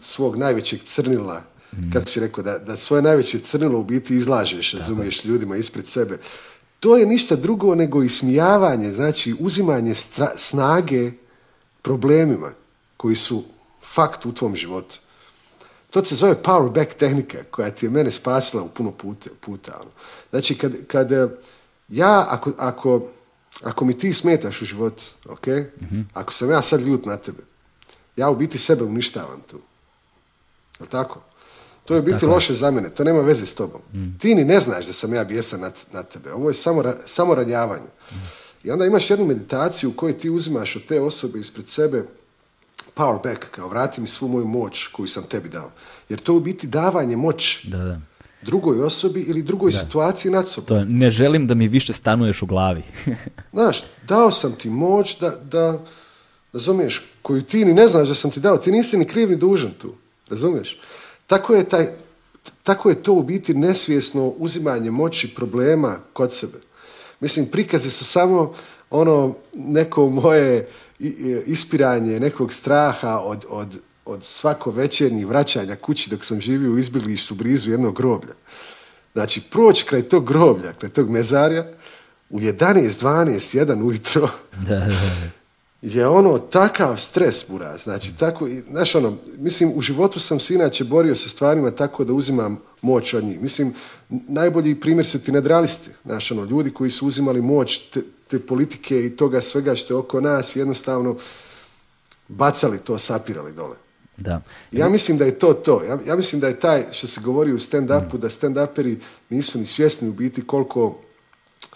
Speaker 2: svog najvećeg crnila Mm. kako si rekao, da, da svoje najveće crnilo u biti izlažeš, razumiješ, ljudima ispred sebe. To je ništa drugo nego ismijavanje, znači uzimanje snage problemima koji su fakt u tvom životu. To se zove power back tehnika koja ti je mene spasila u puno puta. Ono. Znači, kad, kad eh, ja, ako, ako, ako, mi ti smetaš u životu, ok? Mhm. Ako sam ja sad ljut na tebe, ja u biti sebe uništavam tu. Je tako? To je u biti loše za mene, to nema veze s tobom. Mhm. Ti ni ne znaš da sam ja bijesan na, na tebe. Ovo je samo, samo ranjavanje. Mhm. I onda imaš jednu meditaciju u kojoj ti uzimaš od te osobe ispred sebe power back, kao vrati mi svu moju moć koju sam tebi dao. Jer to je u biti davanje moć da, da. drugoj osobi ili drugoj situaciji nad sobom.
Speaker 1: To, ne želim da mi više stanuješ u glavi.
Speaker 2: Znaš, dao sam ti moć da, da, razumiješ, koju ti ni ne znaš da sam ti dao, ti nisi ni kriv ni dužan tu, razumiješ? Tako je, taj, tako je to u biti nesvjesno uzimanje moći problema kod sebe. Mislim, prikazi su samo ono neko moje ispiranje nekog straha od, od, od svako večernjih vraćanja kući dok sam živio u izbjeglištu blizu jednog groblja. Znači, proći kraj tog groblja, kraj tog mezarja, u 11, 12, 1 ujutro, je ono takav stres bura, znači tako, znaš ono, mislim u životu sam se inače borio sa stvarima tako da uzimam moć od njih. Mislim, najbolji primjer su ti nadralisti, znaš ono, ljudi koji su uzimali moć te, politike i toga svega što je oko nas jednostavno bacali to, sapirali dole. Da. Ja mislim da je to to. Ja, ja mislim da je taj što se govori u stand-upu, da stand-uperi nisu ni svjesni u biti koliko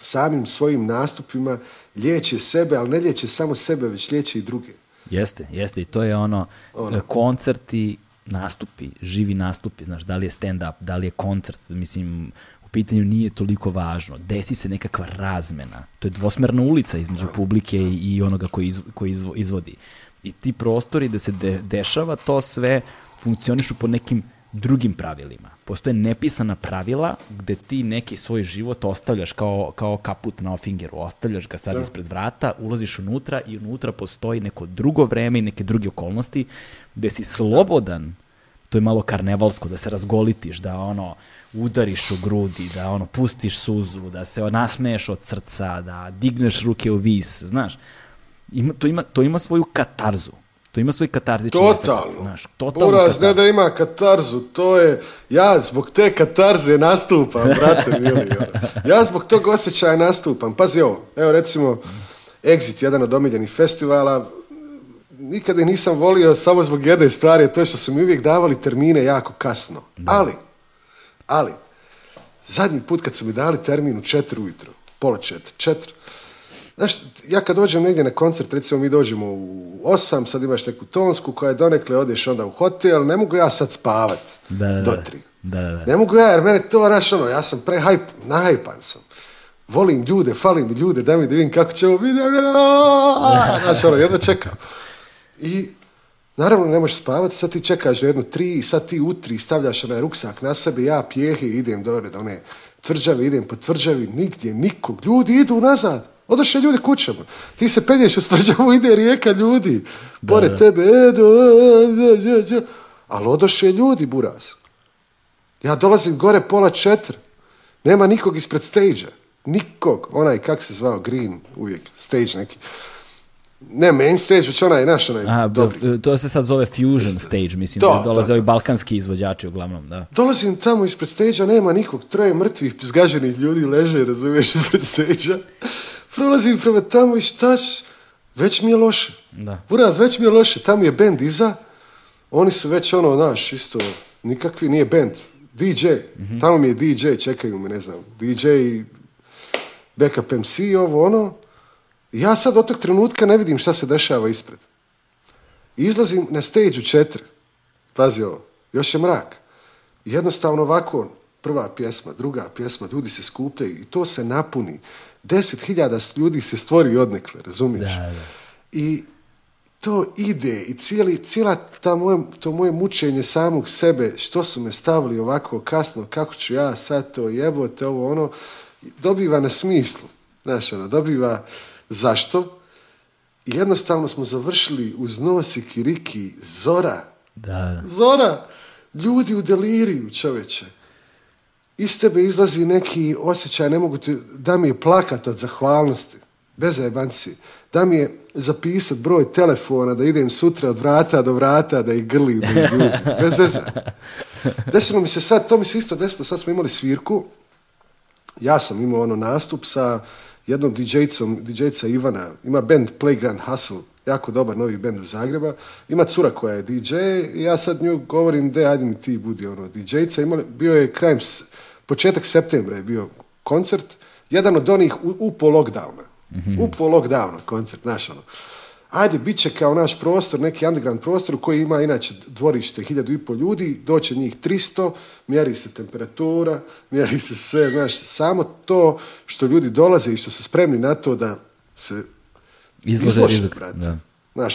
Speaker 2: samim svojim nastupima liječi sebe, ali ne liječi samo sebe, već liječi i druge.
Speaker 1: Jeste, jeste i to je ono, ono, koncerti, nastupi, živi nastupi, znaš, da li je stand-up, da li je koncert, mislim, u pitanju nije toliko važno. Desi se nekakva razmena. To je dvosmerna ulica između publike i onoga koji, koji izvodi. I ti prostori da se dešava to sve funkcionišu po nekim drugim pravilima postoje nepisana pravila gdje ti neki svoj život ostavljaš kao, kao kaput na ofingeru, ostavljaš ga sad ispred vrata, ulaziš unutra i unutra postoji neko drugo vreme i neke druge okolnosti gde si slobodan to je malo karnevalsko, da se razgolitiš, da ono, udariš u grudi, da ono, pustiš suzu, da se nasmeješ od srca, da digneš ruke u vis, znaš. Ima, to, ima, to ima svoju katarzu. To ima svoj katarzični Totalno. Efekt, znaš,
Speaker 2: totalno ne da ima katarzu, to je, ja zbog te katarze nastupam, brate mili. Ono. Ja zbog tog osjećaja nastupam. Pazi ovo, evo recimo, Exit, jedan od omiljenih festivala, nikada nisam volio samo zbog jedne stvari, a to je što su mi uvijek davali termine jako kasno. Ali, ali, zadnji put kad su mi dali termin u četiri ujutro, pola četiri, četiri, znaš, ja kad dođem negdje na koncert, recimo mi dođemo u osam, sad imaš neku tonsku koja je donekle, odeš onda u hotel, ne mogu ja sad spavat da, do tri. Da, da, Ne mogu ja, jer mene to, znaš, ono, ja sam pre sam. Volim ljude, falim ljude, daj mi da vidim kako će ovo biti. Ono, znaš, ono, jedno čekam. I Naravno, ne možeš spavati, sad ti čekaš na jedno tri i sad ti utri stavljaš onaj ruksak na sebe, ja pjehe idem dole do one tvrđave, idem po tvrđavi, nigdje, nikog, ljudi idu nazad. Odoše ljudi kućama. Ti se penješ u stvrđavu, ide rijeka ljudi. Pored tebe. E, Ali odoše ljudi, buraz. Ja dolazim gore pola četiri. Nema nikog ispred stage Nikog. Onaj, kak se zvao, Green, uvijek, stage neki. Ne, main stage, već onaj naš, onaj e,
Speaker 1: To se sad zove fusion stage, mislim, dolaze ovi balkanski izvođači uglavnom, da.
Speaker 2: Dolazim tamo ispred stage nema nikog, troje mrtvih, zgaženih ljudi leže, razumiješ, ispred stage prolazim prema tamo i štaš, već mi je loše. Da. već mi je loše, tamo je bend iza, oni su već ono, naš, isto, nikakvi, nije bend, DJ, mhm. tamo mi je DJ, čekaju me, ne znam, DJ, backup MC, ovo ono. Ja sad od tog trenutka ne vidim šta se dešava ispred. Izlazim na stage u četiri, pazi ovo, još je mrak. Jednostavno ovako, prva pjesma, druga pjesma, ljudi se skupljaju i to se napuni deset hiljada ljudi se stvori odnekle, razumiješ? Da, I to ide i cijeli, cijela ta moje, to moje mučenje samog sebe, što su me stavili ovako kasno, kako ću ja sad to jebote, ovo ono, dobiva na smislu, znaš, ono, dobiva zašto. jednostavno smo završili uz nos i kiriki Zora. Da. Zora! Ljudi u deliriju, čoveče iz tebe izlazi neki osjećaj, ne mogu ti, da mi je plakat od zahvalnosti, bez zajebanci, da mi je zapisat broj telefona, da idem sutra od vrata do vrata, da ih grli, da ih bez veze. Desilo mi se sad, to mi se isto desilo, sad smo imali svirku, ja sam imao ono nastup sa jednom DJ-com, Ivana, ima band Playground Hustle, jako dobar novi bend u Zagreba. Ima cura koja je DJ i ja sad nju govorim, da ajde mi ti budi ono DJ-ca. bio je krajem, početak septembra je bio koncert, jedan od onih u, upo lockdowna. mm lockdowna koncert, znaš ono. Ajde, bit će kao naš prostor, neki underground prostor koji ima inače dvorište hiljadu i pol ljudi, doće njih 300, mjeri se temperatura, mjeri se sve, znaš, samo to što ljudi dolaze i što su spremni na to da se izlože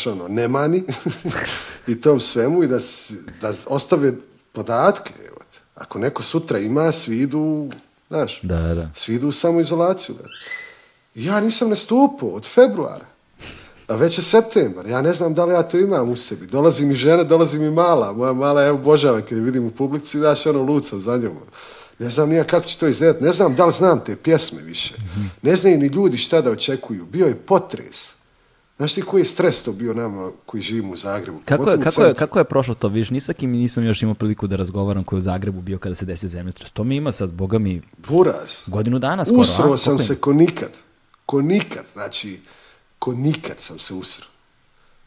Speaker 2: ono, ne mani i tom svemu i da, da ostave podatke. Ako neko sutra ima, svi idu, znaš, da, da. svi idu u samoizolaciju. Ja nisam nastupao od februara. A već je septembar, ja ne znam da li ja to imam u sebi. Dolazi mi žena, dolazi mi mala. Moja mala, evo, božava kad je vidim u publici, se ono, lucam za njom. Ono. Ne znam nija kako će to izgledati. Ne znam da li znam te pjesme više. Mhm. Ne znaju ni ljudi šta da očekuju. Bio je potres. Znaš ti koji je stres to bio nama koji živimo u Zagrebu?
Speaker 1: Kako je, kako, je, kako je prošlo to? Viš, nisakim nisam još imao priliku da razgovaram koji je u Zagrebu bio kada se desio zemljotres. To mi ima sad, boga mi, godinu dana skoro.
Speaker 2: Usro sam se ko nikad. Ko nikad, znači, ko nikad sam se usro.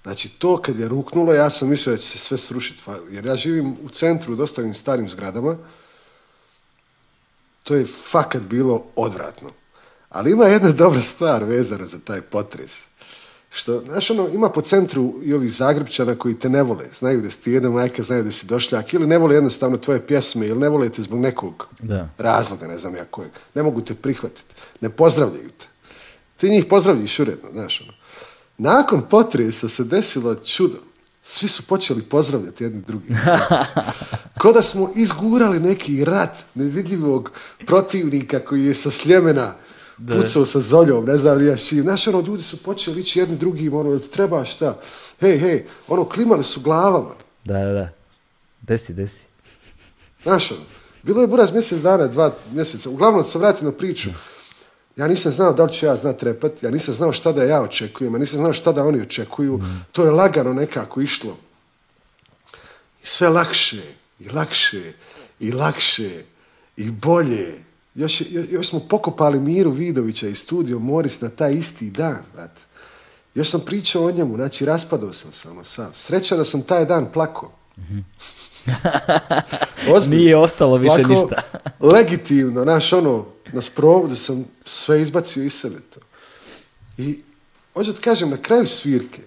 Speaker 2: Znači, to kad je ruknulo, ja sam mislio da će se sve srušiti. Jer ja živim u centru, u dosta starim zgradama. To je fakat bilo odvratno. Ali ima jedna dobra stvar vezana za taj potres što, znaš, ono, ima po centru i ovih Zagrebčana koji te ne vole. Znaju da si ti jedna majka, znaju da si došljak. Ili ne vole jednostavno tvoje pjesme, ili ne vole te zbog nekog da. razloga, ne znam ja kojeg. Ne mogu te prihvatiti. Ne pozdravljaju te. Ti njih pozdravljiš uredno, znaš, ono. Nakon potresa se desilo čudo. Svi su počeli pozdravljati jedni drugi. Ko da smo izgurali neki rat nevidljivog protivnika koji je sa sljemena pucao sa zoljom, ne znam li ja čim. Znaš, ono, ljudi su počeli ići jedni drugim, ono, treba šta? Hej, hej, ono, klimali su glavama.
Speaker 1: Da, da, da. Desi, desi.
Speaker 2: Znaš, ono, bilo je buraz mjesec dana, dva mjeseca. Uglavnom, da se vratim na priču. Ja nisam znao da li ću ja znat repat, ja nisam znao šta da ja očekujem, ja nisam znao šta da oni očekuju. Mm. To je lagano nekako išlo. I sve lakše, i lakše, i lakše, i bolje, još, smo pokopali Miru Vidovića i studio Moris na taj isti dan, brat. Još sam pričao o njemu, znači raspadao sam samo sam. Sreća da sam taj dan plako.
Speaker 1: Mm-hmm. Nije ostalo više plako, ništa.
Speaker 2: legitimno, znaš, ono, na sprovu da sam sve izbacio iz sebe to. I hoću da kažem, na kraju svirke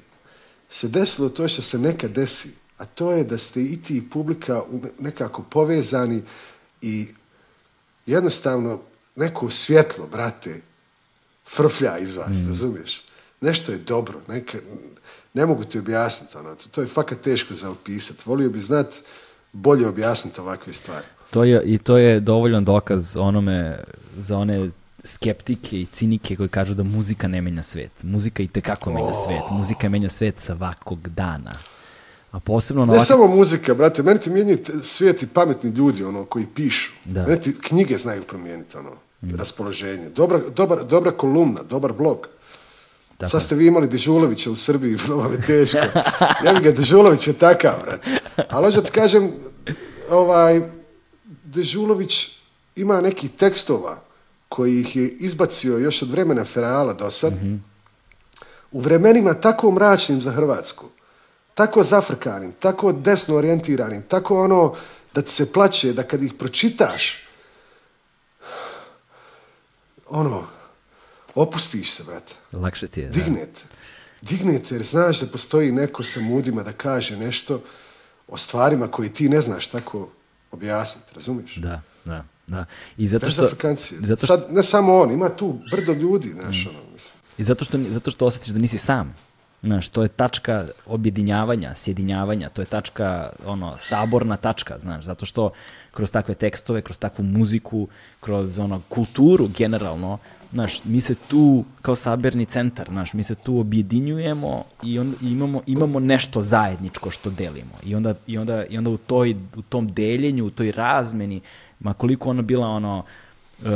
Speaker 2: se desilo to što se nekad desi, a to je da ste i ti i publika nekako povezani i jednostavno neko svjetlo, brate, frflja iz vas, mm. razumiješ? Nešto je dobro, neka, ne mogu ti objasniti ono, to, to je fakat teško za opisati. Volio bi znat bolje objasniti ovakve stvari.
Speaker 1: To je, I to je dovoljan dokaz onome, za one skeptike i cinike koji kažu da muzika ne menja svet. Muzika i tekako menja svet. Oh. Muzika menja svet svakog dana. A posebno
Speaker 2: na...
Speaker 1: Ne
Speaker 2: samo muzika, brate, meni ti mijenjaju svijet i pametni ljudi, ono, koji pišu. Da. Meni knjige znaju promijeniti, ono, mm. raspoloženje. Dobra, dobra kolumna, dobar blog. Tako. Sad ste vi imali Dežulovića u Srbiji, vrlo ono vam je teško. ja ga, Dežulović je takav, brate. Ali hoću kažem, ovaj, Dežulović ima nekih tekstova koji ih je izbacio još od vremena Ferala do sad, mhm. u vremenima tako mračnim za Hrvatsku tako zafrkanim, tako desno orijentiranim, tako ono da ti se plaće, da kad ih pročitaš, ono, opustiš se, brate.
Speaker 1: Lakše ti je,
Speaker 2: Dignete. Dignete jer znaš da postoji neko sa mudima da kaže nešto o stvarima koje ti ne znaš tako objasniti, razumiješ?
Speaker 1: Da, da, da. I zato što...
Speaker 2: Zato Sad, ne samo on, ima tu brdo ljudi, znaš, mm. ono, mislim.
Speaker 1: I zato što, zato što osjetiš da nisi sam. Znaš, to je tačka objedinjavanja, sjedinjavanja, to je tačka, ono, saborna tačka, znaš, zato što kroz takve tekstove, kroz takvu muziku, kroz, ono, kulturu generalno, znaš, mi se tu, kao saberni centar, znaš, mi se tu objedinjujemo i, on, imamo, imamo nešto zajedničko što delimo. I onda, i onda, i onda u, toj, u tom deljenju, u toj razmeni, ma koliko ona bila, ono, E,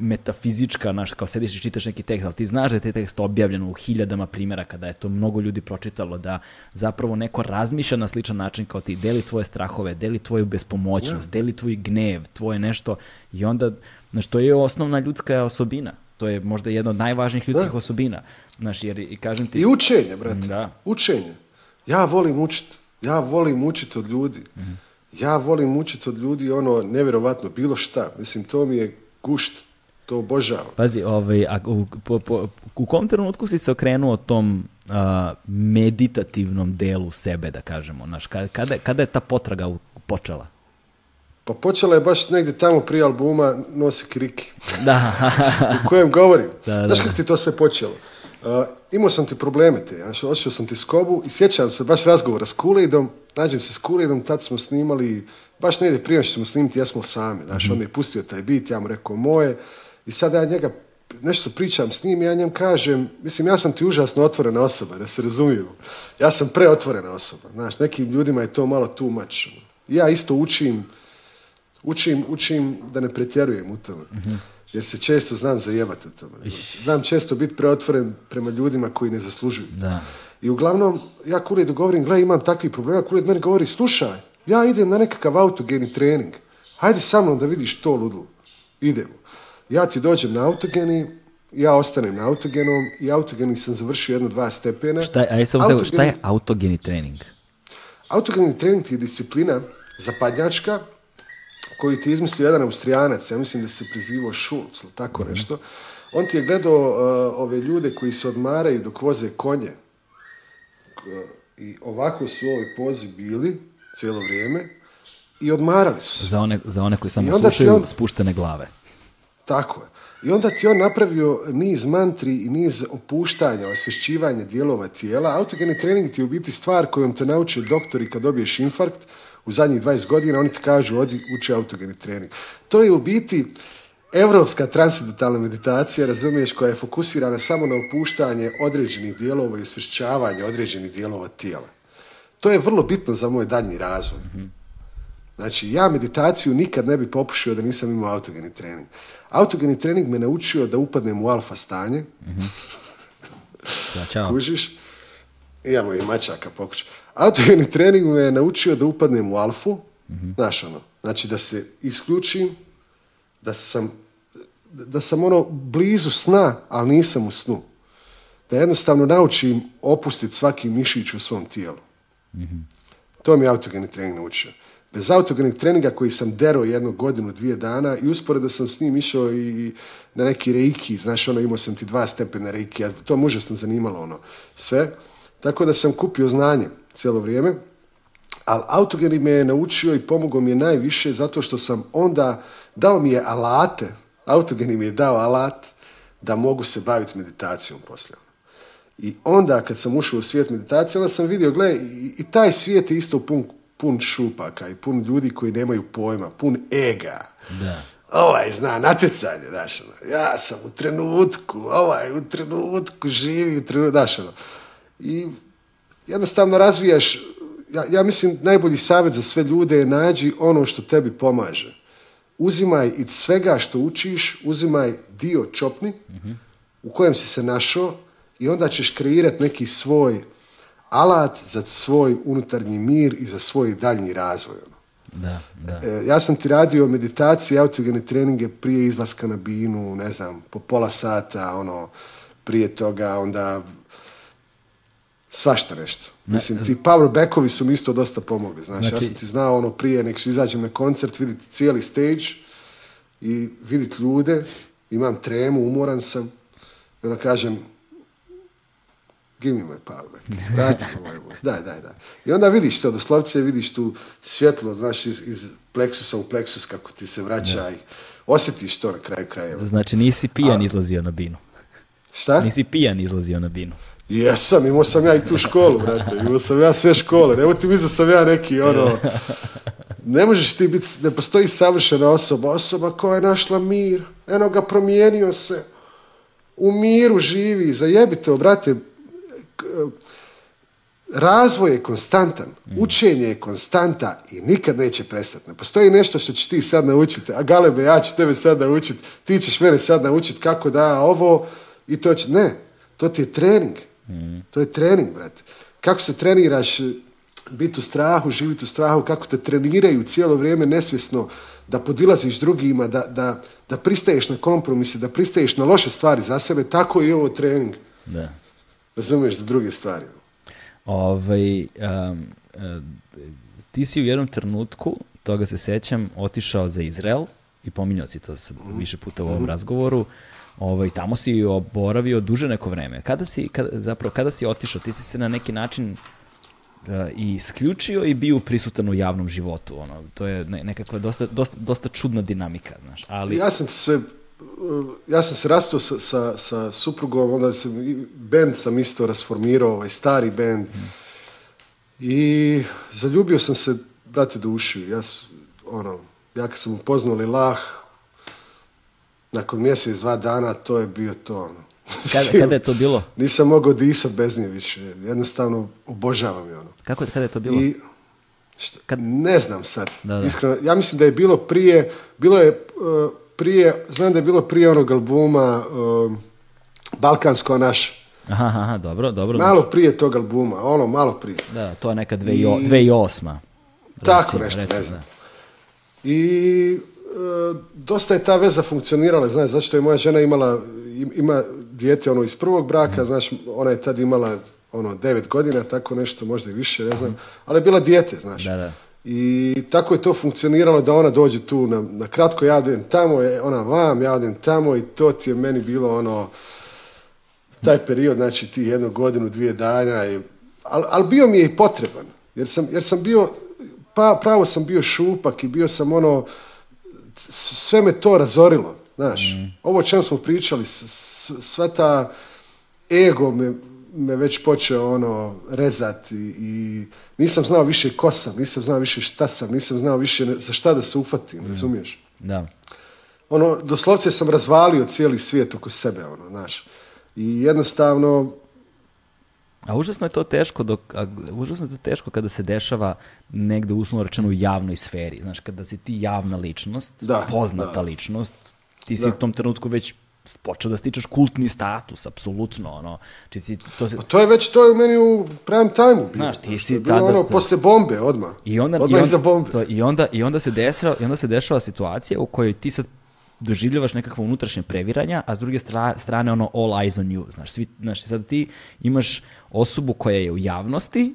Speaker 1: metafizička, naš, kao sediš i čitaš neki tekst, ali ti znaš da je taj tekst objavljen u hiljadama primjera kada je to mnogo ljudi pročitalo, da zapravo neko razmišlja na sličan način kao ti, deli tvoje strahove, deli tvoju bespomoćnost, deli tvoj gnev, tvoje nešto i onda, znaš, to je osnovna ljudska osobina. To je možda jedna od najvažnijih ljudskih osobina. Znaš, jer, i kažem ti...
Speaker 2: I učenje, brate. Da. Učenje. Ja volim učiti. Ja volim učiti od ljudi. Mhm ja volim učiti od ljudi ono nevjerovatno bilo šta. Mislim, to mi je gušt, to obožavam.
Speaker 1: Pazi, ovaj, a, u, po, u kom trenutku si se okrenuo tom meditativnom delu sebe, da kažemo? Naš, kada, kada je ta potraga počela?
Speaker 2: Pa počela je baš negdje tamo prije albuma Nosi kriki. Da. u kojem govorim. Da, kako ti to sve počelo? Eh, imao sam ti probleme te, znači, osjećao sam ti skobu i sjećam se baš razgovora s Kulidom, nađem se s Kulidom, tad smo snimali, baš negdje prije što smo snimiti, ja smo sami, znači, on mi je pustio taj bit, ja mu rekao moje i sada ja njega nešto pričam s njim, ja njem kažem, mislim, ja sam ti užasno otvorena osoba, da se razumiju. Ja sam preotvorena osoba, znaš, nekim ljudima je to malo too much. Ja isto učim, učim, učim da ne pretjerujem u tome. Mhm. Jer se često znam zajebati o tome. Znači. Znam često biti preotvoren prema ljudima koji ne zaslužuju. Da. I uglavnom, ja kuredu govorim, gle, imam takvih problema, od meni govori, slušaj, ja idem na nekakav autogeni trening. Hajde sa mnom da vidiš to ludilo. Idemo. Ja ti dođem na autogeni, ja ostanem na autogenom i autogeni sam završio jedno dva stepena.
Speaker 1: Šta je, sam autogeni, šta je autogeni trening?
Speaker 2: Autogeni trening je disciplina zapadnjačka koji ti izmislio jedan Austrijanac, ja mislim da se prizivao Šulc ili tako mhm. nešto, on ti je gledao uh, ove ljude koji se odmaraju dok voze konje. Uh, I ovako su ovoj pozi bili cijelo vrijeme i odmarali su
Speaker 1: se. Za one, za one koji samo slušaju spuštene glave.
Speaker 2: Tako je. I onda ti on napravio niz mantri i niz opuštanja, osvješćivanja dijelova tijela. Autogeni trening ti je u biti stvar kojom te nauče doktori kad dobiješ infarkt, u zadnjih 20 godina, oni ti kažu odi uči autogeni trening. To je u biti evropska transcendentalna meditacija, razumiješ, koja je fokusirana samo na opuštanje određenih dijelova i osvješćavanje određenih dijelova tijela. To je vrlo bitno za moj daljnji razvoj. Mhm. Znači, ja meditaciju nikad ne bi popušio da nisam imao autogeni trening. Autogeni trening me naučio da upadnem u alfa stanje. Mhm. Kužiš? Imamo i mačaka pokuću. Autogeni trening me je naučio da upadnem u alfu, mm-hmm. znaš ono, znači da se isključim, da sam, da sam ono blizu sna, ali nisam u snu. Da jednostavno naučim opustiti svaki mišić u svom tijelu. Mhm. To mi je autogeni trening naučio. Bez autogenih treninga koji sam derao jednu godinu, dvije dana i usporedo sam s njim išao i na neki reiki, znaš, ono imao sam ti dva stepena reiki, a to mužasno zanimalo, ono, sve. Tako da sam kupio znanje cijelo vrijeme, ali autogeni me je naučio i pomogao mi je najviše zato što sam onda, dao mi je alate, autogeni mi je dao alat da mogu se baviti meditacijom poslije. I onda kad sam ušao u svijet meditacije, onda sam vidio, gle, i, taj svijet je isto pun, pun šupaka i pun ljudi koji nemaju pojma, pun ega. Da. Ovaj zna natjecanje, daš, ono, ja sam u trenutku, ovaj u trenutku živi, u trenutku, ono, i jednostavno razvijaš, ja, ja mislim najbolji savjet za sve ljude je nađi ono što tebi pomaže. Uzimaj iz svega što učiš, uzimaj dio čopni u kojem si se našao i onda ćeš kreirati neki svoj alat za svoj unutarnji mir i za svoj daljnji razvoj. Ono. Da, da. E, ja sam ti radio meditacije, autogene treninge prije izlaska na binu, ne znam, po pola sata, ono, prije toga, onda svašta nešto. Mislim, ti power backovi su mi isto dosta pomogli. Znaš, znači... ja sam ti znao ono prije nek što izađem na koncert, viditi cijeli stage i vidjeti ljude, imam tremu, umoran sam, i onda kažem, give me my power back, moj daj, daj, daj. I onda vidiš to, doslovce vidiš tu svjetlo, znaš, iz, iz pleksusa u pleksus kako ti se vraća i osjetiš to na kraju krajeva.
Speaker 1: Znači nisi pijan A... izlazio na binu.
Speaker 2: Šta?
Speaker 1: Nisi pijan izlazio na binu.
Speaker 2: Jesam, imao sam ja i tu školu, brate. Imao sam ja sve škole. Nemoj ti da sam ja neki, ono... Ne možeš ti biti, ne postoji savršena osoba. Osoba koja je našla mir. Eno ga promijenio se. U miru živi. Zajebite, brate. Razvoj je konstantan. Mm. Učenje je konstanta i nikad neće prestati. Ne postoji nešto što ćeš ti sad naučiti. A galebe, ja ću tebe sad naučiti. Ti ćeš mene sad naučiti kako da ovo i to će... Ne, to ti je trening. Mhm. To je trening, brate. Kako se treniraš biti u strahu, živiti u strahu, kako te treniraju cijelo vrijeme nesvjesno da podilaziš drugima, da, da, da pristaješ na kompromise, da pristaješ na loše stvari za sebe, tako je i ovo trening. Da. Razumiješ za druge stvari.
Speaker 1: Ovaj, e, ti si u jednom trenutku, toga se sećam, otišao za Izrael i pominjao si to mhm. više puta u ovom mhm. razgovoru. Ovaj, tamo si oboravio duže neko vreme. Kada si, kada, zapravo, kada si otišao, ti si se na neki način e, i isključio i bio prisutan u javnom životu. Ono, to je nekakva dosta, dosta, dosta čudna dinamika. ali...
Speaker 2: Ja sam se ja sam se rastao sa, sa, sa suprugom, onda sam, bend sam isto rasformirao, ovaj stari bend. Mhm. I zaljubio sam se, brate, do Ja, ono, ja kad sam upoznao Lilah, nakon mjesec, dva dana, to je bio to. Ono.
Speaker 1: Kada, kada je to bilo?
Speaker 2: Nisam mogao disat bez nje više. Jednostavno obožavam je ono.
Speaker 1: Kako, kada je to bilo? I,
Speaker 2: Kad... Ne znam sad. Iskreno, ja mislim da je bilo prije, bilo je e, prije, znam da je bilo prije onog albuma e, Balkansko naš.
Speaker 1: Aha, dobro, dobro.
Speaker 2: Malo znači. prije tog albuma, ono, malo prije.
Speaker 1: Da, to je neka 2008.
Speaker 2: I... Tako recimo, nešto, ne znam. I dosta je ta veza funkcionirala, znaš, zato što je moja žena imala, ima dijete ono iz prvog braka, mhm. znaš, ona je tad imala ono devet godina, tako nešto, možda i više, ne znam, mhm. ali je bila dijete, znaš. Da, da. I tako je to funkcioniralo da ona dođe tu na, na kratko, ja odem tamo, e, ona vam, ja odem tamo i to ti je meni bilo ono, taj period, znači ti jednu godinu, dvije dana, ali, bio mi je i potreban, jer sam, jer sam bio, pa pravo sam bio šupak i bio sam ono, sve me to razorilo, znaš. Mm. Ovo o čemu smo pričali, sva ta ego me, me već počeo ono rezati i nisam znao više ko sam, nisam znao više šta sam, nisam znao više za šta da se ufatim, mm. razumiješ? Da. Ono, doslovce sam razvalio cijeli svijet oko sebe, ono, znaš. I jednostavno,
Speaker 1: a užasno je to teško dok, užasno je to teško kada se dešava negde uslovno rečeno u javnoj sferi. Znaš, kada si ti javna ličnost, da, poznata ličnost, ti da. si u tom trenutku već počeo da stičeš kultni status, apsolutno, ono.
Speaker 2: to, pa to je već, to je u meni u prime time bilo.
Speaker 1: Znaš, ti si tada...
Speaker 2: Ono, posle bombe, odmah. I onda, i
Speaker 1: onda,
Speaker 2: To,
Speaker 1: i, onda, i, onda se dešava, I onda se dešava situacija u kojoj ti sad doživljavaš nekakvo unutrašnje previranja, a s druge strane ono all eyes on you, znaš, svi, znaš, sad ti imaš osobu koja je u javnosti,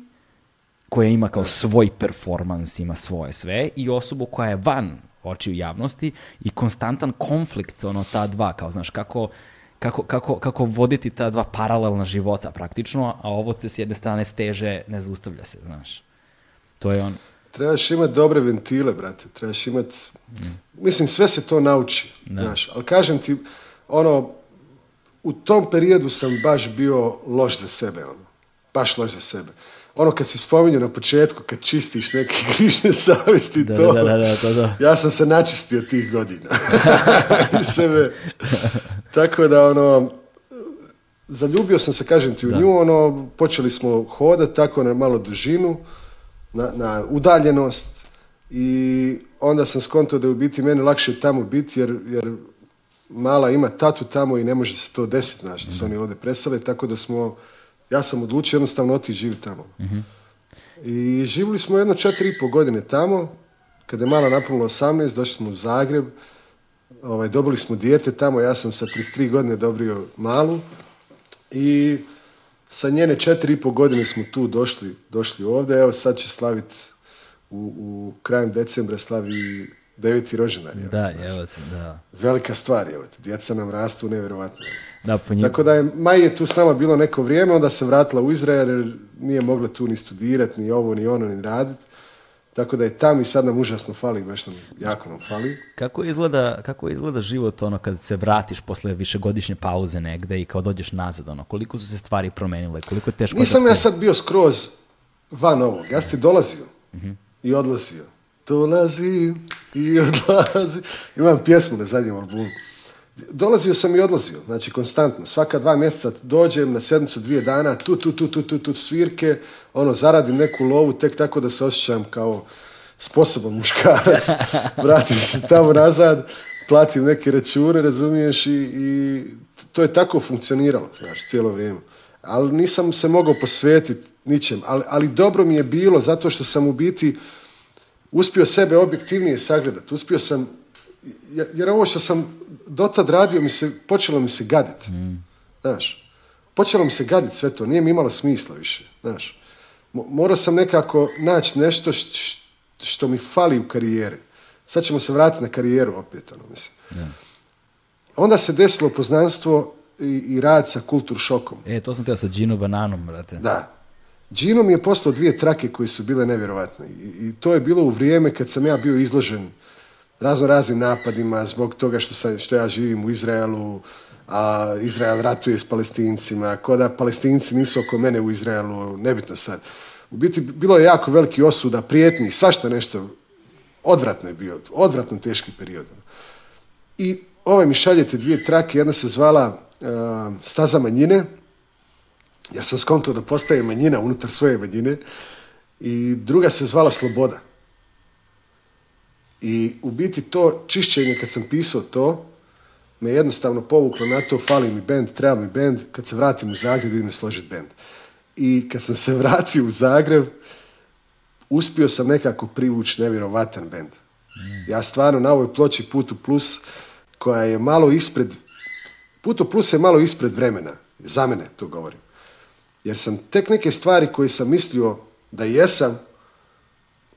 Speaker 1: koja ima kao svoj performans, ima svoje sve, i osobu koja je van u javnosti i konstantan konflikt, ono, ta dva, kao, znaš, kako, kako, kako, kako voditi ta dva paralelna života praktično, a ovo te s jedne strane steže, ne zaustavlja se, znaš. To je
Speaker 2: on. Trebaš imati dobre ventile, brate, trebaš imati, mm. mislim, sve se to nauči, znaš, ali kažem ti, ono, u tom periodu sam baš bio loš za sebe, ono baš loš za sebe. Ono kad si spominju na početku, kad čistiš neke grižne savesti, to, da, da, to, ja sam se načistio tih godina. sebe. Tako da, ono, zaljubio sam se, kažem ti, u da. nju, ono, počeli smo hodati tako na malo dužinu, na, na udaljenost i onda sam skontao da je u biti meni lakše tamo biti jer, jer mala ima tatu tamo i ne može se to desiti, znaš, da se mhm. oni ovdje presele, tako da smo ja sam odlučio jednostavno otići živjeti tamo. I živjeli smo jedno četiri i pol godine tamo. Kada je Mala napunila 18, došli smo u Zagreb. Ovaj, dobili smo dijete tamo, ja sam sa 33 godine dobrio Malu. I sa njene četiri i pol godine smo tu došli, došli ovdje. Evo sad će slaviti u, u krajem decembra slavi deveti rođendan. Da, evo
Speaker 1: da.
Speaker 2: Velika stvar, evo te. Djeca nam rastu nevjerovatno njim. Tako da je Maj je tu s nama bilo neko vrijeme, onda se vratila u Izrael jer nije mogla tu ni studirati, ni ovo, ni ono, ni raditi. Tako da je tam i sad nam užasno fali, baš nam jako nam fali.
Speaker 1: Kako izgleda, kako izgleda život ono kad se vratiš posle višegodišnje pauze negde i kao dođeš nazad, ono, koliko su se stvari promenile, koliko je teško...
Speaker 2: Nisam ja sad bio skroz van ovog, ja sam dolazio i odlazio. Dolazim i odlazim. Imam pjesmu na zadnjem albumu dolazio sam i odlazio, znači konstantno. Svaka dva mjeseca dođem na sedmicu, dvije dana, tu, tu, tu, tu, tu, tu, svirke, ono, zaradim neku lovu tek tako da se osjećam kao sposoban muškarac. Vratim se tamo nazad, platim neke račune, razumiješ, i, i to je tako funkcioniralo, znači, cijelo vrijeme. Ali nisam se mogao posvetiti ničem, ali, ali dobro mi je bilo zato što sam u biti uspio sebe objektivnije sagledati. Uspio sam jer ovo što sam dotad radio, mi se, počelo mi se gaditi. Mm. Znaš, počelo mi se gadit sve to, nije mi imalo smisla više. Znaš, morao sam nekako naći nešto što mi fali u karijeri. Sad ćemo se vratiti na karijeru opet, ono, mislim. Yeah. Onda se desilo poznanstvo i, i rad sa kultur šokom.
Speaker 1: E, to sam teo sa Gino Bananom, brate.
Speaker 2: Da. Gino mi je postao dvije trake koje su bile nevjerovatne I, I, to je bilo u vrijeme kad sam ja bio izložen razno raznim napadima zbog toga što, sam, što ja živim u Izraelu, a Izrael ratuje s palestincima, ko da palestinci nisu oko mene u Izraelu, nebitno sad. U biti bilo je jako veliki osuda, prijetni, svašta nešto, odvratno je bio, odvratno teški period. I ove ovaj mi šaljete dvije trake, jedna se zvala e, Staza manjine, jer sam skontao da postaje manjina unutar svoje manjine, i druga se zvala Sloboda. I u biti to čišćenje kad sam pisao to, me jednostavno povuklo na to, fali mi bend, treba mi bend, kad se vratim u Zagreb idem složit bend. I kad sam se vratio u Zagreb, uspio sam nekako privući nevjerovatan bend. Mm. Ja stvarno na ovoj ploči Putu Plus, koja je malo ispred, Putu Plus je malo ispred vremena, za mene to govorim. Jer sam tek neke stvari koje sam mislio da jesam,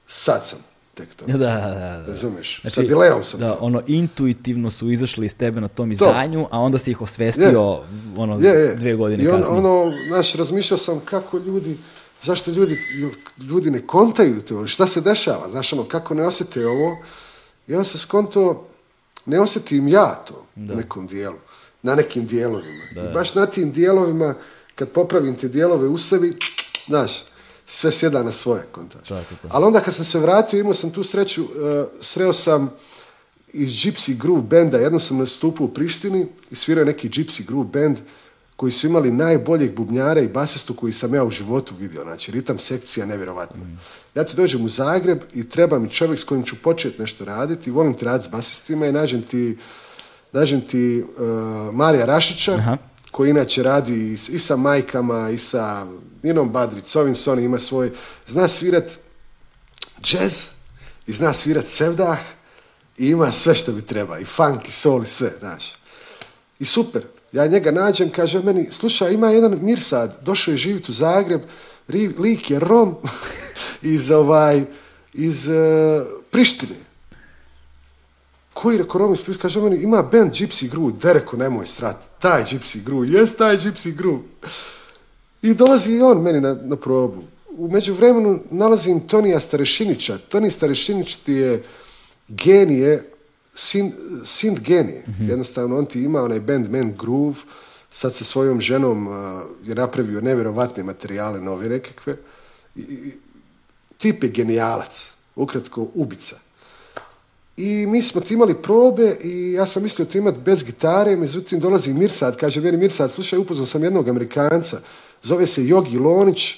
Speaker 2: sad sam tek to. Da, da, da. Razumeš? Sa znači, sam da,
Speaker 1: ono, intuitivno su izašli iz tebe na tom izdanju, a onda si ih osvestio ono, je, dvije godine I
Speaker 2: ono, znaš, razmišljao sam kako ljudi, zašto ljudi, ljudi ne kontaju to, šta se dešava, znaš, ono, kako ne osjete ovo. I on se skonto, ne osjetim ja to nekom dijelu, na nekim dijelovima. I baš na tim dijelovima, kad popravim te dijelove u sebi, znaš, sve sjeda na svoje kontakte, Ali onda kad sam se vratio, imao sam tu sreću, e, sreo sam iz Gypsy Groove benda, jednom sam nastupao u Prištini i svirao neki Gypsy Groove band koji su imali najboljeg bubnjara i basistu koji sam ja u životu vidio. Znači, ritam sekcija nevjerovatna. Mm. Ja ti dođem u Zagreb i treba mi čovjek s kojim ću početi nešto raditi. Volim ti raditi s basistima i nađem ti, ti e, Marija Rašića, koji inače radi i, sa majkama i sa Ninom Badrić, s ima svoj, zna svirat jazz i zna svirat sevdah i ima sve što bi treba, i funk, i i sve, znaš. I super, ja njega nađem, kaže meni, slušaj, ima jedan Mirsad, došao je živjeti u Zagreb, lik je Rom iz, ovaj, iz eh, Prištine koji reko Romi kaže meni, ima band Gypsy Gru, da reko nemoj srat, taj Gypsy Gru, jes taj Gypsy Gru. I dolazi i on meni na, na probu. U međuvremenu nalazim Tonija Starešinića. Toni Starešinić ti je genije, sind genije. Mhm. Jednostavno, on ti ima onaj band Man Groove, sad sa svojom ženom je napravio nevjerovatne materijale nove nekakve. tip je genijalac, ukratko ubica. I mi smo imali probe i ja sam mislio imati bez gitare, međutim dolazi Mirsad, kaže meni Mirsad, slušaj, upoznao sam jednog Amerikanca, zove se Jogi Lonić,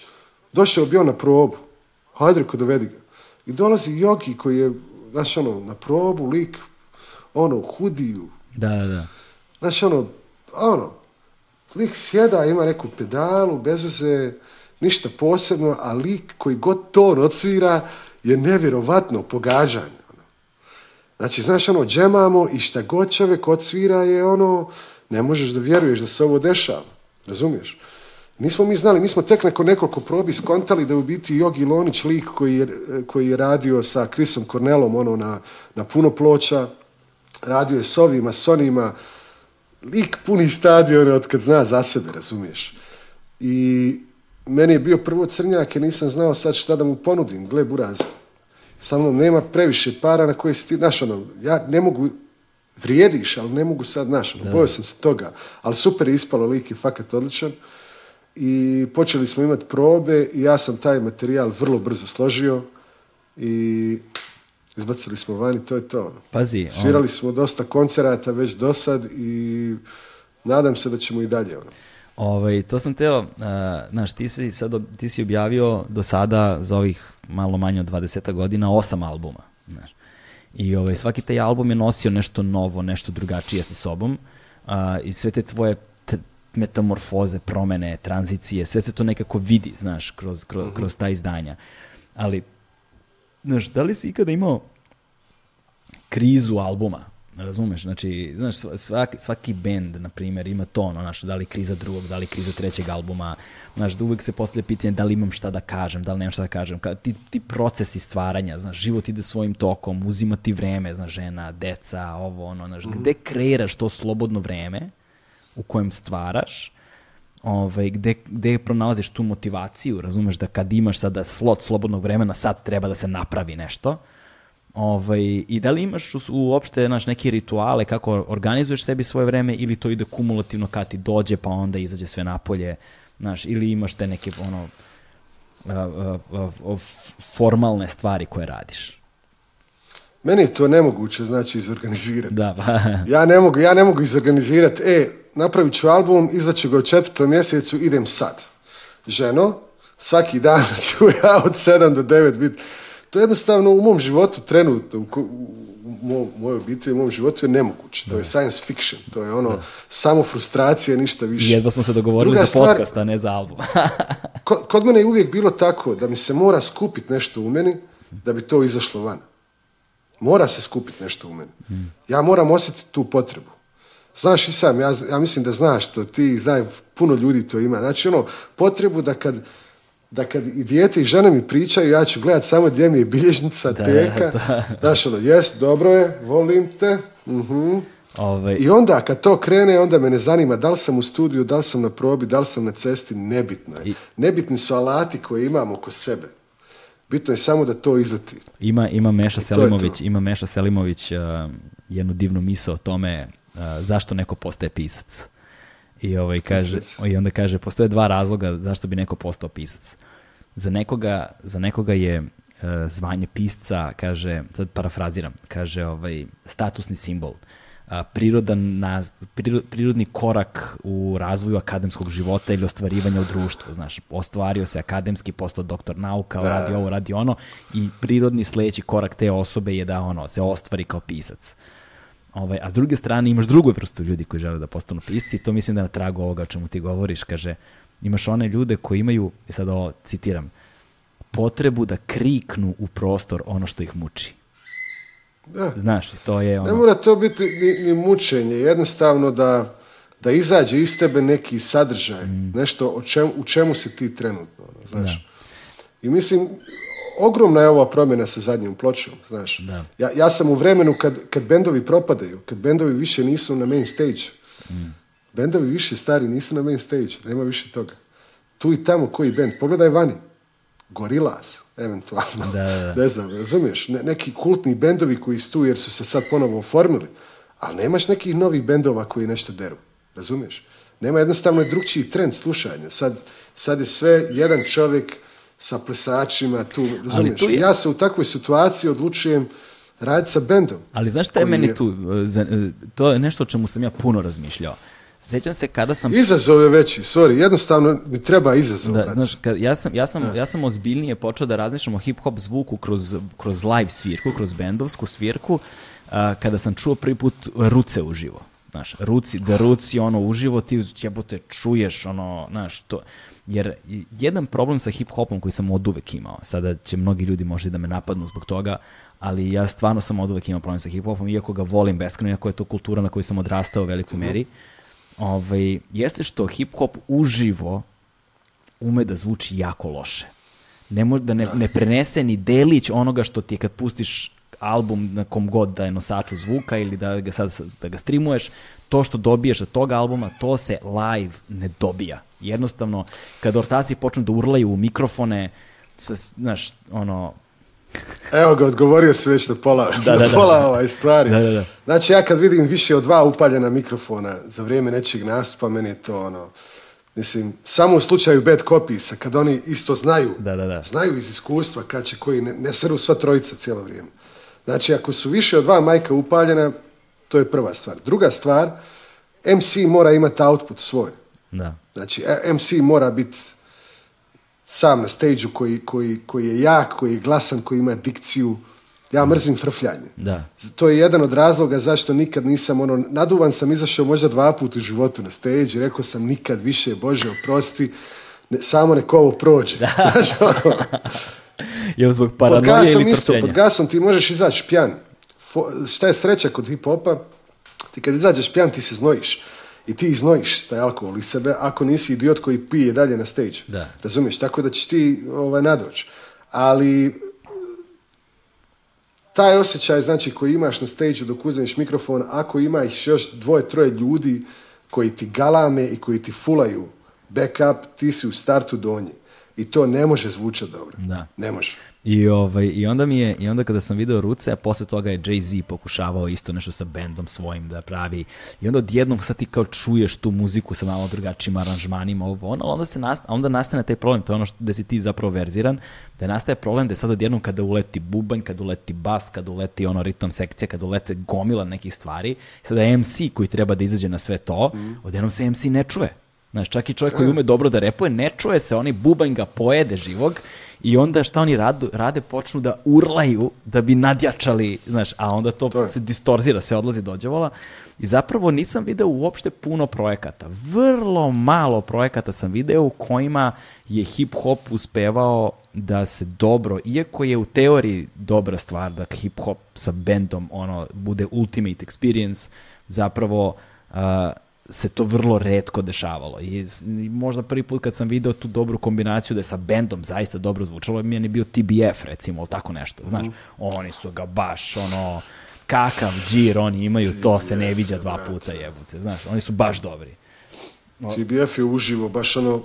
Speaker 2: došao bi on na probu. Hajde, reko, dovedi ga. I dolazi Jogi koji je, znaš, ono, na probu, lik, ono, hudiju.
Speaker 1: Da, da, da.
Speaker 2: Znaš, ono, ono, lik sjeda, ima neku pedalu, bez ništa posebno, a lik koji god to odsvira je nevjerovatno pogađanje. Znači, znaš, ono, džemamo i šta god čovjek odsvira je ono, ne možeš da vjeruješ da se ovo dešava, razumiješ? Nismo mi znali, mi smo tek neko nekoliko probi skontali da je u biti Jogi Lonić lik koji je, radio sa Krisom Kornelom ono, na, puno ploča, radio je s ovima, s onima, lik puni stadione od kad zna za sebe, razumiješ? I meni je bio prvo crnjak jer nisam znao sad šta da mu ponudim, gle buraz, sa mnom nema previše para na koje si ti, znaš ono, ja ne mogu, vrijediš, ali ne mogu sad, znaš, ono, sam se toga, ali super je ispalo, lik je fakat odličan i počeli smo imati probe i ja sam taj materijal vrlo brzo složio i izbacili smo vani, to je to. Ono.
Speaker 1: Pazi,
Speaker 2: Svirali smo dosta koncerata već do sad i nadam se da ćemo i dalje. Ono.
Speaker 1: Ovaj, to sam teo, uh, znaš, ti si, sad, ti si objavio do sada za ovih malo manje od 20 godina osam albuma, znaš. I ovaj, svaki taj album je nosio nešto novo, nešto drugačije sa sobom eh, i sve te tvoje metamorfoze, promene, tranzicije, sve se to nekako vidi, znaš, kroz, kroz, mhm. kroz ta izdanja. Ali, znaš, da li si ikada imao krizu albuma, Razumeš, znači, znaš, svaki, svaki bend, na primjer, ima to, ono, znaš, da li kriza drugog, da li kriza trećeg albuma, znaš, da uvek se postavlja pitanje da li imam šta da kažem, da li nemam šta da kažem, kad ti, ti procesi stvaranja, znaš, život ide svojim tokom, uzima ti vreme, znaš, žena, deca, ovo, ono, znaš, mhm. gde kreiraš to slobodno vreme u kojem stvaraš, ovaj, gde, gde pronalaziš tu motivaciju, razumeš, da kad imaš sada slot slobodnog vremena, sad treba da se napravi nešto, Ovaj, I da li imaš uopšte naš, neke rituale kako organizuješ sebi svoje vreme ili to ide kumulativno kad ti dođe pa onda izađe sve napolje, znaš, ili imaš te neke ono, formalne stvari koje radiš?
Speaker 2: Meni je to nemoguće, znači, izorganizirati.
Speaker 1: Da, pa.
Speaker 2: ja, ne mogu, ja ne mogu izorganizirati, e, napravit ću album, izaću ga u četvrtom mjesecu, idem sad. Ženo, svaki dan ću ja od 7 do 9 biti to jednostavno u mom životu trenutno, u, mojoj obitelji, u mom životu je nemoguće. To je science fiction, to je ono samo frustracija, ništa više.
Speaker 1: Jedva smo se dogovorili za podcast, a ne za album.
Speaker 2: kod, mene je uvijek bilo tako da mi se mora skupiti nešto u meni da bi to izašlo van. Mora se skupiti nešto u meni. Mm. Ja moram osjetiti tu potrebu. Znaš i sam, ja, mislim da znaš to, ti, znaš, puno ljudi to ima. Znači ono, potrebu da kad da kad i dijete i žene mi pričaju, ja ću gledat samo gdje mi je bilježnica, teka. Da. Znaš, ono, jest, dobro je, volim te. uh I onda kad to krene, onda me ne zanima da li sam u studiju, da li sam na probi, da li sam na cesti, nebitno je. Nebitni su alati koje imam oko sebe. Bitno je samo da to izleti.
Speaker 1: Ima, ima Meša Selimović, ima Meša Selimović eh, jednu divnu misao o tome eh, zašto neko postaje pisac. I, ovaj, kaže, I onda kaže, postoje dva razloga zašto bi neko postao pisac. Za nekoga, za nekoga je e, zvanje pisca, kaže, sad parafraziram, kaže ovaj, statusni simbol. prirodan prirodni korak u razvoju akademskog života ili ostvarivanja u društvu. Znaš, ostvario se akademski, postao doktor nauka, radi ovo, radi ono i prirodni sledeći korak te osobe je da ono, se ostvari kao pisac. Ovaj, a s druge strane imaš drugu vrstu ljudi koji žele da postanu pisci i to mislim da na tragu ovoga o čemu ti govoriš, kaže, imaš one ljude koji imaju, i e, sad ovo citiram, potrebu da kriknu u prostor ono što ih muči.
Speaker 2: Da.
Speaker 1: Znaš, to je ono...
Speaker 2: Ne mora to biti ni, mučenje, jednostavno da, da izađe iz tebe neki sadržaj, mm. nešto o u čemu si ti trenutno, ono, znaš. I mislim, ogromna je ova promjena sa zadnjom pločom, znaš. Ja, ja sam u vremenu kad, kad bendovi propadaju, kad bendovi više nisu na main stage. Mm. Bendovi više stari nisu na main stage, nema više toga. Tu i tamo koji bend, pogledaj vani. Gorilas, eventualno. Ne znam, razumiješ? neki kultni bendovi koji su tu jer su se sad ponovo oformili, ali nemaš nekih novih bendova koji nešto deru, razumiješ? Nema jednostavno drugčiji trend slušanja. Sad, sad je sve jedan čovjek, sa plesačima tu, razumiješ? Tu Ja se u takvoj situaciji odlučujem raditi sa bendom.
Speaker 1: Ali znaš šta je meni tu, e, e, to je nešto o čemu sam ja puno razmišljao. Sjećam se kada sam...
Speaker 2: Izazov je veći, sorry, jednostavno mi treba izazov.
Speaker 1: Da, kad ja, sam, ja, sam, ja sam ozbiljnije počeo da razmišljam o hip-hop zvuku kroz, kroz live svirku, kroz bendovsku svirku, kada sam čuo prvi put ruce uživo. Znaš, ruci, da ruci ono uživo, ti jebote čuješ ono, znaš, to... Jer jedan problem sa hip-hopom koji sam od uvek imao, sada će mnogi ljudi možda da me napadnu zbog toga, ali ja stvarno sam od uvek imao problem sa hip-hopom, iako ga volim beskreno, iako je to kultura na kojoj sam odrastao u velikoj meri, ovaj, jeste što hip-hop uživo ume da zvuči jako loše. Ne može da ne, ne prenese ni delić onoga što ti je kad pustiš album na kom god da je nosaču zvuka ili da ga, sad, da ga streamuješ, to što dobiješ od tog albuma, to se live ne dobija. Jednostavno, kad ortaci počnu da urlaju u mikrofone, sa, znaš, ono,
Speaker 2: Evo ga, odgovorio si već na pola, da, na da, pola ovaj da. stvari.
Speaker 1: Da,
Speaker 2: Znači, ja kad vidim više od dva upaljena mikrofona za vrijeme nečeg nastupa, meni je to ono... Mislim, samo u slučaju bad copiesa, kad oni isto znaju, znaju iz iskustva kad će koji ne, ne sru sva trojica cijelo vrijeme. Znači, ako su više od dva majka upaljena, to je prva stvar. Druga stvar, MC mora imati output svoj.
Speaker 1: Da.
Speaker 2: Znači, e, MC mora biti sam na stage koji, koji, koji, je jak, koji je glasan, koji ima dikciju. Ja mrzim frfljanje.
Speaker 1: Da.
Speaker 2: To je jedan od razloga zašto nikad nisam, ono, naduvan sam izašao možda dva puta u životu na stage i rekao sam nikad više, Bože, oprosti, ne, samo neko ovo prođe. Da. Ono,
Speaker 1: Jel zbog
Speaker 2: paranoje ili
Speaker 1: isto, Pod
Speaker 2: gasom ti možeš izaći pjan. šta je sreća kod hip-hopa? Ti kad izađeš pjan ti se znojiš. I ti iznojiš taj alkohol iz sebe ako nisi idiot koji pije dalje na stage. Razumiješ? Tako da ćeš ti ovaj, Ali taj osjećaj znači, koji imaš na stage dok uzmeš mikrofon, ako imaš još dvoje, troje ljudi koji ti galame i koji ti fulaju backup, ti si u startu donji. I to ne može zvučati dobro. Da. Ne može.
Speaker 1: I, ovaj, i, onda mi je, I onda kada sam video Ruce, a posle toga je Jay-Z pokušavao isto nešto sa bendom svojim da pravi. I onda odjednom sad ti kao čuješ tu muziku sa malo drugačijim aranžmanima, ovo ono, onda, se nast, onda nastane taj problem, to je ono što, da si ti zapravo verziran, da nastaje problem da sad odjednom kada uleti bubanj, kada uleti bas, kada uleti ono ritam sekcija, kada ulete gomila nekih stvari, sada je MC koji treba da izađe na sve to, mm. odjednom se MC ne čuje. Znaš, čak i čovjek koji ume dobro da repuje, ne čuje se, oni bubanj ga pojede živog i onda šta oni rade, počnu da urlaju da bi nadjačali, znaš, a onda to, se distorzira, sve odlazi djevola. I zapravo nisam video uopšte puno projekata. Vrlo malo projekata sam video u kojima je hip-hop uspevao da se dobro, iako je u teoriji dobra stvar da hip-hop sa bendom ono, bude ultimate experience, zapravo se to vrlo redko dešavalo. I možda prvi put kad sam video tu dobru kombinaciju da je sa bendom zaista dobro zvučalo, mi je bio TBF recimo, ili tako nešto, znaš. Mhm. Oni su ga baš, ono, kakav džir oni imaju, to se ne viđa dva puta jebute, znaš. Oni su baš dobri.
Speaker 2: TBF je uživo, baš ono,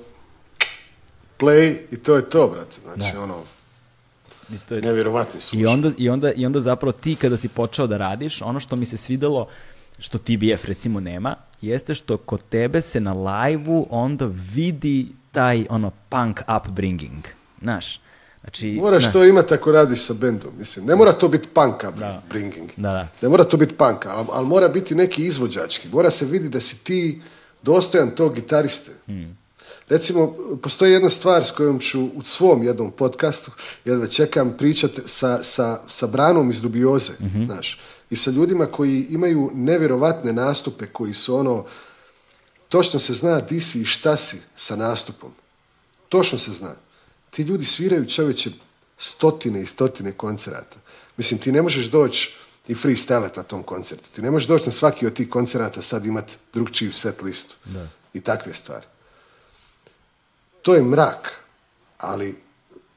Speaker 2: play i to je to, brate. Znači, ono,
Speaker 1: i
Speaker 2: to je... nevjerovatni su. I onda,
Speaker 1: i, onda, I onda zapravo ti kada si počeo da radiš, ono što mi se svidelo, što TBF recimo nema, jeste što kod tebe se na live onda vidi taj ono punk upbringing, znaš.
Speaker 2: Znači, Moraš to imati ako radiš sa bendom, mislim. Ne mora to biti punk upbringing,
Speaker 1: da. Da,
Speaker 2: ne mora to biti punk, ali, mora biti neki izvođački, mora se vidi da si ti dostojan tog gitariste. Hmm. Recimo, postoji jedna stvar s kojom ću u svom jednom podcastu, jedva čekam, pričati sa, sa, sa Branom iz Dubioze, mm -hmm. znaš i sa ljudima koji imaju nevjerovatne nastupe, koji su ono, točno se zna di si i šta si sa nastupom. Točno se zna. Ti ljudi sviraju čoveče stotine i stotine koncerata. Mislim, ti ne možeš doći i freestylet na tom koncertu. Ti ne možeš doći na svaki od tih koncerata sad imati drugčiju set listu. I takve stvari. To je mrak, ali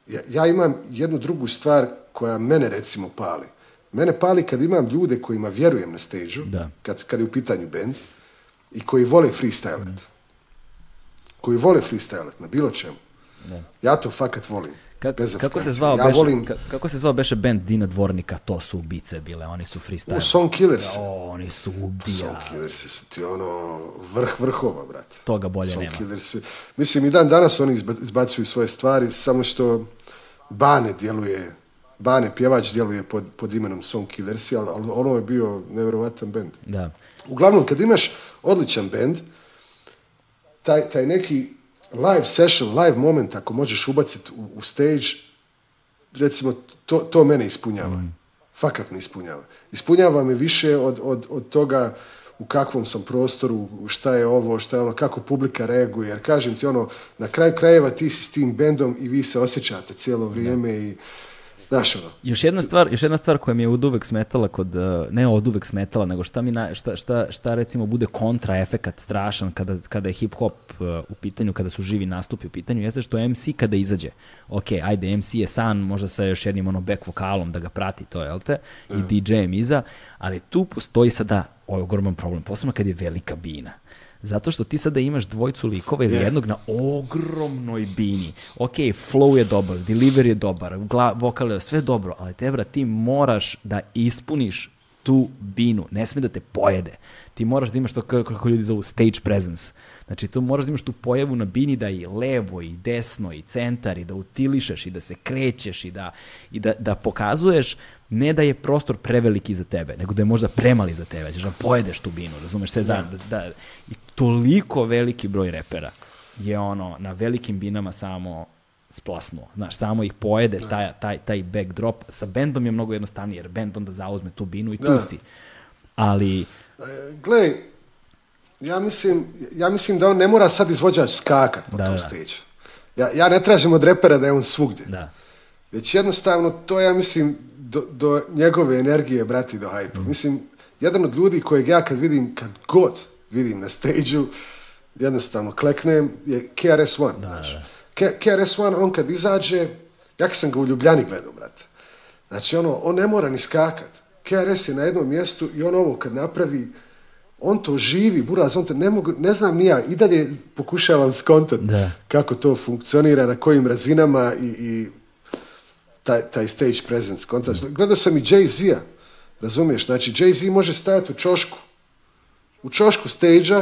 Speaker 2: ja, ja imam jednu drugu stvar koja mene recimo pali. Mene pali kad imam ljude kojima vjerujem na stage kad, kad je u pitanju bend, i koji vole freestyle Koji vole freestyle na bilo čemu. Ja to fakat volim. kako,
Speaker 1: se zvao ja beše,
Speaker 2: volim...
Speaker 1: kako se zvao beše band Dina Dvornika, to su ubice bile, oni su freestyle. U, Song
Speaker 2: Killers.
Speaker 1: oni su ubija. Song
Speaker 2: Killers su ti ono, vrh vrhova, brate.
Speaker 1: Toga bolje
Speaker 2: Song nema.
Speaker 1: Killers.
Speaker 2: Mislim, i dan danas oni izbacuju svoje stvari, samo što Bane djeluje Bane Pjevač djeluje pod, pod imenom Song Killers, ali, ali ono je bio nevjerovatan bend.
Speaker 1: Da.
Speaker 2: Uglavnom, kad imaš odličan bend, taj, taj neki live session, live moment, ako možeš ubaciti u, u stage, recimo, to, to mene ispunjava. Mm. Fakat me ispunjava. Ispunjava me više od, od, od toga u kakvom sam prostoru, šta je ovo, šta je ono, kako publika reaguje, jer kažem ti ono, na kraju krajeva ti si s tim bendom i vi se osjećate cijelo vrijeme
Speaker 1: i Znaš ono, Još jedna stvar, još jedna stvar koja mi je od smetala kod, e, ne oduvek smetala, nego šta mi na, šta, šta, šta recimo bude kontraefekat strašan kada, kada je hip hop e, u pitanju, kada su živi nastupi u pitanju, jeste što MC kada izađe, ok, ajde, MC je san, možda sa još jednim ono back vokalom da ga prati to, jel te, i DJ-em iza, ali tu postoji sada ogroman problem, posebno kad je velika bina. Zato što ti sada imaš dvojcu likova ili jednog na ogromnoj bini. Ok, flow je dobar, delivery je dobar, vokal je sve dobro, ali te, bra, ti moraš da ispuniš tu binu. Ne smije da te pojede. Ti moraš da imaš to kako ljudi zovu stage presence. Znači, tu moraš da imaš tu pojavu na bini da i levo, i desno, i centar, i da utilišeš, i da se krećeš, i da, i da, da pokazuješ ne da je prostor preveliki za tebe, nego da je možda premali za tebe, da pojedeš tu binu, razumeš, sve za, da, i toliko veliki broj repera je ono, na velikim binama samo splasnuo, znaš, samo ih pojede taj, taj, taj backdrop, sa bendom je mnogo jednostavnije, jer bend onda zauzme tu binu i tu si, ali... E,
Speaker 2: Gle, ja mislim, ja mislim da on ne mora sad izvođač skakat po da, tom stage. Ja, ja ne tražim od repera da je on svugdje.
Speaker 1: Da.
Speaker 2: Već jednostavno to ja mislim do, do njegove energije, brati, do hype mm. Mislim, jedan od ljudi kojeg ja kad vidim, kad god vidim na stage jednostavno kleknem, je KRS-One. Znači. KRS-One, on kad izađe, ja sam ga u Ljubljani gledao, brate. Znači, ono, on ne mora ni skakat. KRS je na jednom mjestu i on ovo kad napravi, on to živi, buraz, on ne mogu, ne znam ni ja, i dalje pokušavam skontat kako to funkcionira, na kojim razinama i, i taj, taj stage presence koncert. Gledao sam i Jay-Z-a, razumiješ? Znači, Jay-Z može stajati u čošku, u čošku stage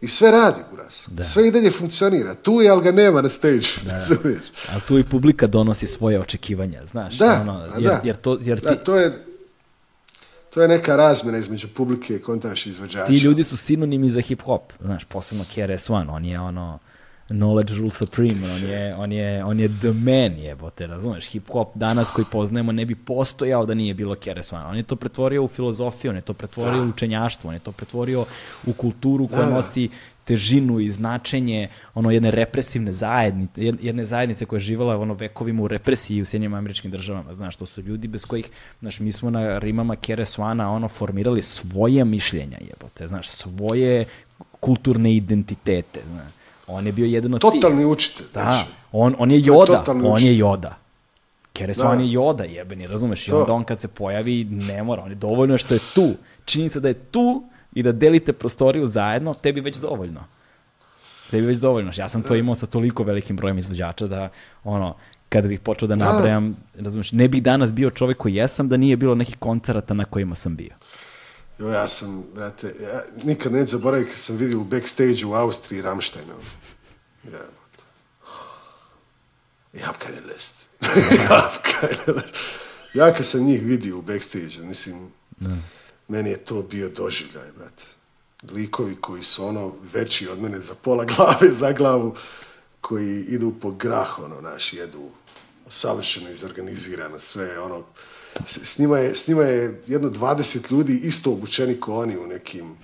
Speaker 2: i sve radi, buraz. Da. Sve i dalje funkcionira. Tu je, ali ga nema na stage, da. razumiješ?
Speaker 1: Ali tu i publika donosi svoje očekivanja, znaš? Da, ono, jer, da. to, jer ti...
Speaker 2: to je... To je neka razmjena između publike i kontaš izvođača.
Speaker 1: Ti ljudi su sinonimi za hip-hop, znaš, posebno KRS-One, on je ono knowledge rule supreme, on je, on je, on je the man jebote, razumeš, hip hop danas koji poznajemo ne bi postojao da nije bilo Keres One, on je to pretvorio u filozofiju, on je to pretvorio u učenjaštvo, on je to pretvorio u kulturu koja nosi težinu i značenje ono jedne represivne zajednice, jedne zajednice koja je živala ono vekovima u represiji u Sjedinjim američkim državama, znaš, to su ljudi bez kojih, znaš, mi smo na rimama Keresvana ono formirali svoje mišljenja jebote, znaš, svoje kulturne identitete, znaš. On je bio jedan od
Speaker 2: Totalni učitelj.
Speaker 1: Da, znači. on, on je Yoda, on je Yoda. Keres, da. on je Yoda, jebeni, razumeš? I onda on kad se pojavi, ne mora, on je dovoljno što je tu. Činjenica da je tu i da delite prostoriju zajedno, tebi već dovoljno. Tebi već dovoljno. Ja sam to imao sa toliko velikim brojem izvođača da, ono, kada bih počeo da nabrajam, razumeš, ne bih danas bio čovjek koji jesam da nije bilo nekih koncerata na kojima sam bio
Speaker 2: ja sam, brate, nikad neću zaboraviti kad sam vidio u backstage u Austriji Ramštajna. Ja, ich ne Ja kad sam njih vidio u backstage mislim, ne. meni je to bio doživljaj, brate. Likovi koji su ono veći od mene za pola glave, za glavu, koji idu po grah, ono, naš, jedu savršeno izorganizirano sve, ono, s njima je, jedno 20 ljudi isto obučeni kao oni u nekim,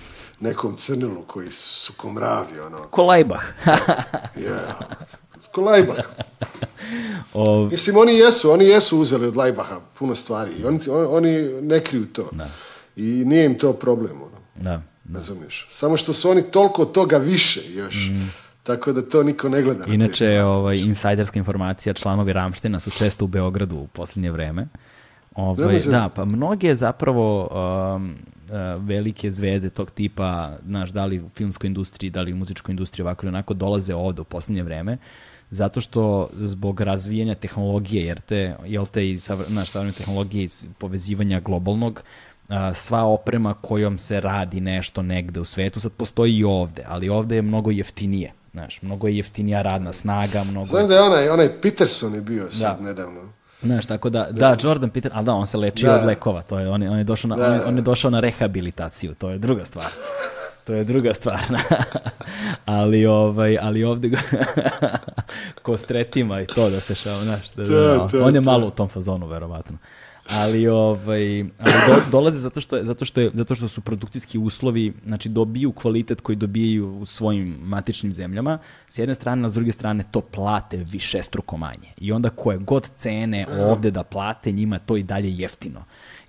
Speaker 2: nekom crnilu koji su komravi, ono.
Speaker 1: Kolajbah.
Speaker 2: yeah. Kolajbah. Ov... Mislim, oni jesu, oni jesu uzeli od Lajbaha puno stvari. Oni, on, oni ne kriju to. Da. I nije im to problem, ono.
Speaker 1: Da.
Speaker 2: Razumiješ? Samo što su oni toliko toga više još. Mm. Tako da to niko ne gleda.
Speaker 1: Inače, ovaj, insajderska informacija, članovi Ramština su često u Beogradu u posljednje vreme. Ovaj, da, pa mnoge zapravo um, uh, velike zvezde tog tipa, znaš, da li u filmskoj industriji, da li u muzičkoj industriji, ovako ili onako, dolaze ovde u posljednje vreme, zato što zbog razvijenja tehnologije, jer te, jel te i naš tehnologije iz povezivanja globalnog, uh, sva oprema kojom se radi nešto negde u svetu, sad postoji i ovde, ali ovde je mnogo jeftinije. Znaš, mnogo je jeftinija radna snaga, mnogo...
Speaker 2: Znam da je onaj, onaj Peterson je bio sad nedavno.
Speaker 1: Znaš, tako da, da, Jordan Peter, ali da, on se leči da. od lekova, to je, on je, on je došao na, on je, došao na rehabilitaciju, to je druga stvar. To je druga stvar. ali, ovaj, ali ovdje ko stretima i to da se šao, on je malo u tom fazonu, verovatno ali ovaj ali dolaze zato što zato što je zato što su produkcijski uslovi znači dobiju kvalitet koji dobijaju u svojim matičnim zemljama s jedne strane a s druge strane to plate višestruko manje i onda koje god cene ovde da plate njima to i dalje jeftino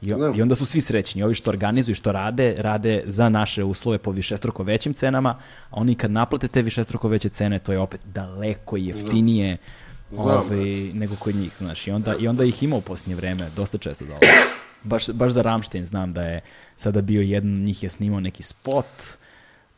Speaker 1: I, I onda su svi srećni. Ovi što organizuju, što rade, rade za naše uslove po višestruko većim cenama, a oni kad naplate te višestruko veće cene, to je opet daleko jeftinije ovaj, nego kod njih, znaš, i onda, i onda ih imao u posljednje vreme, dosta često dolazi Baš, baš za Ramštin znam da je sada bio jedan njih je snimao neki spot,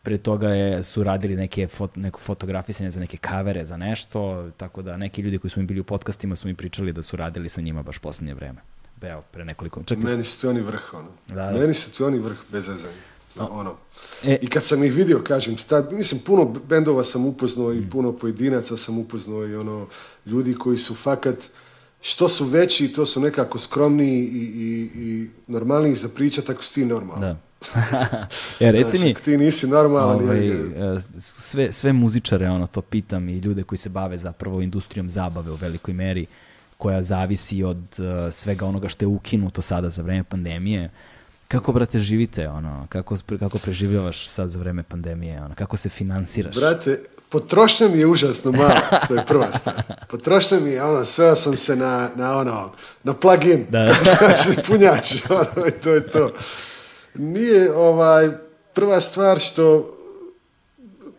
Speaker 1: pre toga je, su radili neke fot, neko fotografisanje za neke kavere, za nešto, tako da neki ljudi koji su mi bili u podcastima su mi pričali da su radili sa njima baš posljednje vreme. Evo, pre nekoliko...
Speaker 2: Čekaj. Meni su oni vrh, ono. Da, Meni su oni vrh, bez ono. E. I kad sam ih vidio, kažem, tad, mislim, puno bendova sam upoznao i mm. puno pojedinaca sam upoznao i ono, ljudi koji su fakat, što su veći, to su nekako skromniji i, i, i normalniji za pričat ako si ti normalan. Da. ja, e, reci mi, ti nisi normalan. Ovaj, e,
Speaker 1: sve, sve muzičare ono, to pitam i ljude koji se bave zapravo industrijom zabave u velikoj meri, koja zavisi od e, svega onoga što je ukinuto sada za vreme pandemije kako, brate, živite, ono, kako, kako preživljavaš sad za vreme pandemije, ono, kako se financiraš?
Speaker 2: Brate, potrošnja mi je užasno malo, to je prva stvar. Potrošnja mi je, ono, sveo sam se na, na ono, na plug-in, znači, punjač, ono, i to je to. Nije, ovaj, prva stvar što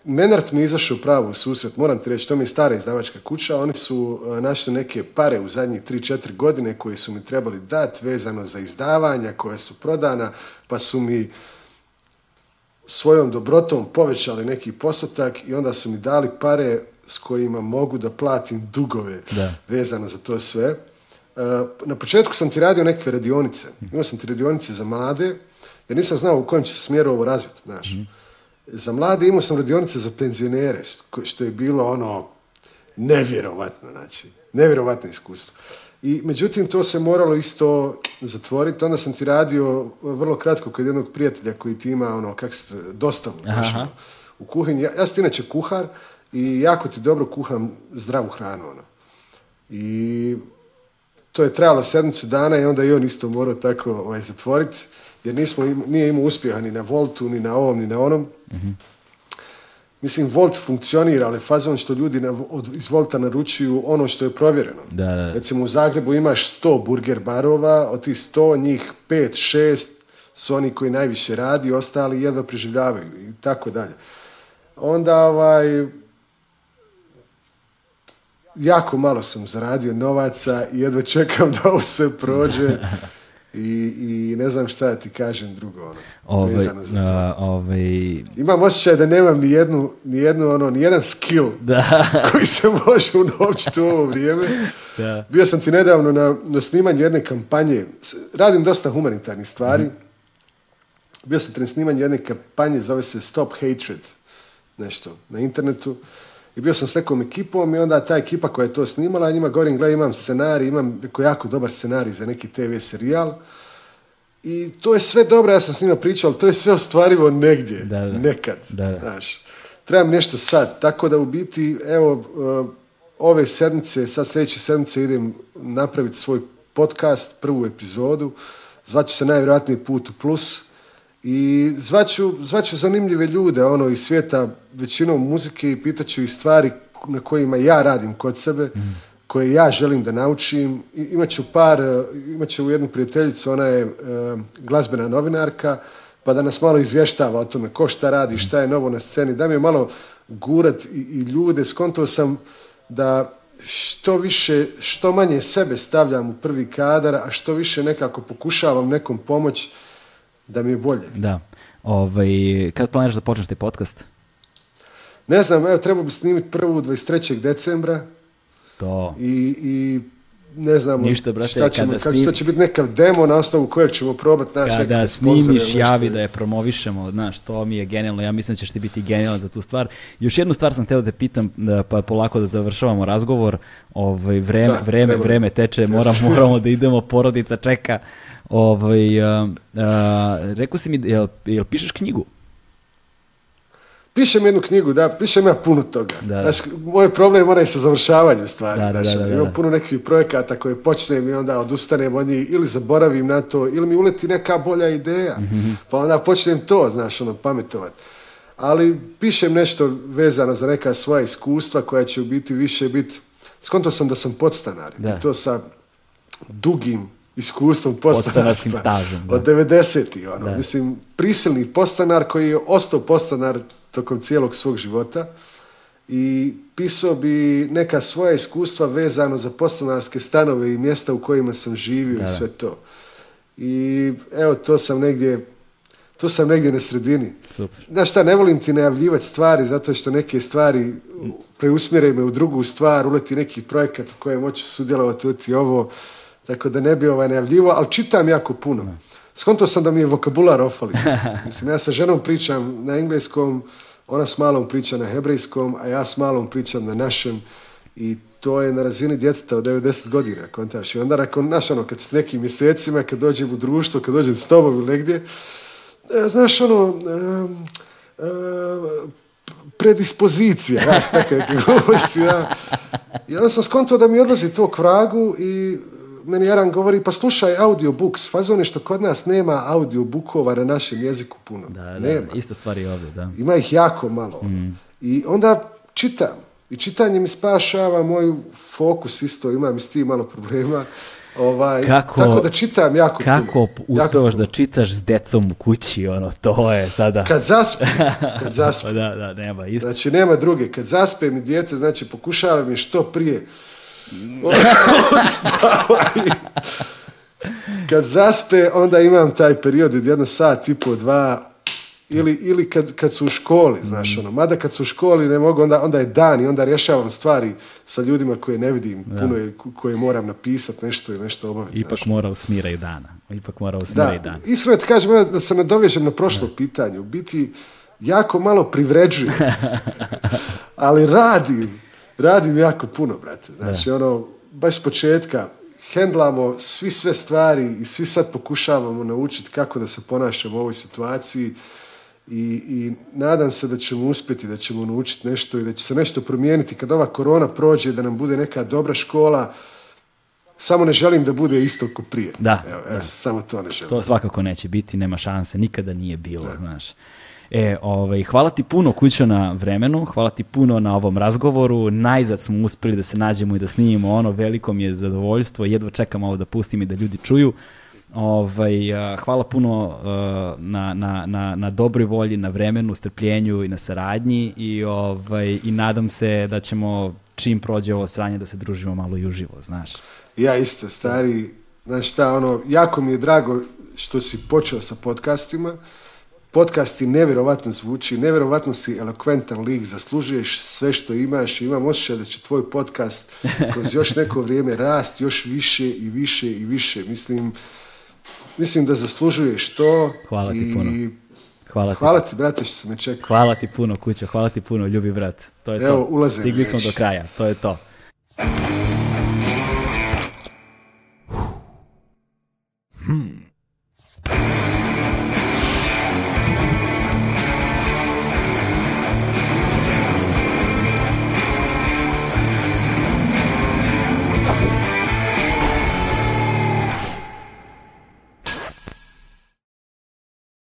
Speaker 2: Menart mi izašao pravo u susret, moram ti reći, to mi je stara izdavačka kuća, oni su e, našli neke pare u zadnjih 3-4 godine koje su mi trebali dati vezano za izdavanja koja su prodana, pa su mi svojom dobrotom povećali neki postotak i onda su mi dali pare s kojima mogu da platim dugove vezano za to sve. E, na početku sam ti radio neke radionice, imao sam ti radionice za mlade, jer nisam znao u kojem će se smjeru ovo razviti, znaš. Mhm za mlade imao sam radionice za penzionere, što je bilo ono nevjerovatno, znači, nevjerovatno iskustvo. I međutim, to se moralo isto zatvoriti. Onda sam ti radio e, vrlo kratko kod jednog prijatelja koji ti ima ono, kak se dostavu ono, u kuhinji. Ja, ja sam inače kuhar i jako ti dobro kuham zdravu hranu. Ono. I to je trajalo sedmicu dana i onda i on isto morao tako ovaj, zatvoriti jer nismo im, nije imao uspjeha ni na Voltu, ni na ovom, ni na onom. Mislim, Volt funkcionira, ali fazon što ljudi na, od, iz Volta naručuju ono što je provjereno.
Speaker 1: Da, da,
Speaker 2: Recimo u Zagrebu imaš 100 burger barova, od tih 100 njih 5, 6 su oni koji najviše radi, ostali jedva preživljavaju i tako dalje. Onda ovaj, jako malo sam zaradio novaca i jedva čekam da ovo sve prođe. i, ne znam šta ti kažem drugo ono, Ove, ovaj, za to. Ovaj, Imam osjećaj da nemam ni jednu, ni ono, ni jedan skill koji se može unovčiti u ovo vrijeme. Bio sam ti nedavno na, snimanju jedne kampanje, radim dosta humanitarnih stvari, mhm. bio sam ti na snimanju jedne kampanje, zove se Stop Hatred, nešto, na internetu i bio sam s nekom ekipom i onda ta ekipa koja je to snimala, njima govorim, gledaj, imam scenarij, imam jako dobar scenarij za neki TV serijal. I to je sve dobro, ja sam s njima pričao, ali to je sve ostvarivo negdje, nekad. znaš. Trebam nešto sad, tako da u biti, evo, e, ove sedmice, sad sljedeće sedmice idem napraviti svoj podcast, prvu epizodu, zvaće se najvjerojatniji Put u plus i zvaću, zvaću zanimljive ljude ono iz svijeta većinom muzike i pitaću i stvari na kojima ja radim kod sebe, koje ja želim da naučim. I, imaću par, e, imaću jednu prijateljicu, ona je e, glazbena novinarka, pa da nas malo izvještava o tome ko šta radi, šta je novo na sceni, da mi je malo gurat i, i ljude. Skontao sam da što više, što manje sebe stavljam u prvi kadar, a što više nekako pokušavam nekom pomoći da mi je bolje.
Speaker 1: Da. Ovaj, kad planiraš da počneš taj podcast?
Speaker 2: Ne znam, evo, trebao bi snimiti prvu 23. decembra. To. I, i ne znamo Ništa, šta, će biti nekav demo na osnovu kojeg ćemo probati. Naš,
Speaker 1: kada snimiš, javi da je promovišemo, znaš, to mi je genijalno, ja mislim da ćeš ti biti genijalan za tu stvar. Još jednu stvar sam htio da te pitam, da, pa polako da završavamo razgovor, ovaj, vreme, vreme, vreme teče, moramo da idemo, porodica čeka. Ovaj, uh, rekao si mi, jel, jel pišeš knjigu?
Speaker 2: pišem jednu knjigu, da, pišem ja puno toga. Da. Znači, moj problem mora i sa završavanjem stvari. Da, znači, imam puno nekih projekata koje počnem i onda odustanem od njih ili zaboravim na to ili mi uleti neka bolja ideja. Mhm. Pa onda počnem to, znaš, ono, pametovati. Ali pišem nešto vezano za neka svoja iskustva koja će u biti više biti... Skonto sam da sam podstanar. I to sa dugim iskustvom podstanarstva, Od 90-ih. Ono. Mislim, prisilni podstanar koji je ostao podstanar tokom cijelog svog života i pisao bi neka svoja iskustva vezano za poslanarske stanove i mjesta u kojima sam živio i sve to. I evo to sam negdje to sam negdje na sredini. Super. Znaš šta, ne volim ti najavljivati stvari zato što neke stvari preusmjere me u drugu stvar, uleti neki projekat u kojem hoću sudjelovati, uleti ovo, tako da ne bi ovaj najavljivo, ali čitam jako puno skonto sam da mi je vokabular ofali. Mislim, ja sa ženom pričam na engleskom, ona s malom priča na hebrejskom, a ja s malom pričam na našem i to je na razini djeteta od 90 godina, kontaš. I onda nakon, znaš, ono, kad s nekim mjesecima, kad dođem u društvo, kad dođem s tobom ili negdje, e, znaš, ono, predispozicija, znaš, ja. I onda sam skontao da mi odlazi to k vragu i meni Aran govori, pa slušaj audiobooks, fazon je što kod nas nema audiobookova na našem jeziku puno. Da, da, nema.
Speaker 1: ista stvar je ovdje, da.
Speaker 2: Ima ih jako malo. Mhm. I onda čitam. I čitanje mi spašava moj fokus isto, imam i s tim malo problema. Ovaj, tako da čitam jako
Speaker 1: Kako uspevaš da čitaš s decom u kući, ono, to je sada...
Speaker 2: Kad zaspe, kad da, da, nema, isto. Znači, nema druge. Kad zaspe mi dijete, znači, pokušavam je što prije kad zaspe, onda imam taj period od jedno sat i po, dva, ili, ili kad, kad su u školi, znaš, ono, mada kad su u školi ne mogu, onda, onda je dan i onda rješavam stvari sa ljudima koje ne vidim puno, je, koje moram napisati nešto i nešto obaviti.
Speaker 1: Ipak mora usmira i dana. Ipak mora usmira da. i dana.
Speaker 2: Iskreno ti kažem da se nadovežem na prošlo pitanju, pitanje. U biti jako malo privređujem, ali radim radim jako puno, brate. Znači, ono, baš s početka, hendlamo svi sve stvari i svi sad pokušavamo naučiti kako da se ponašamo u ovoj situaciji i, nadam se da ćemo uspjeti, da ćemo naučiti nešto i da će se nešto promijeniti kad ova korona prođe, da nam bude neka dobra škola, samo ne želim da bude isto kao prije. Da, evo, samo to ne želim.
Speaker 1: To svakako neće biti, nema šanse, nikada nije bilo, znaš. E, ovaj, hvala ti puno kućo na vremenu, hvala ti puno na ovom razgovoru, najzad smo uspeli da se nađemo i da snimimo ono, veliko mi je zadovoljstvo, jedva čekam ovo da pustim i da ljudi čuju. Ovaj, e, hvala puno e, na, na, na, na dobroj volji, na vremenu, strpljenju i na saradnji i, ovaj, i nadam se da ćemo čim prođe ovo sranje da se družimo malo i uživo, znaš.
Speaker 2: Ja isto, stari, znaš šta, ono, jako mi je drago što si počeo sa podcastima, Podcast ti nevjerovatno zvuči, nevjerovatno si elokventan lik, zaslužuješ sve što imaš i imam osjećaj da će tvoj podcast kroz još neko vrijeme rast još više i više i više. Mislim, mislim da zaslužuješ to. Hvala i... ti puno. Hvala, hvala ti. ti, brate, što se me čekao.
Speaker 1: Hvala ti puno, kuća. Hvala ti puno, ljubi, brat.
Speaker 2: To
Speaker 1: je Evo, to.
Speaker 2: Ulaze
Speaker 1: smo do kraja. To je to. Hmm.